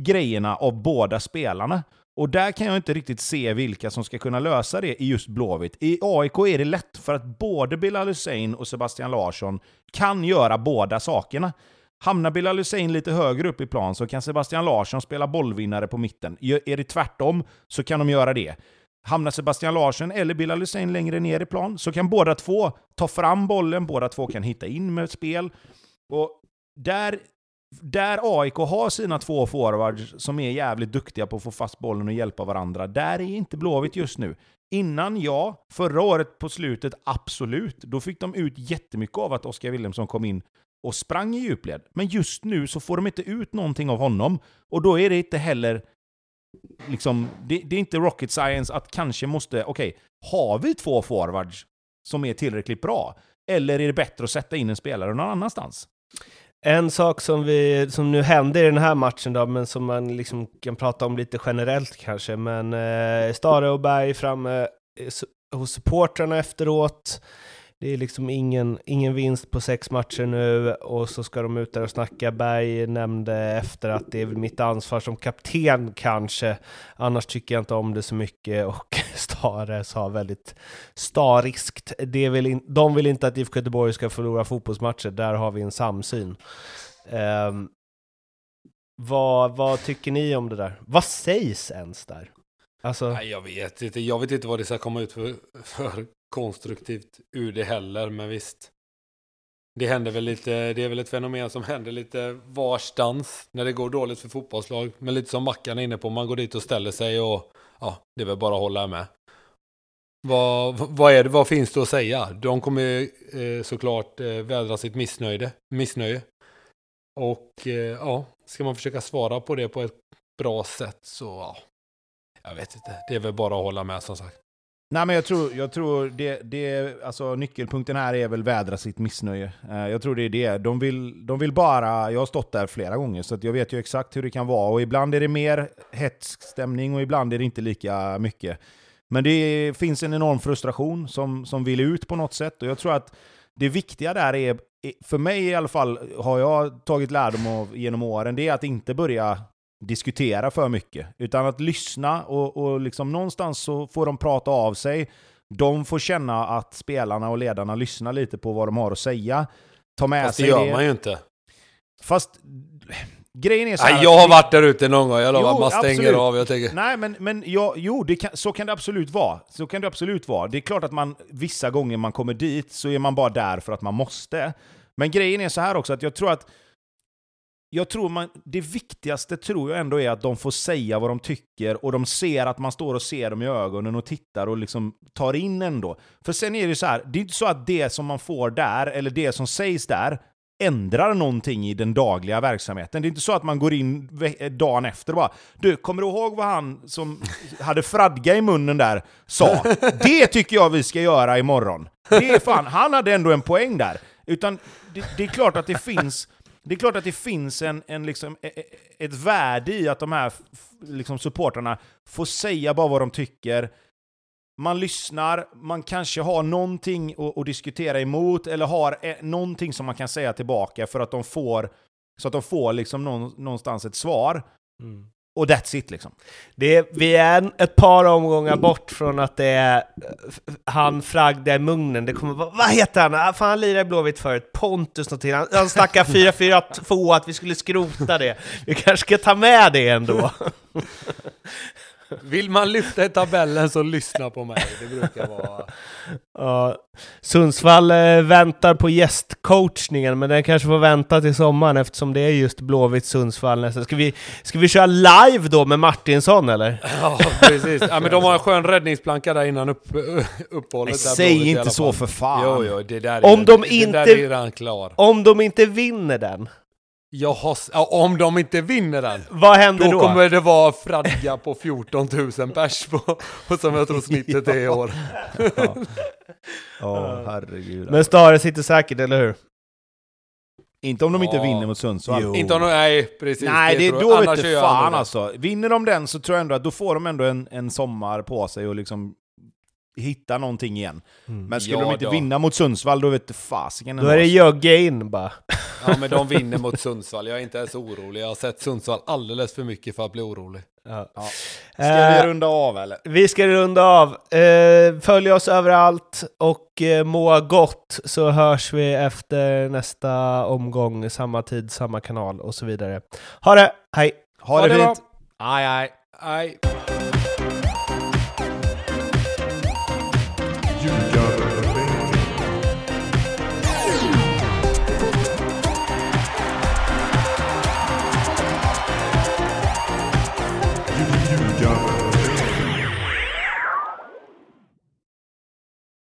Speaker 2: grejerna av båda spelarna. Och där kan jag inte riktigt se vilka som ska kunna lösa det i just Blåvitt. I AIK är det lätt, för att både Bilal Hussein och Sebastian Larsson kan göra båda sakerna. Hamnar Bilal Hussein lite högre upp i plan så kan Sebastian Larsson spela bollvinnare på mitten. Är det tvärtom så kan de göra det. Hamnar Sebastian Larsson eller Bilal Hussein längre ner i plan så kan båda två ta fram bollen, båda två kan hitta in med spel. Och där, där AIK har sina två forwards som är jävligt duktiga på att få fast bollen och hjälpa varandra, där är inte Blåvitt just nu. Innan, ja. Förra året på slutet, absolut. Då fick de ut jättemycket av att Oskar Wilhelmsson kom in och sprang i djupled. Men just nu så får de inte ut någonting av honom. Och då är det inte heller... Liksom, det, det är inte rocket science att kanske måste... Okej, har vi två forwards som är tillräckligt bra? Eller är det bättre att sätta in en spelare någon annanstans?
Speaker 3: En sak som, vi, som nu hände i den här matchen då, men som man liksom kan prata om lite generellt kanske, men eh, Stare och Berg framme eh, hos supportrarna efteråt. Det är liksom ingen, ingen vinst på sex matcher nu och så ska de ut där och snacka. Berg nämnde efter att det är väl mitt ansvar som kapten kanske. Annars tycker jag inte om det så mycket och (laughs) Stare sa väldigt stariskt. Det vill in, de vill inte att IFK Göteborg ska förlora fotbollsmatcher. Där har vi en samsyn. Um, vad, vad tycker ni om det där? Vad sägs ens där? Alltså,
Speaker 1: Nej, jag vet inte. Jag vet inte vad det ska komma ut för, för konstruktivt ur det heller, men visst. Det händer väl lite, det är väl ett fenomen som händer lite varstans när det går dåligt för fotbollslag. Men lite som Mackan är inne på, man går dit och ställer sig och ja, det är väl bara att hålla med. Vad, vad, är det, vad finns det att säga? De kommer eh, såklart eh, vädra sitt missnöje, missnöje. Och eh, ja, ska man försöka svara på det på ett bra sätt så ja, jag vet inte. Det är väl bara att hålla med som sagt.
Speaker 2: Nej, men jag tror, jag tror det, det, alltså, nyckelpunkten här är väl vädra sitt missnöje. Eh, jag tror det är det. De vill, de vill bara... Jag har stått där flera gånger, så att jag vet ju exakt hur det kan vara. Och ibland är det mer hetsk stämning och ibland är det inte lika mycket. Men det finns en enorm frustration som, som vill ut på något sätt. Och jag tror att det viktiga där är, för mig i alla fall, har jag tagit lärdom av genom åren, det är att inte börja diskutera för mycket. Utan att lyssna och, och liksom någonstans så får de prata av sig. De får känna att spelarna och ledarna lyssnar lite på vad de har att säga. Ta med
Speaker 1: Fast det
Speaker 2: sig
Speaker 1: gör
Speaker 2: det.
Speaker 1: man ju inte.
Speaker 2: Fast grejen är så här
Speaker 1: Nej, jag har varit där ute någon gång. Jag lovar,
Speaker 2: Jo,
Speaker 1: man stänger
Speaker 2: absolut.
Speaker 1: av. Jag tänker,
Speaker 2: Nej, men, men ja, jo, det kan, så kan det absolut vara. Så kan det absolut vara. Det är klart att man vissa gånger man kommer dit så är man bara där för att man måste. Men grejen är så här också att jag tror att jag tror man, det viktigaste tror jag ändå är att de får säga vad de tycker och de ser att man står och ser dem i ögonen och tittar och liksom tar in ändå. För sen är det så här, det är inte så att det som man får där, eller det som sägs där, ändrar någonting i den dagliga verksamheten. Det är inte så att man går in dagen efter och bara Du, kommer du ihåg vad han som hade fradga i munnen där sa? (laughs) Det tycker jag vi ska göra imorgon. Det är fan, han hade ändå en poäng där. Utan det, det är klart att det finns det är klart att det finns en, en liksom, e, e, ett värde i att de här liksom, supportrarna får säga bara vad de tycker. Man lyssnar, man kanske har någonting att, att diskutera emot, eller har e, någonting som man kan säga tillbaka för att de får, så att de får liksom någonstans ett svar. Mm. Och that's it liksom.
Speaker 3: Det, vi är ett par omgångar bort från att det är han Fragda i Mugnen. Det kommer vara, vad heter han? Ah, fan, han lirade i Blåvitt förut. Pontus någonting. Han, han snackar (laughs) 4-4-2, att vi skulle skrota det. Vi kanske ska ta med det ändå. (laughs)
Speaker 1: Vill man lyfta i tabellen så lyssna på mig. Det brukar vara...
Speaker 3: Ja, Sundsvall eh, väntar på gästcoachningen, men den kanske får vänta till sommaren eftersom det är just Blåvitt Sundsvall nästa. Ska vi, ska vi köra live då med Martinsson eller?
Speaker 1: Ja, precis. Ja, men de har en skön räddningsplanka där innan upp, uppehållet.
Speaker 2: Nej, säg inte så för fan!
Speaker 1: Jo, jo, det där är,
Speaker 3: om de
Speaker 1: det
Speaker 3: inte,
Speaker 1: där är redan klar.
Speaker 3: Om de inte vinner den,
Speaker 1: jag har, om de inte vinner den,
Speaker 3: vad händer då?
Speaker 1: Då kommer det vara Fradga på 14 000 pers på, som jag tror snittet är i år.
Speaker 2: ja, oh, herregud.
Speaker 3: Men Stare sitter säkert, eller hur?
Speaker 2: Inte om de inte vinner mot Sundsvall.
Speaker 1: Jo. Inte om de, nej, precis.
Speaker 2: Nej, det, det då vet du fan alltså. Vinner de den så tror jag ändå att då får de ändå en, en sommar på sig och liksom hitta någonting igen. Mm. Men skulle ja, de inte då. vinna mot Sundsvall, då vet du fasiken.
Speaker 3: Då är det Jögge in bara. (laughs)
Speaker 1: Ja, men de vinner mot Sundsvall. Jag är inte ens orolig. Jag har sett Sundsvall alldeles för mycket för att bli orolig.
Speaker 2: Ja. Ja. Ska vi runda av eller?
Speaker 3: Vi ska runda av. Uh, följ oss överallt och uh, må gott så hörs vi efter nästa omgång, samma tid, samma kanal och så vidare. Ha det, hej!
Speaker 2: Ha, ha det, det fint!
Speaker 1: Aj, aj. aj.